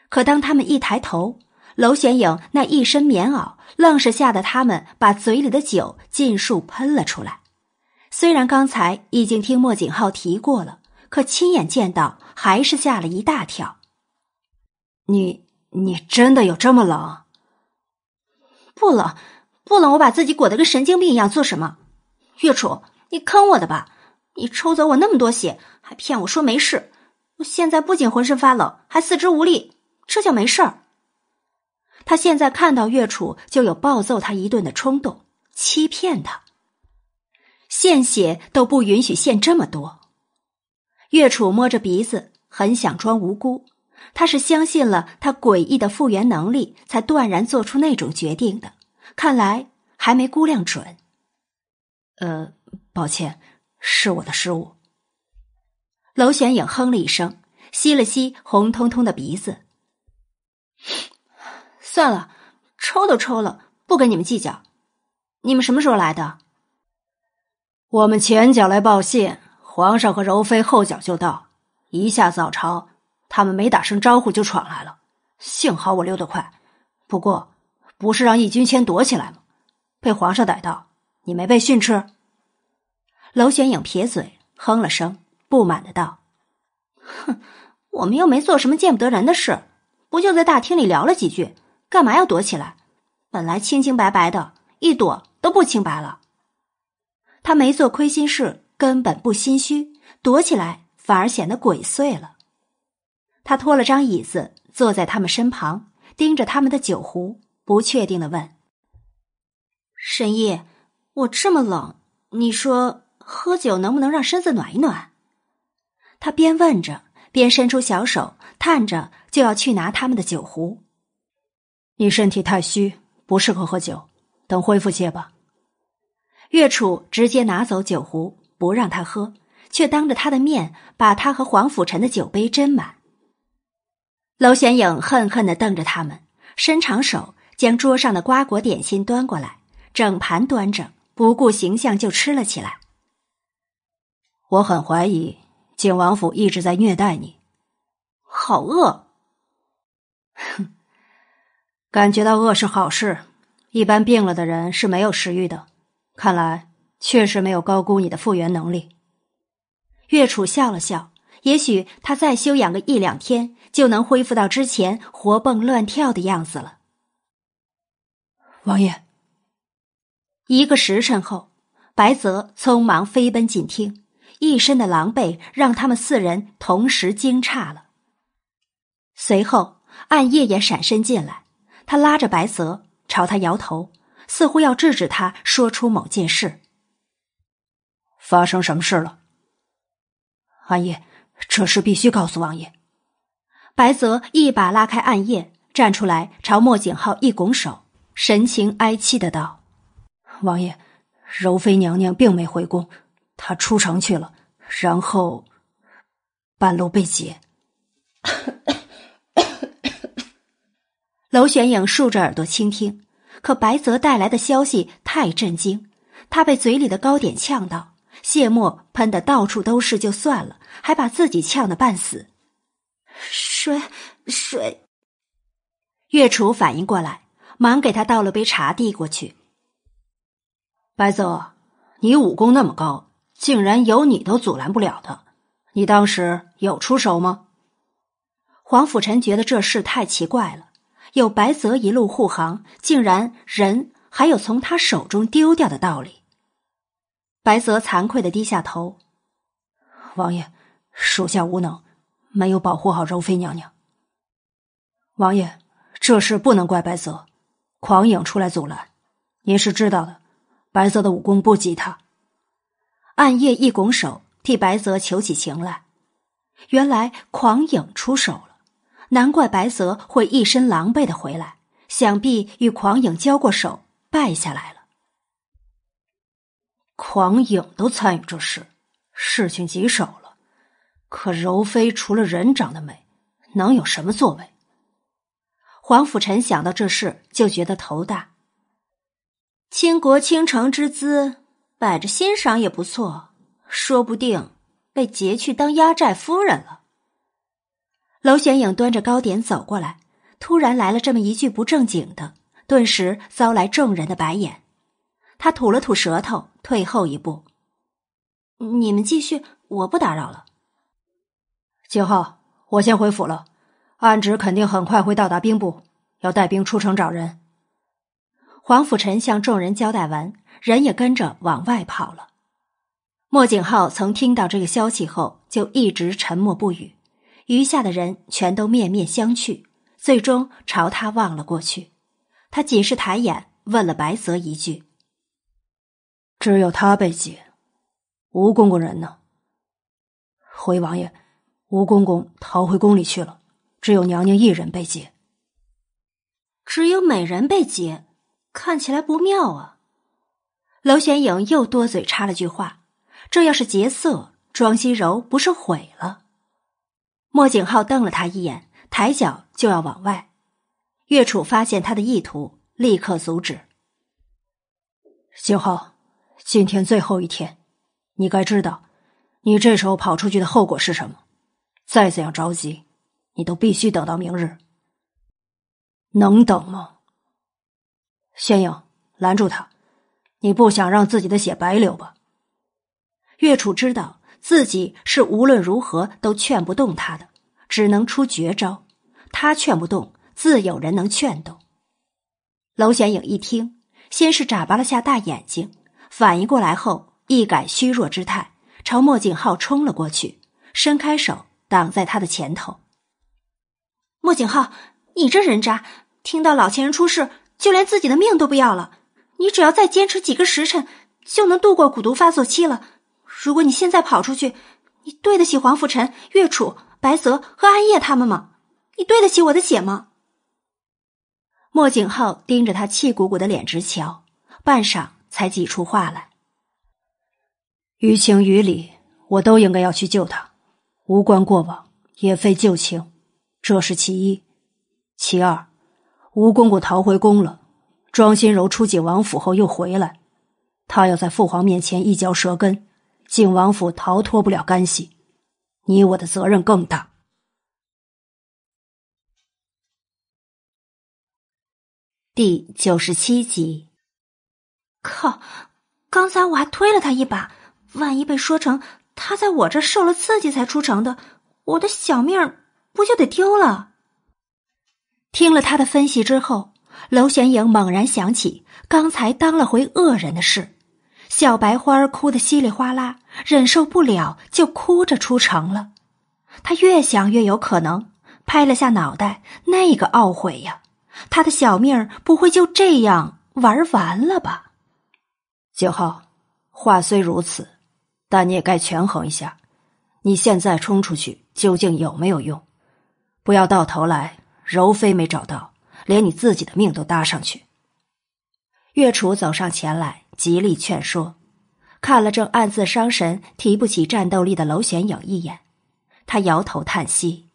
[SPEAKER 1] 可当他们一抬头，娄玄影那一身棉袄，愣是吓得他们把嘴里的酒尽数喷了出来。虽然刚才已经听莫景浩提过了。可亲眼见到还是吓了一大跳。
[SPEAKER 3] 你你真的有这么冷？
[SPEAKER 1] 不冷，不冷，我把自己裹得跟神经病一样做什么？月楚，你坑我的吧？你抽走我那么多血，还骗我说没事。我现在不仅浑身发冷，还四肢无力，这叫没事儿？他现在看到月楚就有暴揍他一顿的冲动，欺骗他，献血都不允许献这么多。月楚摸着鼻子，很想装无辜。他是相信了他诡异的复原能力，才断然做出那种决定的。看来还没估量准。
[SPEAKER 3] 呃，抱歉，是我的失误。
[SPEAKER 1] 娄玄影哼了一声，吸了吸红彤彤的鼻子。算了，抽都抽了，不跟你们计较。你们什么时候来的？
[SPEAKER 3] 我们前脚来报信，皇上和柔妃后脚就到。一下早朝，他们没打声招呼就闯来了。幸好我溜得快，不过不是让易君谦躲起来吗？被皇上逮到，你没被训斥？
[SPEAKER 1] 娄玄影撇嘴，哼了声。不满的道：“哼，我们又没做什么见不得人的事，不就在大厅里聊了几句，干嘛要躲起来？本来清清白白的，一躲都不清白了。他没做亏心事，根本不心虚，躲起来反而显得鬼祟了。他拖了张椅子坐在他们身旁，盯着他们的酒壶，不确定的问：‘沈毅，我这么冷，你说喝酒能不能让身子暖一暖？’”他边问着，边伸出小手，探着就要去拿他们的酒壶。
[SPEAKER 3] 你身体太虚，不适合喝酒，等恢复些吧。
[SPEAKER 1] 岳楚直接拿走酒壶，不让他喝，却当着他的面把他和黄甫臣的酒杯斟满。娄玄影恨恨的瞪着他们，伸长手将桌上的瓜果点心端过来，整盘端着，不顾形象就吃了起来。
[SPEAKER 3] 我很怀疑。景王府一直在虐待你，
[SPEAKER 1] 好饿。
[SPEAKER 3] 哼，感觉到饿是好事。一般病了的人是没有食欲的，看来确实没有高估你的复原能力。
[SPEAKER 1] 岳楚笑了笑，也许他再休养个一两天，就能恢复到之前活蹦乱跳的样子了。
[SPEAKER 3] 王爷，
[SPEAKER 1] 一个时辰后，白泽匆忙飞奔进厅。一身的狼狈让他们四人同时惊诧了。随后，暗夜也闪身进来，他拉着白泽，朝他摇头，似乎要制止他说出某件事。
[SPEAKER 3] 发生什么事了？暗夜，这事必须告诉王爷。
[SPEAKER 1] 白泽一把拉开暗夜，站出来，朝莫景浩一拱手，神情哀戚的道：“
[SPEAKER 3] 王爷，柔妃娘娘并没回宫。”她出城去了，然后半路被劫。
[SPEAKER 1] 娄玄影竖着耳朵倾听，可白泽带来的消息太震惊，他被嘴里的糕点呛到，血沫喷的到处都是，就算了，还把自己呛得半死。水水，月楚反应过来，忙给他倒了杯茶递过去。
[SPEAKER 3] 白泽，你武功那么高。竟然有你都阻拦不了的，你当时有出手吗？
[SPEAKER 1] 黄甫臣觉得这事太奇怪了，有白泽一路护航，竟然人还有从他手中丢掉的道理。白泽惭愧的低下头：“
[SPEAKER 3] 王爷，属下无能，没有保护好柔妃娘娘。王爷，这事不能怪白泽，狂影出来阻拦，您是知道的，白泽的武功不及他。”
[SPEAKER 1] 暗夜一拱手，替白泽求起情来。原来狂影出手了，难怪白泽会一身狼狈的回来。想必与狂影交过手，败下来了。
[SPEAKER 3] 狂影都参与这事，事情棘手了。可柔妃除了人长得美，能有什么作为？
[SPEAKER 1] 黄甫臣想到这事，就觉得头大。倾国倾城之姿。摆着欣赏也不错，说不定被劫去当压寨夫人了。娄玄影端着糕点走过来，突然来了这么一句不正经的，顿时遭来众人的白眼。他吐了吐舌头，退后一步：“你们继续，我不打扰了。”
[SPEAKER 3] 景浩，我先回府了。安直肯定很快会到达兵部，要带兵出城找人。
[SPEAKER 1] 黄甫臣向众人交代完，人也跟着往外跑了。莫景浩曾听到这个消息后，就一直沉默不语，余下的人全都面面相觑，最终朝他望了过去。他仅是抬眼问了白泽一句：“
[SPEAKER 3] 只有他被劫，吴公公人呢？”回王爷，吴公公逃回宫里去了，只有娘娘一人被劫。
[SPEAKER 1] 只有美人被劫，看起来不妙啊！娄玄影又多嘴插了句话。这要是劫色，庄心柔不是毁了？莫景浩瞪了他一眼，抬脚就要往外。岳楚发现他的意图，立刻阻止。
[SPEAKER 3] 景浩，今天最后一天，你该知道，你这时候跑出去的后果是什么。再怎样着急，你都必须等到明日。能等吗？宣影，拦住他！你不想让自己的血白流吧？
[SPEAKER 1] 岳楚知道自己是无论如何都劝不动他的，只能出绝招。他劝不动，自有人能劝动。娄玄影一听，先是眨巴了下大眼睛，反应过来后，一改虚弱之态，朝莫景浩冲了过去，伸开手挡在他的前头。莫景浩，你这人渣，听到老前人出事，就连自己的命都不要了。你只要再坚持几个时辰，就能度过蛊毒发作期了。如果你现在跑出去，你对得起黄甫臣、岳楚、白泽和安夜他们吗？你对得起我的血吗？莫景浩盯着他气鼓鼓的脸直瞧，半晌才挤出话来：“
[SPEAKER 3] 于情于理，我都应该要去救他，无关过往，也非旧情，这是其一。其二，吴公公逃回宫了，庄心柔出景王府后又回来，他要在父皇面前一嚼舌根。”靖王府逃脱不了干系，你我的责任更大。
[SPEAKER 1] 第九十七集，
[SPEAKER 2] 靠！刚才我还推了他一把，万一被说成他在我这受了刺激才出城的，我的小命不就得丢了？
[SPEAKER 1] 听了他的分析之后，娄玄影猛然想起刚才当了回恶人的事。小白花哭得稀里哗啦，忍受不了，就哭着出城了。他越想越有可能，拍了下脑袋，那个懊悔呀！他的小命不会就这样玩完了吧？
[SPEAKER 3] 九号，话虽如此，但你也该权衡一下，你现在冲出去究竟有没有用？不要到头来柔妃没找到，连你自己的命都搭上去。
[SPEAKER 1] 岳楚走上前来。极力劝说，看了正暗自伤神、提不起战斗力的娄玄影一眼，他摇头叹息：“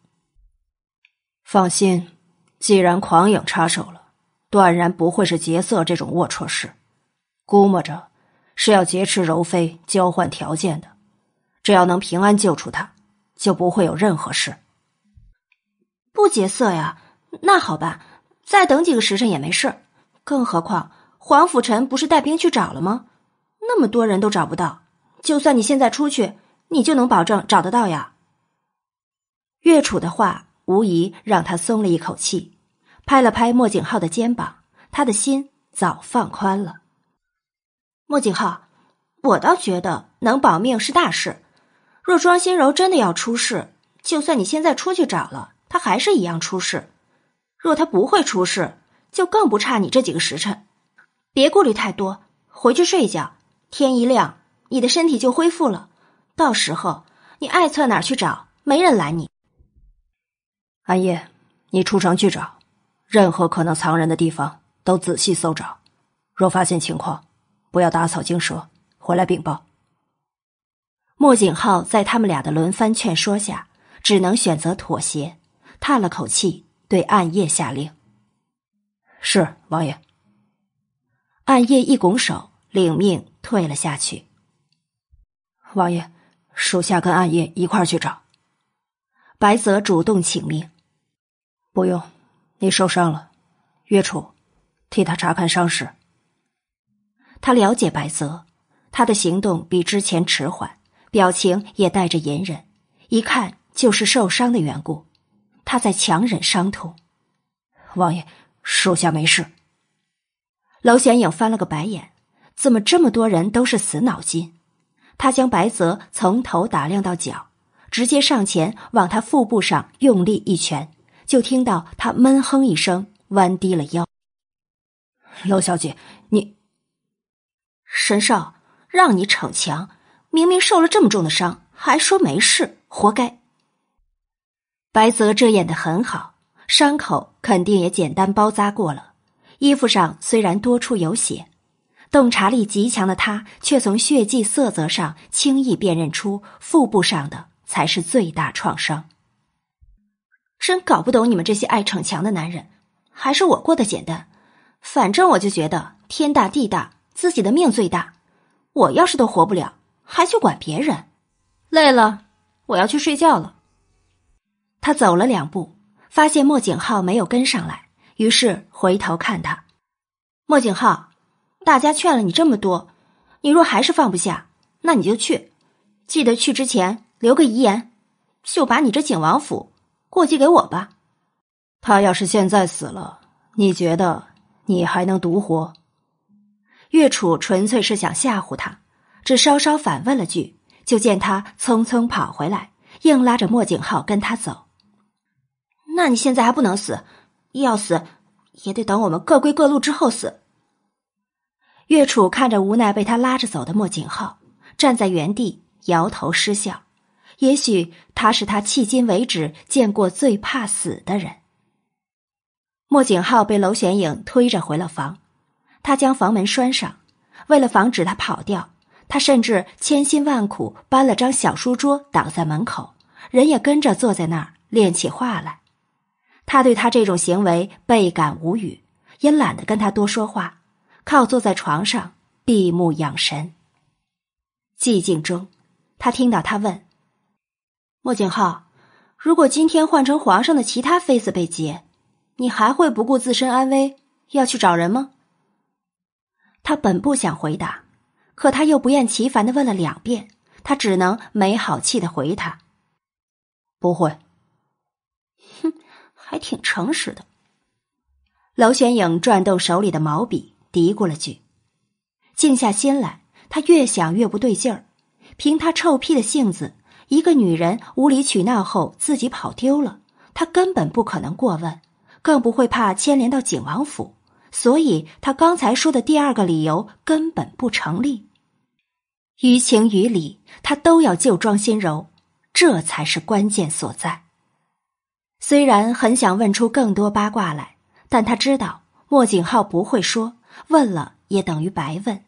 [SPEAKER 3] 放心，既然狂影插手了，断然不会是劫色这种龌龊事，估摸着是要劫持柔妃交换条件的。只要能平安救出他，就不会有任何事。
[SPEAKER 2] 不劫色呀？那好吧，再等几个时辰也没事。更何况……”黄甫臣不是带兵去找了吗？那么多人都找不到，就算你现在出去，你就能保证找得到呀？
[SPEAKER 1] 岳楚的话无疑让他松了一口气，拍了拍莫景浩的肩膀，他的心早放宽了。
[SPEAKER 2] 莫景浩，我倒觉得能保命是大事。若庄心柔真的要出事，就算你现在出去找了，他还是一样出事。若他不会出事，就更不差你这几个时辰。别顾虑太多，回去睡觉。天一亮，你的身体就恢复了。到时候你爱测哪儿去找，没人拦你。
[SPEAKER 3] 安夜，你出城去找，任何可能藏人的地方都仔细搜找。若发现情况，不要打草惊蛇，回来禀报。
[SPEAKER 1] 莫景浩在他们俩的轮番劝说下，只能选择妥协，叹了口气，对暗夜下令：“
[SPEAKER 3] 是王爷。”
[SPEAKER 1] 暗夜一拱手，领命退了下去。
[SPEAKER 3] 王爷，属下跟暗夜一块去找。
[SPEAKER 1] 白泽主动请命：“
[SPEAKER 3] 不用，你受伤了，岳楚替他查看伤势。”
[SPEAKER 1] 他了解白泽，他的行动比之前迟缓，表情也带着隐忍，一看就是受伤的缘故，他在强忍伤痛。
[SPEAKER 3] 王爷，属下没事。
[SPEAKER 1] 娄玄影翻了个白眼，怎么这么多人都是死脑筋？他将白泽从头打量到脚，直接上前往他腹部上用力一拳，就听到他闷哼一声，弯低了腰。
[SPEAKER 3] 娄小姐，你
[SPEAKER 1] 神少让你逞强，明明受了这么重的伤，还说没事，活该。白泽遮掩的很好，伤口肯定也简单包扎过了，衣服上虽然多处有血。洞察力极强的他，却从血迹色泽上轻易辨认出腹部上的才是最大创伤。真搞不懂你们这些爱逞强的男人，还是我过得简单。反正我就觉得天大地大，自己的命最大。我要是都活不了，还去管别人？累了，我要去睡觉了。他走了两步，发现莫景浩没有跟上来，于是回头看他，莫景浩。大家劝了你这么多，你若还是放不下，那你就去，记得去之前留个遗言，就把你这景王府过继给我吧。
[SPEAKER 3] 他要是现在死了，你觉得你还能独活？
[SPEAKER 1] 岳楚纯粹是想吓唬他，只稍稍反问了句，就见他匆匆跑回来，硬拉着莫景浩跟他走。那你现在还不能死，要死也得等我们各归各路之后死。岳楚看着无奈被他拉着走的莫景浩，站在原地摇头失笑。也许他是他迄今为止见过最怕死的人。莫景浩被娄玄影推着回了房，他将房门拴上，为了防止他跑掉，他甚至千辛万苦搬了张小书桌挡在门口，人也跟着坐在那儿练起话来。他对他这种行为倍感无语，也懒得跟他多说话。靠坐在床上，闭目养神。寂静中，他听到他问：“莫景浩，如果今天换成皇上的其他妃子被劫，你还会不顾自身安危要去找人吗？”他本不想回答，可他又不厌其烦的问了两遍，他只能没好气的回他：“
[SPEAKER 3] 不会。”
[SPEAKER 1] 哼，还挺诚实的。娄玄影转动手里的毛笔。嘀咕了句，静下心来，他越想越不对劲儿。凭他臭屁的性子，一个女人无理取闹后自己跑丢了，他根本不可能过问，更不会怕牵连到景王府。所以，他刚才说的第二个理由根本不成立。于情于理，他都要救庄心柔，这才是关键所在。虽然很想问出更多八卦来，但他知道莫景浩不会说。问了也等于白问。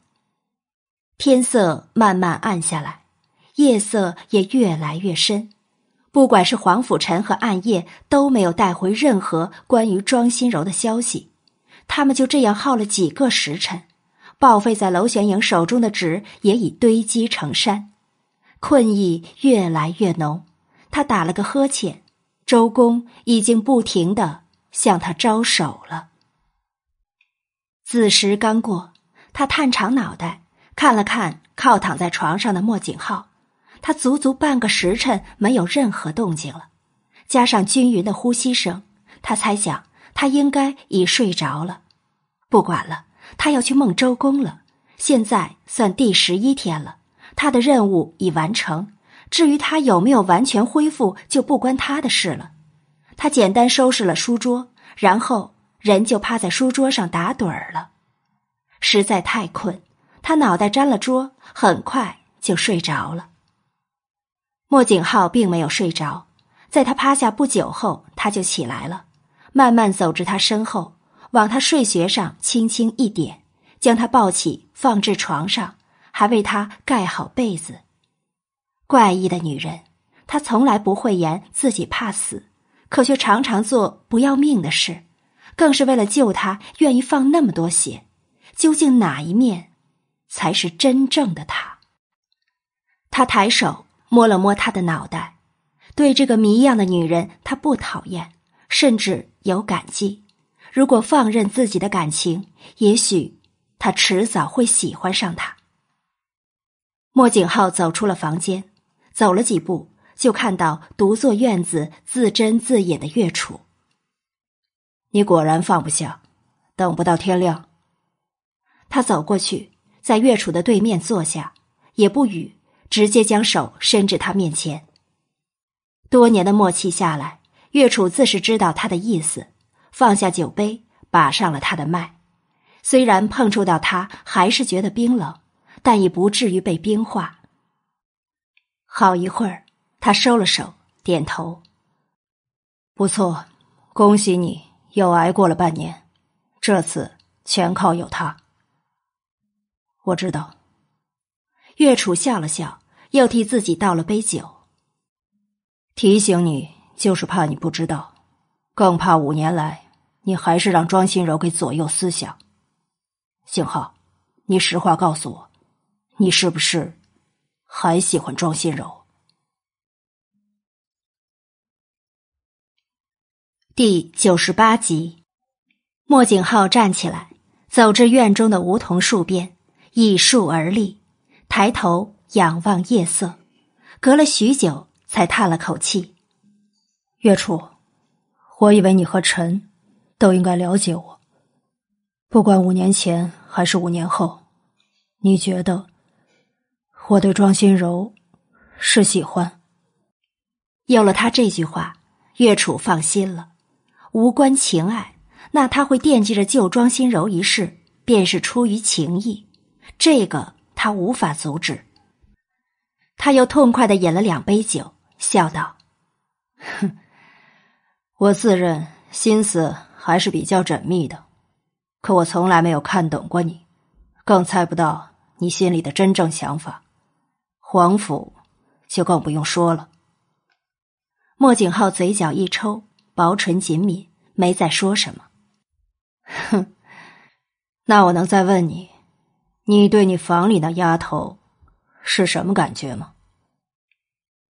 [SPEAKER 1] 天色慢慢暗下来，夜色也越来越深。不管是黄甫臣和暗夜，都没有带回任何关于庄心柔的消息。他们就这样耗了几个时辰，报废在娄玄影手中的纸也已堆积成山。困意越来越浓，他打了个呵欠。周公已经不停的向他招手了。子时刚过，他探长脑袋看了看靠躺在床上的莫景浩，他足足半个时辰没有任何动静了，加上均匀的呼吸声，他猜想他应该已睡着了。不管了，他要去孟周公了。现在算第十一天了，他的任务已完成。至于他有没有完全恢复，就不关他的事了。他简单收拾了书桌，然后。人就趴在书桌上打盹儿了，实在太困，他脑袋沾了桌，很快就睡着了。莫景浩并没有睡着，在他趴下不久后，他就起来了，慢慢走至他身后，往他睡穴上轻轻一点，将他抱起放至床上，还为他盖好被子。怪异的女人，她从来不讳言自己怕死，可却常常做不要命的事。更是为了救他，愿意放那么多血。究竟哪一面才是真正的他？他抬手摸了摸他的脑袋，对这个谜一样的女人，他不讨厌，甚至有感激。如果放任自己的感情，也许他迟早会喜欢上他。莫景浩走出了房间，走了几步，就看到独坐院子自斟自饮的岳楚。
[SPEAKER 3] 你果然放不下，等不到天亮。
[SPEAKER 1] 他走过去，在岳楚的对面坐下，也不语，直接将手伸至他面前。多年的默契下来，岳楚自是知道他的意思，放下酒杯，把上了他的脉。虽然碰触到他还是觉得冰冷，但也不至于被冰化。好一会儿，他收了手，点头：“
[SPEAKER 3] 不错，恭喜你又挨过了半年，这次全靠有他。”
[SPEAKER 1] 我知道。岳楚笑了笑，又替自己倒了杯酒。
[SPEAKER 3] 提醒你，就是怕你不知道，更怕五年来你还是让庄心柔给左右思想。幸好，你实话告诉我，你是不是还喜欢庄心柔？
[SPEAKER 1] 第九十八集，莫景浩站起来，走至院中的梧桐树边，倚树而立，抬头仰望夜色，隔了许久。才叹了口气，
[SPEAKER 3] 岳楚，我以为你和陈都应该了解我。不管五年前还是五年后，你觉得我对庄心柔是喜欢？
[SPEAKER 1] 有了他这句话，岳楚放心了。无关情爱，那他会惦记着救庄心柔一事，便是出于情义，这个他无法阻止。他又痛快的饮了两杯酒。笑道：“
[SPEAKER 3] 哼，我自认心思还是比较缜密的，可我从来没有看懂过你，更猜不到你心里的真正想法。皇府就更不用说了。”
[SPEAKER 1] 莫景浩嘴角一抽，薄唇紧抿，没再说什么。
[SPEAKER 3] 哼，那我能再问你，你对你房里那丫头是什么感觉吗？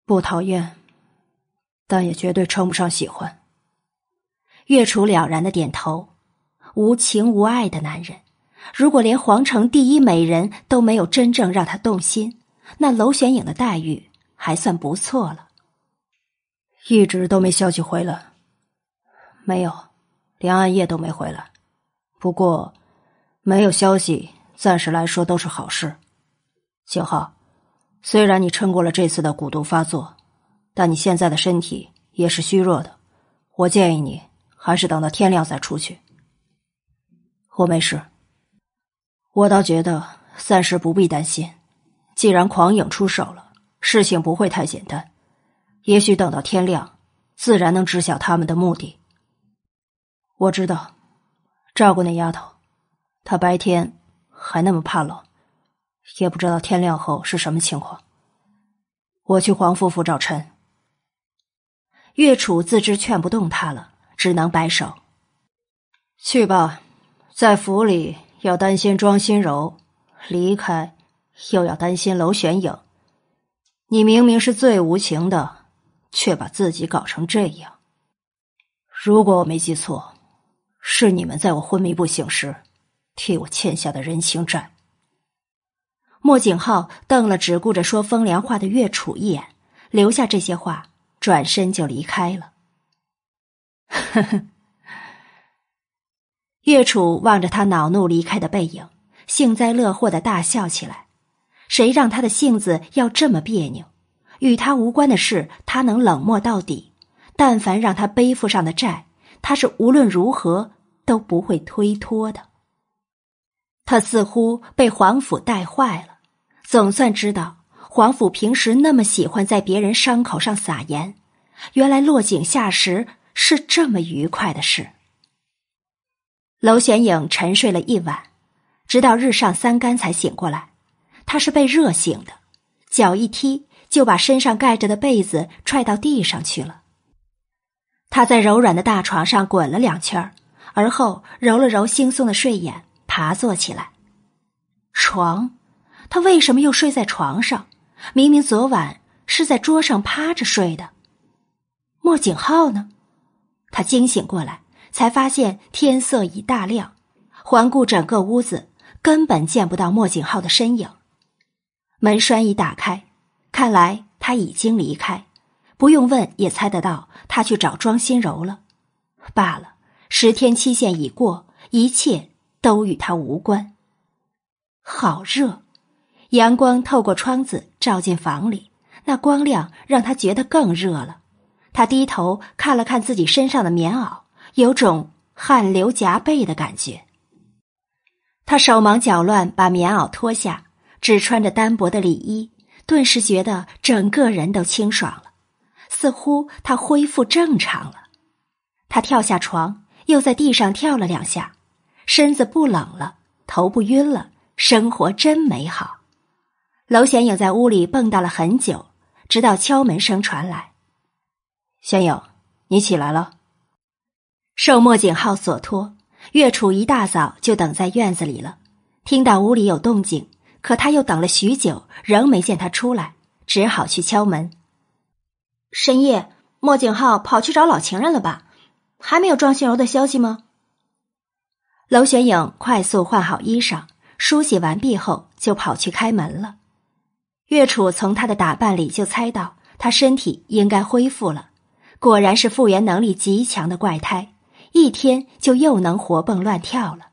[SPEAKER 3] 不讨厌，但也绝对称不上喜欢。
[SPEAKER 1] 岳楚了然的点头，无情无爱的男人，如果连皇城第一美人都没有真正让他动心，那娄玄影的待遇还算不错了。
[SPEAKER 3] 一直都没消息回来，没有，连暗夜都没回来。不过，没有消息，暂时来说都是好事。景浩。虽然你撑过了这次的蛊毒发作，但你现在的身体也是虚弱的。我建议你还是等到天亮再出去。我没事，我倒觉得暂时不必担心。既然狂影出手了，事情不会太简单。也许等到天亮，自然能知晓他们的目的。我知道，照顾那丫头，她白天还那么怕冷。也不知道天亮后是什么情况。我去黄夫妇找陈。
[SPEAKER 1] 岳楚自知劝不动他了，只能摆手：“
[SPEAKER 3] 去吧，在府里要担心庄心柔，离开又要担心娄玄影。你明明是最无情的，却把自己搞成这样。如果我没记错，是你们在我昏迷不醒时替我欠下的人情债。”
[SPEAKER 1] 莫景浩瞪了只顾着说风凉话的岳楚一眼，留下这些话，转身就离开了。呵呵。岳楚望着他恼怒离开的背影，幸灾乐祸的大笑起来。谁让他的性子要这么别扭？与他无关的事，他能冷漠到底；但凡让他背负上的债，他是无论如何都不会推脱的。他似乎被皇甫带坏了。总算知道皇甫平时那么喜欢在别人伤口上撒盐，原来落井下石是这么愉快的事。娄玄影沉睡了一晚，直到日上三竿才醒过来。他是被热醒的，脚一踢就把身上盖着的被子踹到地上去了。他在柔软的大床上滚了两圈而后揉了揉惺忪的睡眼，爬坐起来。床。他为什么又睡在床上？明明昨晚是在桌上趴着睡的。莫景浩呢？他惊醒过来，才发现天色已大亮，环顾整个屋子，根本见不到莫景浩的身影。门栓已打开，看来他已经离开。不用问也猜得到他去找庄心柔了。罢了，十天期限已过，一切都与他无关。好热，阳光透过窗子照进房里，那光亮让他觉得更热了。他低头看了看自己身上的棉袄，有种汗流浃背的感觉。他手忙脚乱把棉袄脱下，只穿着单薄的里衣，顿时觉得整个人都清爽了，似乎他恢复正常了。他跳下床，又在地上跳了两下，身子不冷了，头不晕了，生活真美好。娄显影在屋里蹦跶了很久，直到敲门声传来：“
[SPEAKER 3] 显影，你起来了。”
[SPEAKER 1] 受莫景浩所托。岳楚一大早就等在院子里了，听到屋里有动静，可他又等了许久，仍没见他出来，只好去敲门。
[SPEAKER 2] 深夜，莫景浩跑去找老情人了吧？还没有庄心柔的消息吗？
[SPEAKER 1] 娄玄影快速换好衣裳，梳洗完毕后就跑去开门了。岳楚从他的打扮里就猜到他身体应该恢复了，果然是复原能力极强的怪胎。一天就又能活蹦乱跳了。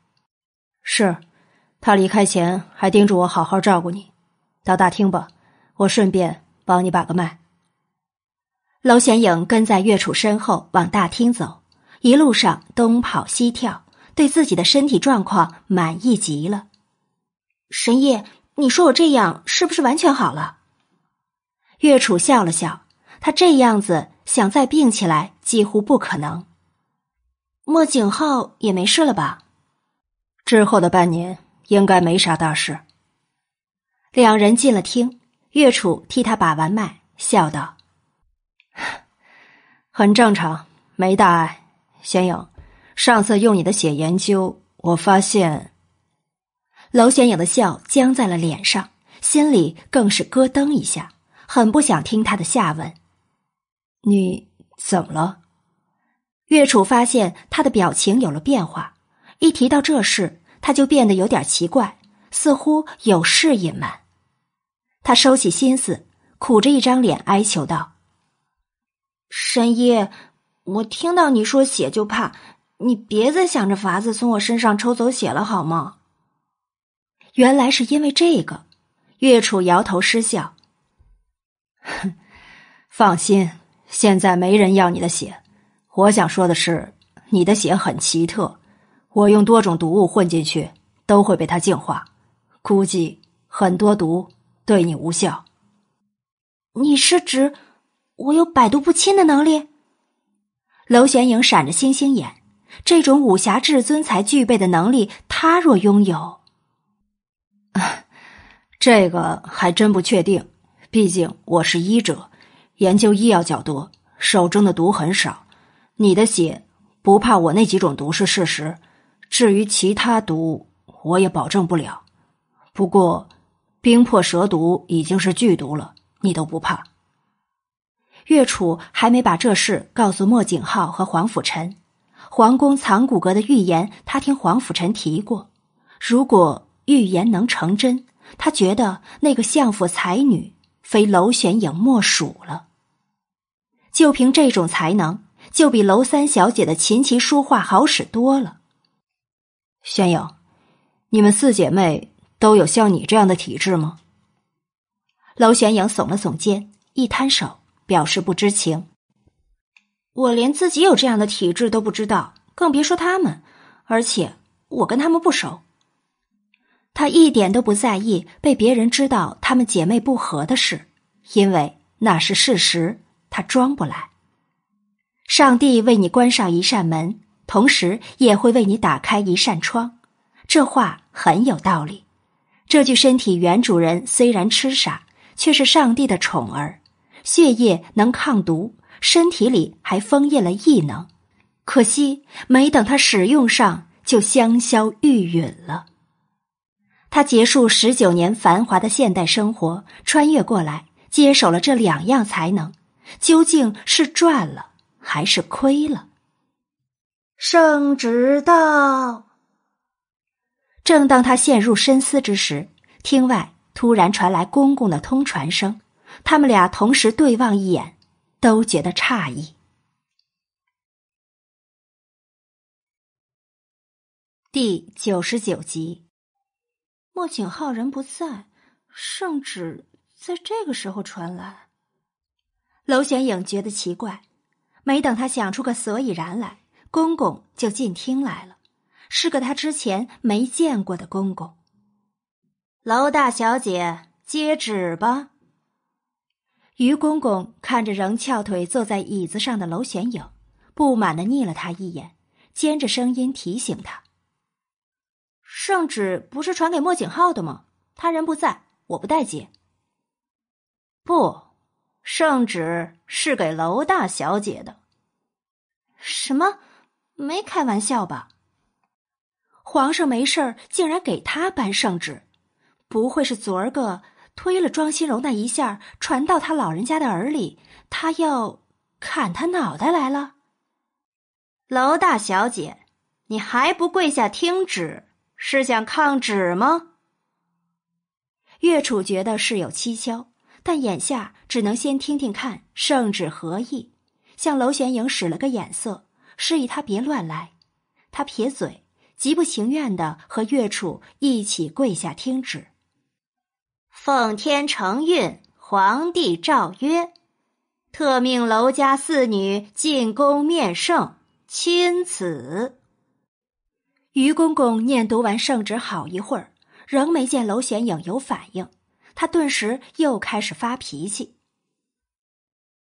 [SPEAKER 3] 是，他离开前还叮嘱我好好照顾你。到大厅吧，我顺便帮你把个脉。
[SPEAKER 1] 娄显影跟在岳楚身后往大厅走，一路上东跑西跳，对自己的身体状况满意极了。
[SPEAKER 2] 神医，你说我这样是不是完全好了？
[SPEAKER 1] 岳楚笑了笑，他这样子想再病起来几乎不可能。
[SPEAKER 2] 莫景浩也没事了吧？
[SPEAKER 3] 之后的半年应该没啥大事。
[SPEAKER 1] 两人进了厅，岳楚替他把完脉，笑道：“
[SPEAKER 3] 很正常，没大碍。显影，上次用你的血研究，我发现……”
[SPEAKER 1] 娄显影的笑僵在了脸上，心里更是咯噔一下，很不想听他的下文。
[SPEAKER 3] 你怎么了？
[SPEAKER 1] 岳楚发现他的表情有了变化，一提到这事，他就变得有点奇怪，似乎有事隐瞒。他收起心思，苦着一张脸哀求道：“
[SPEAKER 2] 神医，我听到你说血就怕，你别再想着法子从我身上抽走血了，好吗？”
[SPEAKER 1] 原来是因为这个，岳楚摇头失笑：“哼
[SPEAKER 3] 放心，现在没人要你的血。”我想说的是，你的血很奇特，我用多种毒物混进去都会被它净化，估计很多毒对你无效。
[SPEAKER 2] 你是指我有百毒不侵的能力？
[SPEAKER 1] 娄玄影闪着星星眼，这种武侠至尊才具备的能力，他若拥有，
[SPEAKER 3] 这个还真不确定。毕竟我是医者，研究医药较多，手中的毒很少。你的血不怕我那几种毒是事实，至于其他毒，我也保证不了。不过，冰魄蛇毒已经是剧毒了，你都不怕。
[SPEAKER 1] 岳楚还没把这事告诉莫景浩和黄甫臣，皇宫藏骨骼的预言，他听黄甫臣提过。如果预言能成真，他觉得那个相府才女非娄玄影莫属了。就凭这种才能。就比娄三小姐的琴棋书画好使多了。
[SPEAKER 3] 宣影，你们四姐妹都有像你这样的体质吗？
[SPEAKER 1] 娄玄影耸了耸肩，一摊手，表示不知情。
[SPEAKER 2] 我连自己有这样的体质都不知道，更别说他们。而且我跟他们不熟。
[SPEAKER 1] 他一点都不在意被别人知道他们姐妹不和的事，因为那是事实，他装不来。上帝为你关上一扇门，同时也会为你打开一扇窗。这话很有道理。这具身体原主人虽然痴傻，却是上帝的宠儿，血液能抗毒，身体里还封印了异能。可惜没等他使用上，就香消玉殒了。他结束十九年繁华的现代生活，穿越过来接手了这两样才能，究竟是赚了？还是亏了。
[SPEAKER 2] 圣旨到。
[SPEAKER 1] 正当他陷入深思之时，厅外突然传来公公的通传声。他们俩同时对望一眼，都觉得诧异。第九十九集，
[SPEAKER 2] 莫景浩人不在，圣旨在这个时候传来。
[SPEAKER 1] 娄玄影觉得奇怪，没等他想出个所以然来，公公就进厅来了，是个他之前没见过的公公。娄大小姐接旨吧。于公公看着仍翘腿坐在椅子上的娄玄影，不满的睨了他一眼，尖着声音提醒他。圣旨不是传给莫景浩的吗？他人不在，我不待接。不，圣旨是给娄大小姐的。什么？没开玩笑吧？皇上没事儿，竟然给他颁圣旨？不会是昨儿个推了庄心柔那一下，传到他老人家的耳里，他要砍他脑袋来了？娄大小姐，你还不跪下听旨？是想抗旨吗？岳楚觉得事有蹊跷，但眼下只能先听听看圣旨何意。向娄玄影使了个眼色，示意他别乱来。他撇嘴，极不情愿的和岳楚一起跪下听旨。奉天承运，皇帝诏曰：特命娄家四女进宫面圣，钦此。于公公念读完圣旨好一会儿，仍没见娄玄影有反应，他顿时又开始发脾气。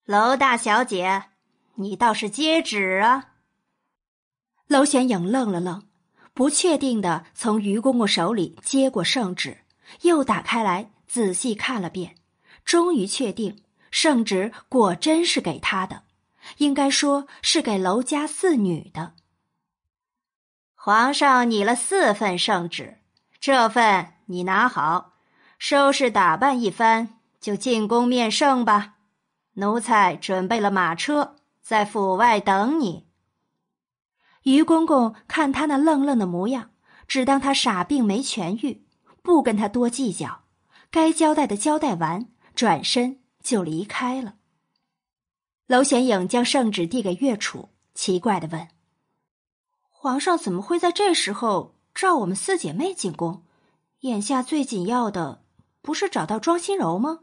[SPEAKER 1] 娄大小姐，你倒是接旨啊！娄玄影愣了愣，不确定的从于公公手里接过圣旨，又打开来仔细看了遍，终于确定圣旨果真是给他的，应该说是给娄家四女的。皇上拟了四份圣旨，这份你拿好，收拾打扮一番，就进宫面圣吧。奴才准备了马车，在府外等你。于公公看他那愣愣的模样，只当他傻病没痊愈，不跟他多计较，该交代的交代完，转身就离开了。娄玄影将圣旨递给岳楚，奇怪的问。皇上怎么会在这时候召我们四姐妹进宫？眼下最紧要的不是找到庄心柔吗？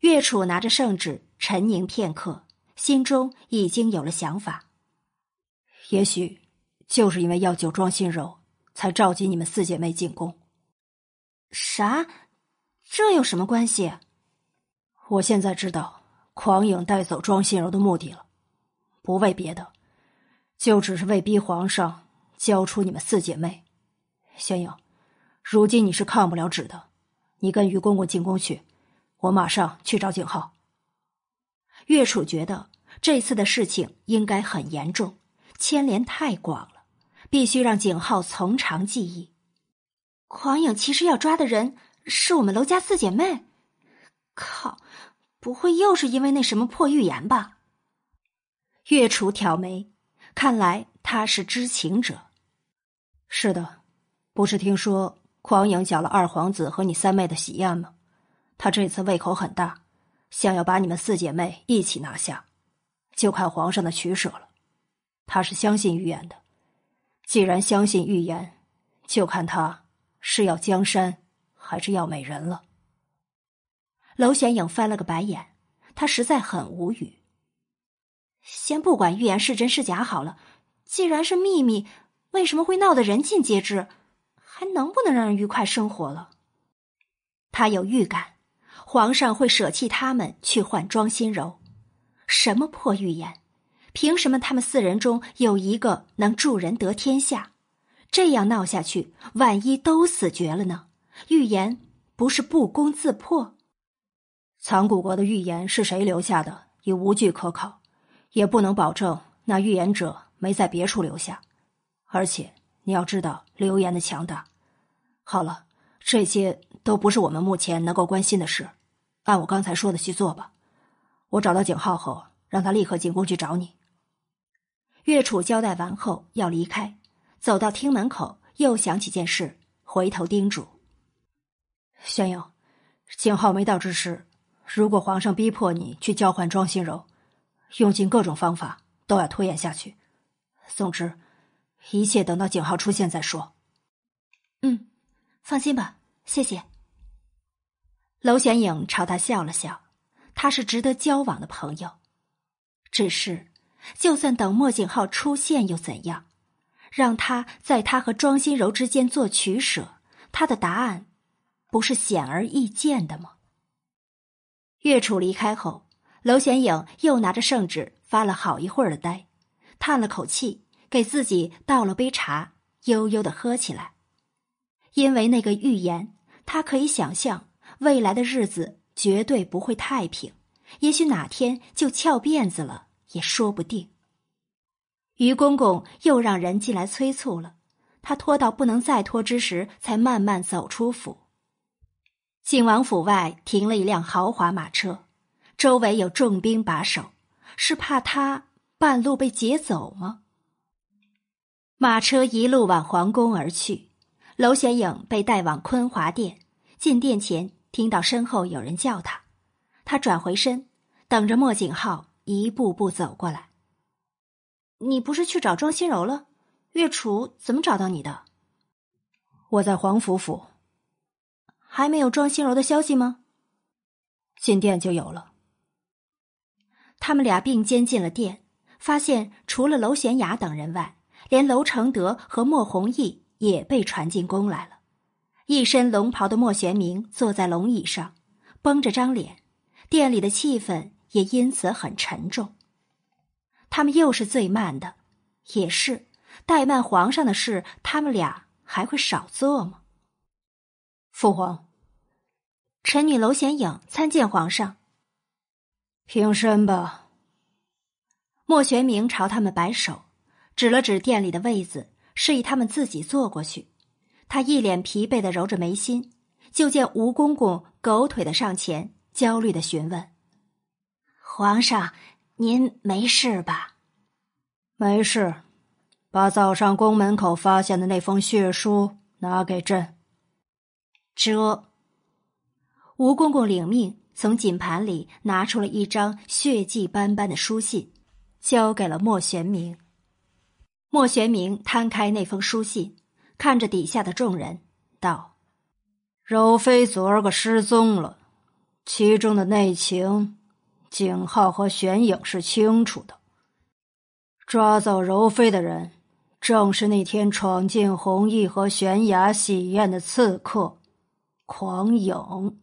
[SPEAKER 1] 岳楚拿着圣旨沉凝片刻，心中已经有了想法。
[SPEAKER 3] 也许就是因为要救庄心柔，才召集你们四姐妹进宫。
[SPEAKER 1] 啥？这有什么关系？
[SPEAKER 3] 我现在知道狂影带走庄心柔的目的了，不为别的。就只是为逼皇上交出你们四姐妹，宣影，如今你是抗不了旨的，你跟于公公进宫去，我马上去找景浩。
[SPEAKER 1] 岳楚觉得这次的事情应该很严重，牵连太广了，必须让景浩从长计议。狂影其实要抓的人是我们娄家四姐妹，靠，不会又是因为那什么破预言吧？岳楚挑眉。看来他是知情者。
[SPEAKER 3] 是的，不是听说匡影搅了二皇子和你三妹的喜宴吗？他这次胃口很大，想要把你们四姐妹一起拿下，就看皇上的取舍了。他是相信预言的，既然相信预言，就看他是要江山还是要美人了。
[SPEAKER 1] 娄玄影翻了个白眼，他实在很无语。先不管预言是真是假好了，既然是秘密，为什么会闹得人尽皆知？还能不能让人愉快生活了？他有预感，皇上会舍弃他们去换庄心柔。什么破预言？凭什么他们四人中有一个能助人得天下？这样闹下去，万一都死绝了呢？预言不是不攻自破？
[SPEAKER 3] 藏古国的预言是谁留下的？已无据可考。也不能保证那预言者没在别处留下，而且你要知道流言的强大。好了，这些都不是我们目前能够关心的事，按我刚才说的去做吧。我找到景浩后，让他立刻进宫去找你。
[SPEAKER 1] 岳楚交代完后要离开，走到厅门口，又想起件事，回头叮嘱：“
[SPEAKER 3] 宣影，景浩没到之时，如果皇上逼迫你去交换庄心柔，用尽各种方法都要拖延下去。总之，一切等到景浩出现再说。
[SPEAKER 1] 嗯，放心吧，谢谢。娄玄影朝他笑了笑，他是值得交往的朋友。只是，就算等莫景浩出现又怎样？让他在他和庄心柔之间做取舍，他的答案不是显而易见的吗？岳楚离开后，娄玄影又拿着圣旨发了好一会儿的呆，叹了口气，给自己倒了杯茶，悠悠的喝起来。因为那个预言，他可以想象未来的日子绝对不会太平，也许哪天就翘辫子了也说不定。于公公又让人进来催促了，他拖到不能再拖之时，才慢慢走出府。晋王府外停了一辆豪华马车，周围有重兵把守，是怕他半路被劫走吗？马车一路往皇宫而去，娄玄影被带往坤华殿。进殿前，听到身后有人叫他，他转回身，等着莫景浩一步步走过来。你不是去找庄心柔了？月楚怎么找到你的？
[SPEAKER 3] 我在皇府府，
[SPEAKER 1] 还没有庄心柔的消息吗？
[SPEAKER 3] 进殿就有了。
[SPEAKER 1] 他们俩并肩进了殿，发现除了娄玄雅等人外，连娄承德和莫弘毅也被传进宫来了。一身龙袍的莫玄明坐在龙椅上，绷着张脸，殿里的气氛也因此很沉重。他们又是最慢的，也是怠慢皇上的事，他们俩还会少做吗？
[SPEAKER 3] 父皇，
[SPEAKER 1] 臣女娄显影参见皇上。
[SPEAKER 3] 平身吧。
[SPEAKER 1] 莫玄明朝他们摆手，指了指店里的位子，示意他们自己坐过去。他一脸疲惫的揉着眉心，就见吴公公狗腿的上前，焦虑的询问：“
[SPEAKER 4] 皇上。”您没事吧？
[SPEAKER 3] 没事，把早上宫门口发现的那封血书拿给朕。
[SPEAKER 1] 这，吴公公领命，从锦盘里拿出了一张血迹斑斑的书信，交给了莫玄明。莫玄明摊开那封书信，看着底下的众人，道：“
[SPEAKER 3] 柔妃昨儿个失踪了，其中的内情。”景浩和玄影是清楚的。抓走柔妃的人，正是那天闯进弘毅和玄雅喜宴的刺客狂影。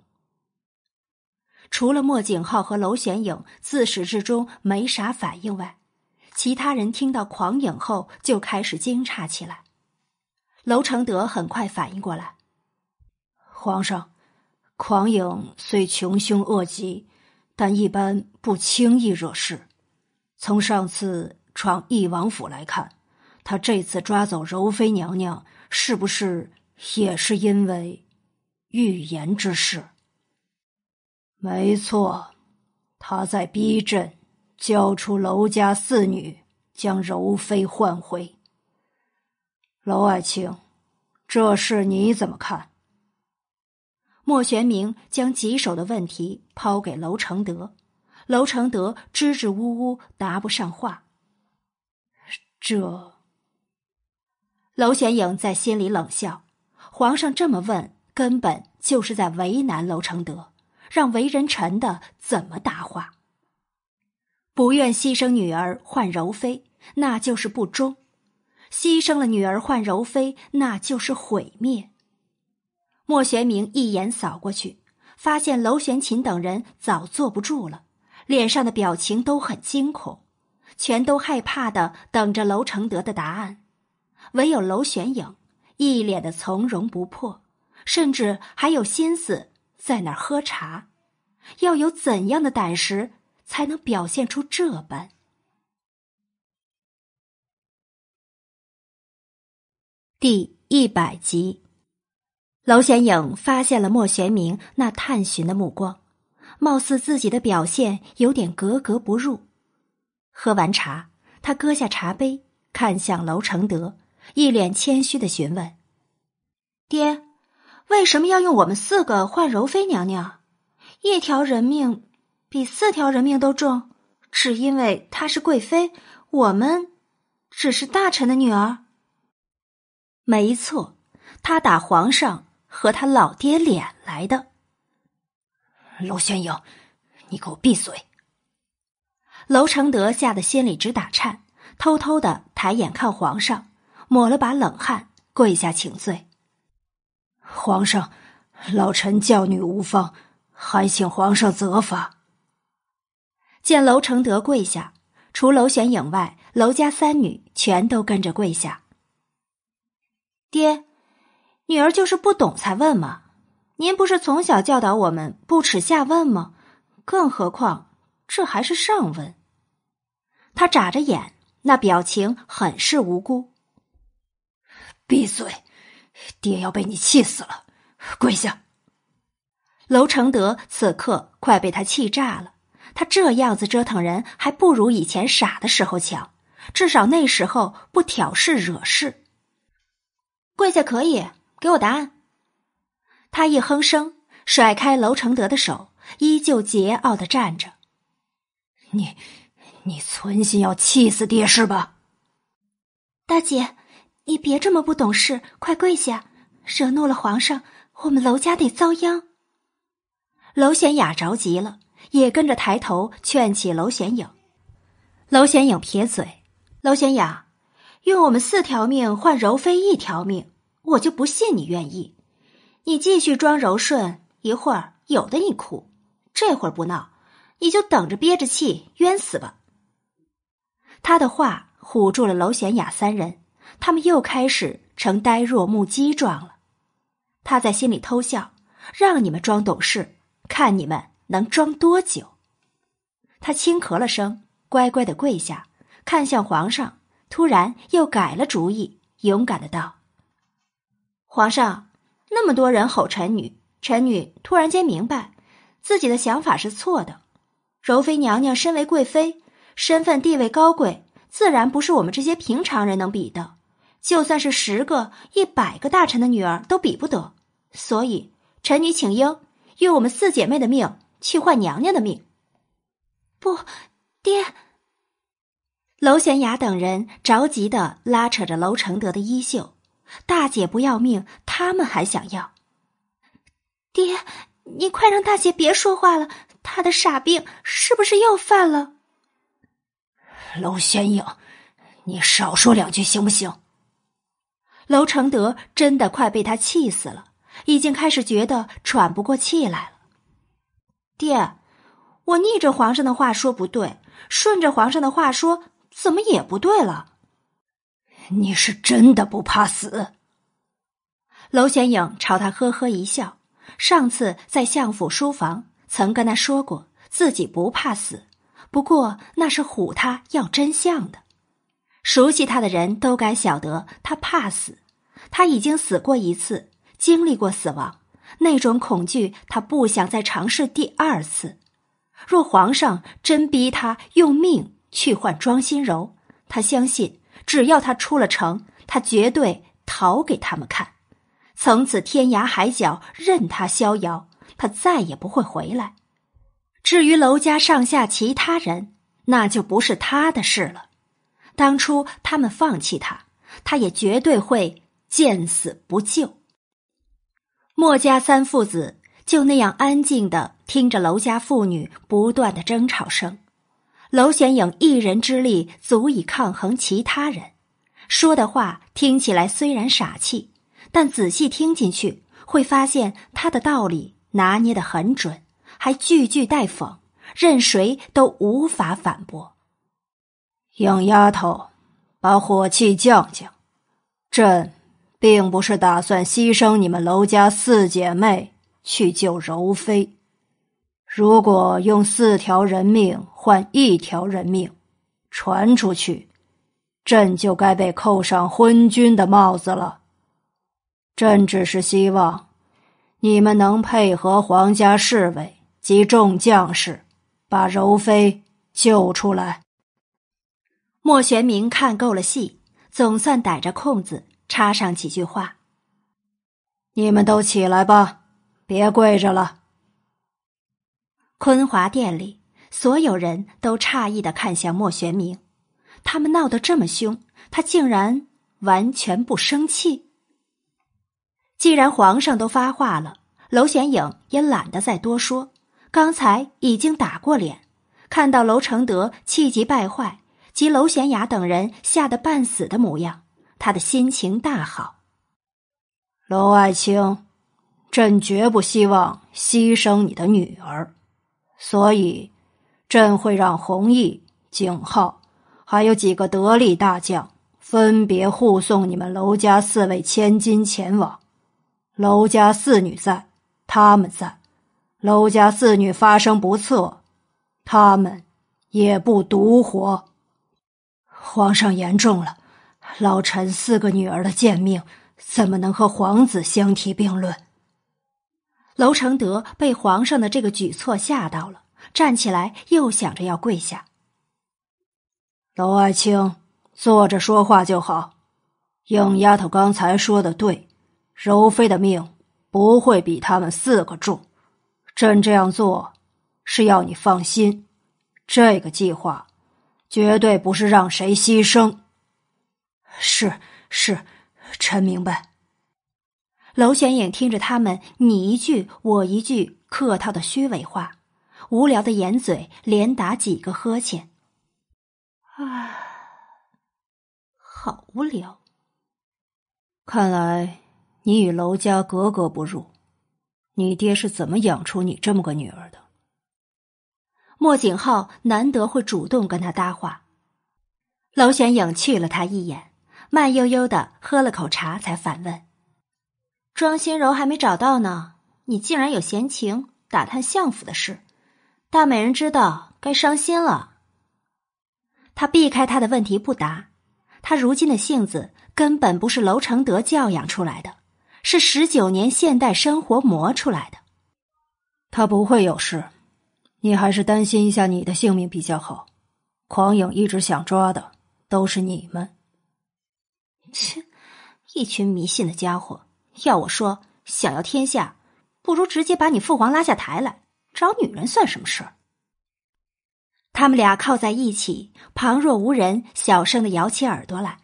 [SPEAKER 1] 除了莫景浩和娄玄影自始至终没啥反应外，其他人听到狂影后就开始惊诧起来。娄承德很快反应过来：“
[SPEAKER 3] 皇上，狂影虽穷凶恶极。”但一般不轻易惹事。从上次闯义王府来看，他这次抓走柔妃娘娘，是不是也是因为预言之事？没错，他在逼朕交出娄家四女，将柔妃换回。娄爱卿，这事你怎么看？
[SPEAKER 1] 莫玄明将棘手的问题抛给娄承德，娄承德支支吾吾答不上话。
[SPEAKER 3] 这，
[SPEAKER 1] 娄玄影在心里冷笑：皇上这么问，根本就是在为难娄承德，让为人臣的怎么答话？不愿牺牲女儿换柔妃，那就是不忠；牺牲了女儿换柔妃，那就是毁灭。莫玄明一眼扫过去，发现娄玄琴等人早坐不住了，脸上的表情都很惊恐，全都害怕的等着娄承德的答案。唯有娄玄影一脸的从容不迫，甚至还有心思在那儿喝茶。要有怎样的胆识，才能表现出这般？第一百集。娄玄影发现了莫玄明那探寻的目光，貌似自己的表现有点格格不入。喝完茶，他搁下茶杯，看向娄承德，一脸谦虚的询问：“爹，为什么要用我们四个换柔妃娘娘？
[SPEAKER 2] 一条人命比四条人命都重，只因为她是贵妃，我们只是大臣的女儿。
[SPEAKER 1] 没错，他打皇上和他老爹脸来的。
[SPEAKER 3] 娄玄英，你给我闭嘴！
[SPEAKER 1] 娄承德吓得心里直打颤，偷偷的抬眼看皇上，抹了把冷汗，跪下请罪。
[SPEAKER 3] 皇上，老臣教女无方，还请皇上责罚。
[SPEAKER 1] 见娄承德跪下，除娄玄影外，娄家三女全都跟着跪下。
[SPEAKER 2] 爹，女儿就是不懂才问嘛。您不是从小教导我们不耻下问吗？更何况这还是上问。
[SPEAKER 1] 他眨着眼，那表情很是无辜。
[SPEAKER 3] 闭嘴！爹要被你气死了！跪下！
[SPEAKER 1] 娄承德此刻快被他气炸了。他这样子折腾人，还不如以前傻的时候强。至少那时候不挑事惹事。
[SPEAKER 2] 跪下可以，给我答案。
[SPEAKER 1] 他一哼声，甩开娄承德的手，依旧桀骜的站着。
[SPEAKER 3] 你，你存心要气死爹是吧？
[SPEAKER 2] 大姐，你别这么不懂事，快跪下！惹怒了皇上，我们娄家得遭殃。
[SPEAKER 1] 娄玄雅着急了，也跟着抬头劝起娄玄影。娄玄影撇嘴：“
[SPEAKER 2] 娄玄雅，用我们四条命换柔妃一条命，我就不信你愿意。你继续装柔顺，一会儿有的你哭，这会儿不闹，你就等着憋着气冤死吧。”
[SPEAKER 1] 他的话唬住了娄玄雅三人，他们又开始成呆若木鸡状了。他在心里偷笑，让你们装懂事，看你们能装多久。他轻咳了声，乖乖的跪下，看向皇上。突然又改了主意，勇敢的道：“
[SPEAKER 2] 皇上，那么多人吼臣女，臣女突然间明白，自己的想法是错的。柔妃娘娘身为贵妃，身份地位高贵，自然不是我们这些平常人能比的。就算是十个、一百个大臣的女儿都比不得。所以，臣女请缨，用我们四姐妹的命去换娘娘的命。”不，爹。
[SPEAKER 1] 娄玄雅等人着急的拉扯着娄承德的衣袖，大姐不要命，他们还想要。
[SPEAKER 2] 爹，你快让大姐别说话了，她的傻病是不是又犯了？
[SPEAKER 3] 娄玄影，你少说两句行不行？
[SPEAKER 1] 娄承德真的快被他气死了，已经开始觉得喘不过气来了。
[SPEAKER 2] 爹，我逆着皇上的话说不对，顺着皇上的话说。怎么也不对了？
[SPEAKER 3] 你是真的不怕死？
[SPEAKER 1] 娄玄影朝他呵呵一笑。上次在相府书房曾跟他说过，自己不怕死，不过那是唬他要真相的。熟悉他的人都该晓得，他怕死。他已经死过一次，经历过死亡，那种恐惧，他不想再尝试第二次。若皇上真逼他用命，去换庄心柔，他相信，只要他出了城，他绝对逃给他们看。从此天涯海角任他逍遥，他再也不会回来。至于楼家上下其他人，那就不是他的事了。当初他们放弃他，他也绝对会见死不救。墨家三父子就那样安静的听着娄家父女不断的争吵声。娄玄影一人之力足以抗衡其他人，说的话听起来虽然傻气，但仔细听进去会发现他的道理拿捏的很准，还句句带讽，任谁都无法反驳。
[SPEAKER 3] 影丫头，把火气降降，朕并不是打算牺牲你们娄家四姐妹去救柔妃。如果用四条人命换一条人命，传出去，朕就该被扣上昏君的帽子了。朕只是希望，你们能配合皇家侍卫及众将士，把柔妃救出来。
[SPEAKER 1] 莫玄明看够了戏，总算逮着空子插上几句话：“
[SPEAKER 3] 你们都起来吧，别跪着了。”
[SPEAKER 1] 坤华殿里，所有人都诧异的看向莫玄明，他们闹得这么凶，他竟然完全不生气。既然皇上都发话了，娄玄影也懒得再多说。刚才已经打过脸，看到娄承德气急败坏及娄玄雅等人吓得半死的模样，他的心情大好。
[SPEAKER 3] 娄爱卿，朕绝不希望牺牲你的女儿，所以，朕会让弘毅、景浩，还有几个得力大将，分别护送你们娄家四位千金前往。娄家四女在，他们在；娄家四女发生不测，他们也不独活。皇上言重了，老臣四个女儿的贱命怎么能和皇子相提并论？
[SPEAKER 1] 娄承德被皇上的这个举措吓到了，站起来又想着要跪下。
[SPEAKER 3] 娄爱卿，坐着说话就好。应丫头刚才说的对。柔妃的命不会比他们四个重，朕这样做是要你放心。这个计划绝对不是让谁牺牲。是是，臣明白。
[SPEAKER 1] 娄玄影听着他们你一句我一句客套的虚伪话，无聊的掩嘴连打几个呵欠。啊，好无聊。
[SPEAKER 3] 看来。你与娄家格格不入，你爹是怎么养出你这么个女儿的？
[SPEAKER 1] 莫景浩难得会主动跟他搭话，娄玄影去了他一眼，慢悠悠的喝了口茶，才反问：“庄心柔还没找到呢，你竟然有闲情打探相府的事？大美人知道该伤心了。”他避开他的问题不答，他如今的性子根本不是娄承德教养出来的。是十九年现代生活磨出来的。
[SPEAKER 3] 他不会有事，你还是担心一下你的性命比较好。狂影一直想抓的都是你们。
[SPEAKER 1] 切，一群迷信的家伙！要我说，想要天下，不如直接把你父皇拉下台来，找女人算什么事儿？他们俩靠在一起，旁若无人，小声的摇起耳朵来。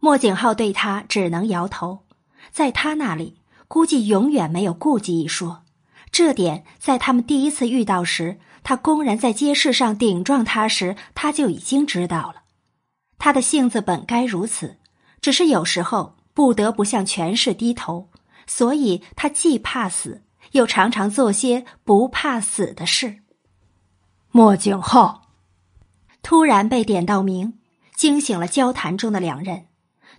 [SPEAKER 1] 莫景浩对他只能摇头。在他那里，估计永远没有顾忌一说。这点在他们第一次遇到时，他公然在街市上顶撞他时，他就已经知道了。他的性子本该如此，只是有时候不得不向权势低头，所以他既怕死，又常常做些不怕死的事。
[SPEAKER 3] 莫景浩
[SPEAKER 1] 突然被点到名，惊醒了交谈中的两人，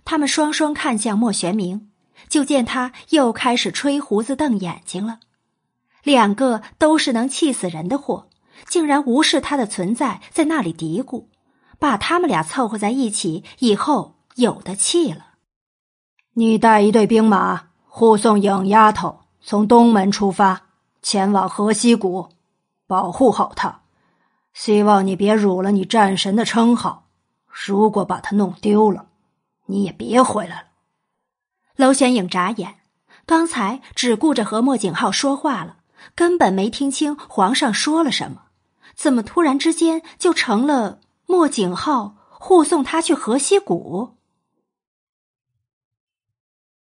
[SPEAKER 1] 他们双双看向莫玄明。就见他又开始吹胡子瞪眼睛了，两个都是能气死人的货，竟然无视他的存在，在那里嘀咕，把他们俩凑合在一起，以后有的气了。
[SPEAKER 3] 你带一队兵马护送影丫头从东门出发，前往河西谷，保护好她。希望你别辱了你战神的称号。如果把她弄丢了，你也别回来了。
[SPEAKER 1] 娄玄影眨眼，刚才只顾着和莫景浩说话了，根本没听清皇上说了什么。怎么突然之间就成了莫景浩护送他去河西谷？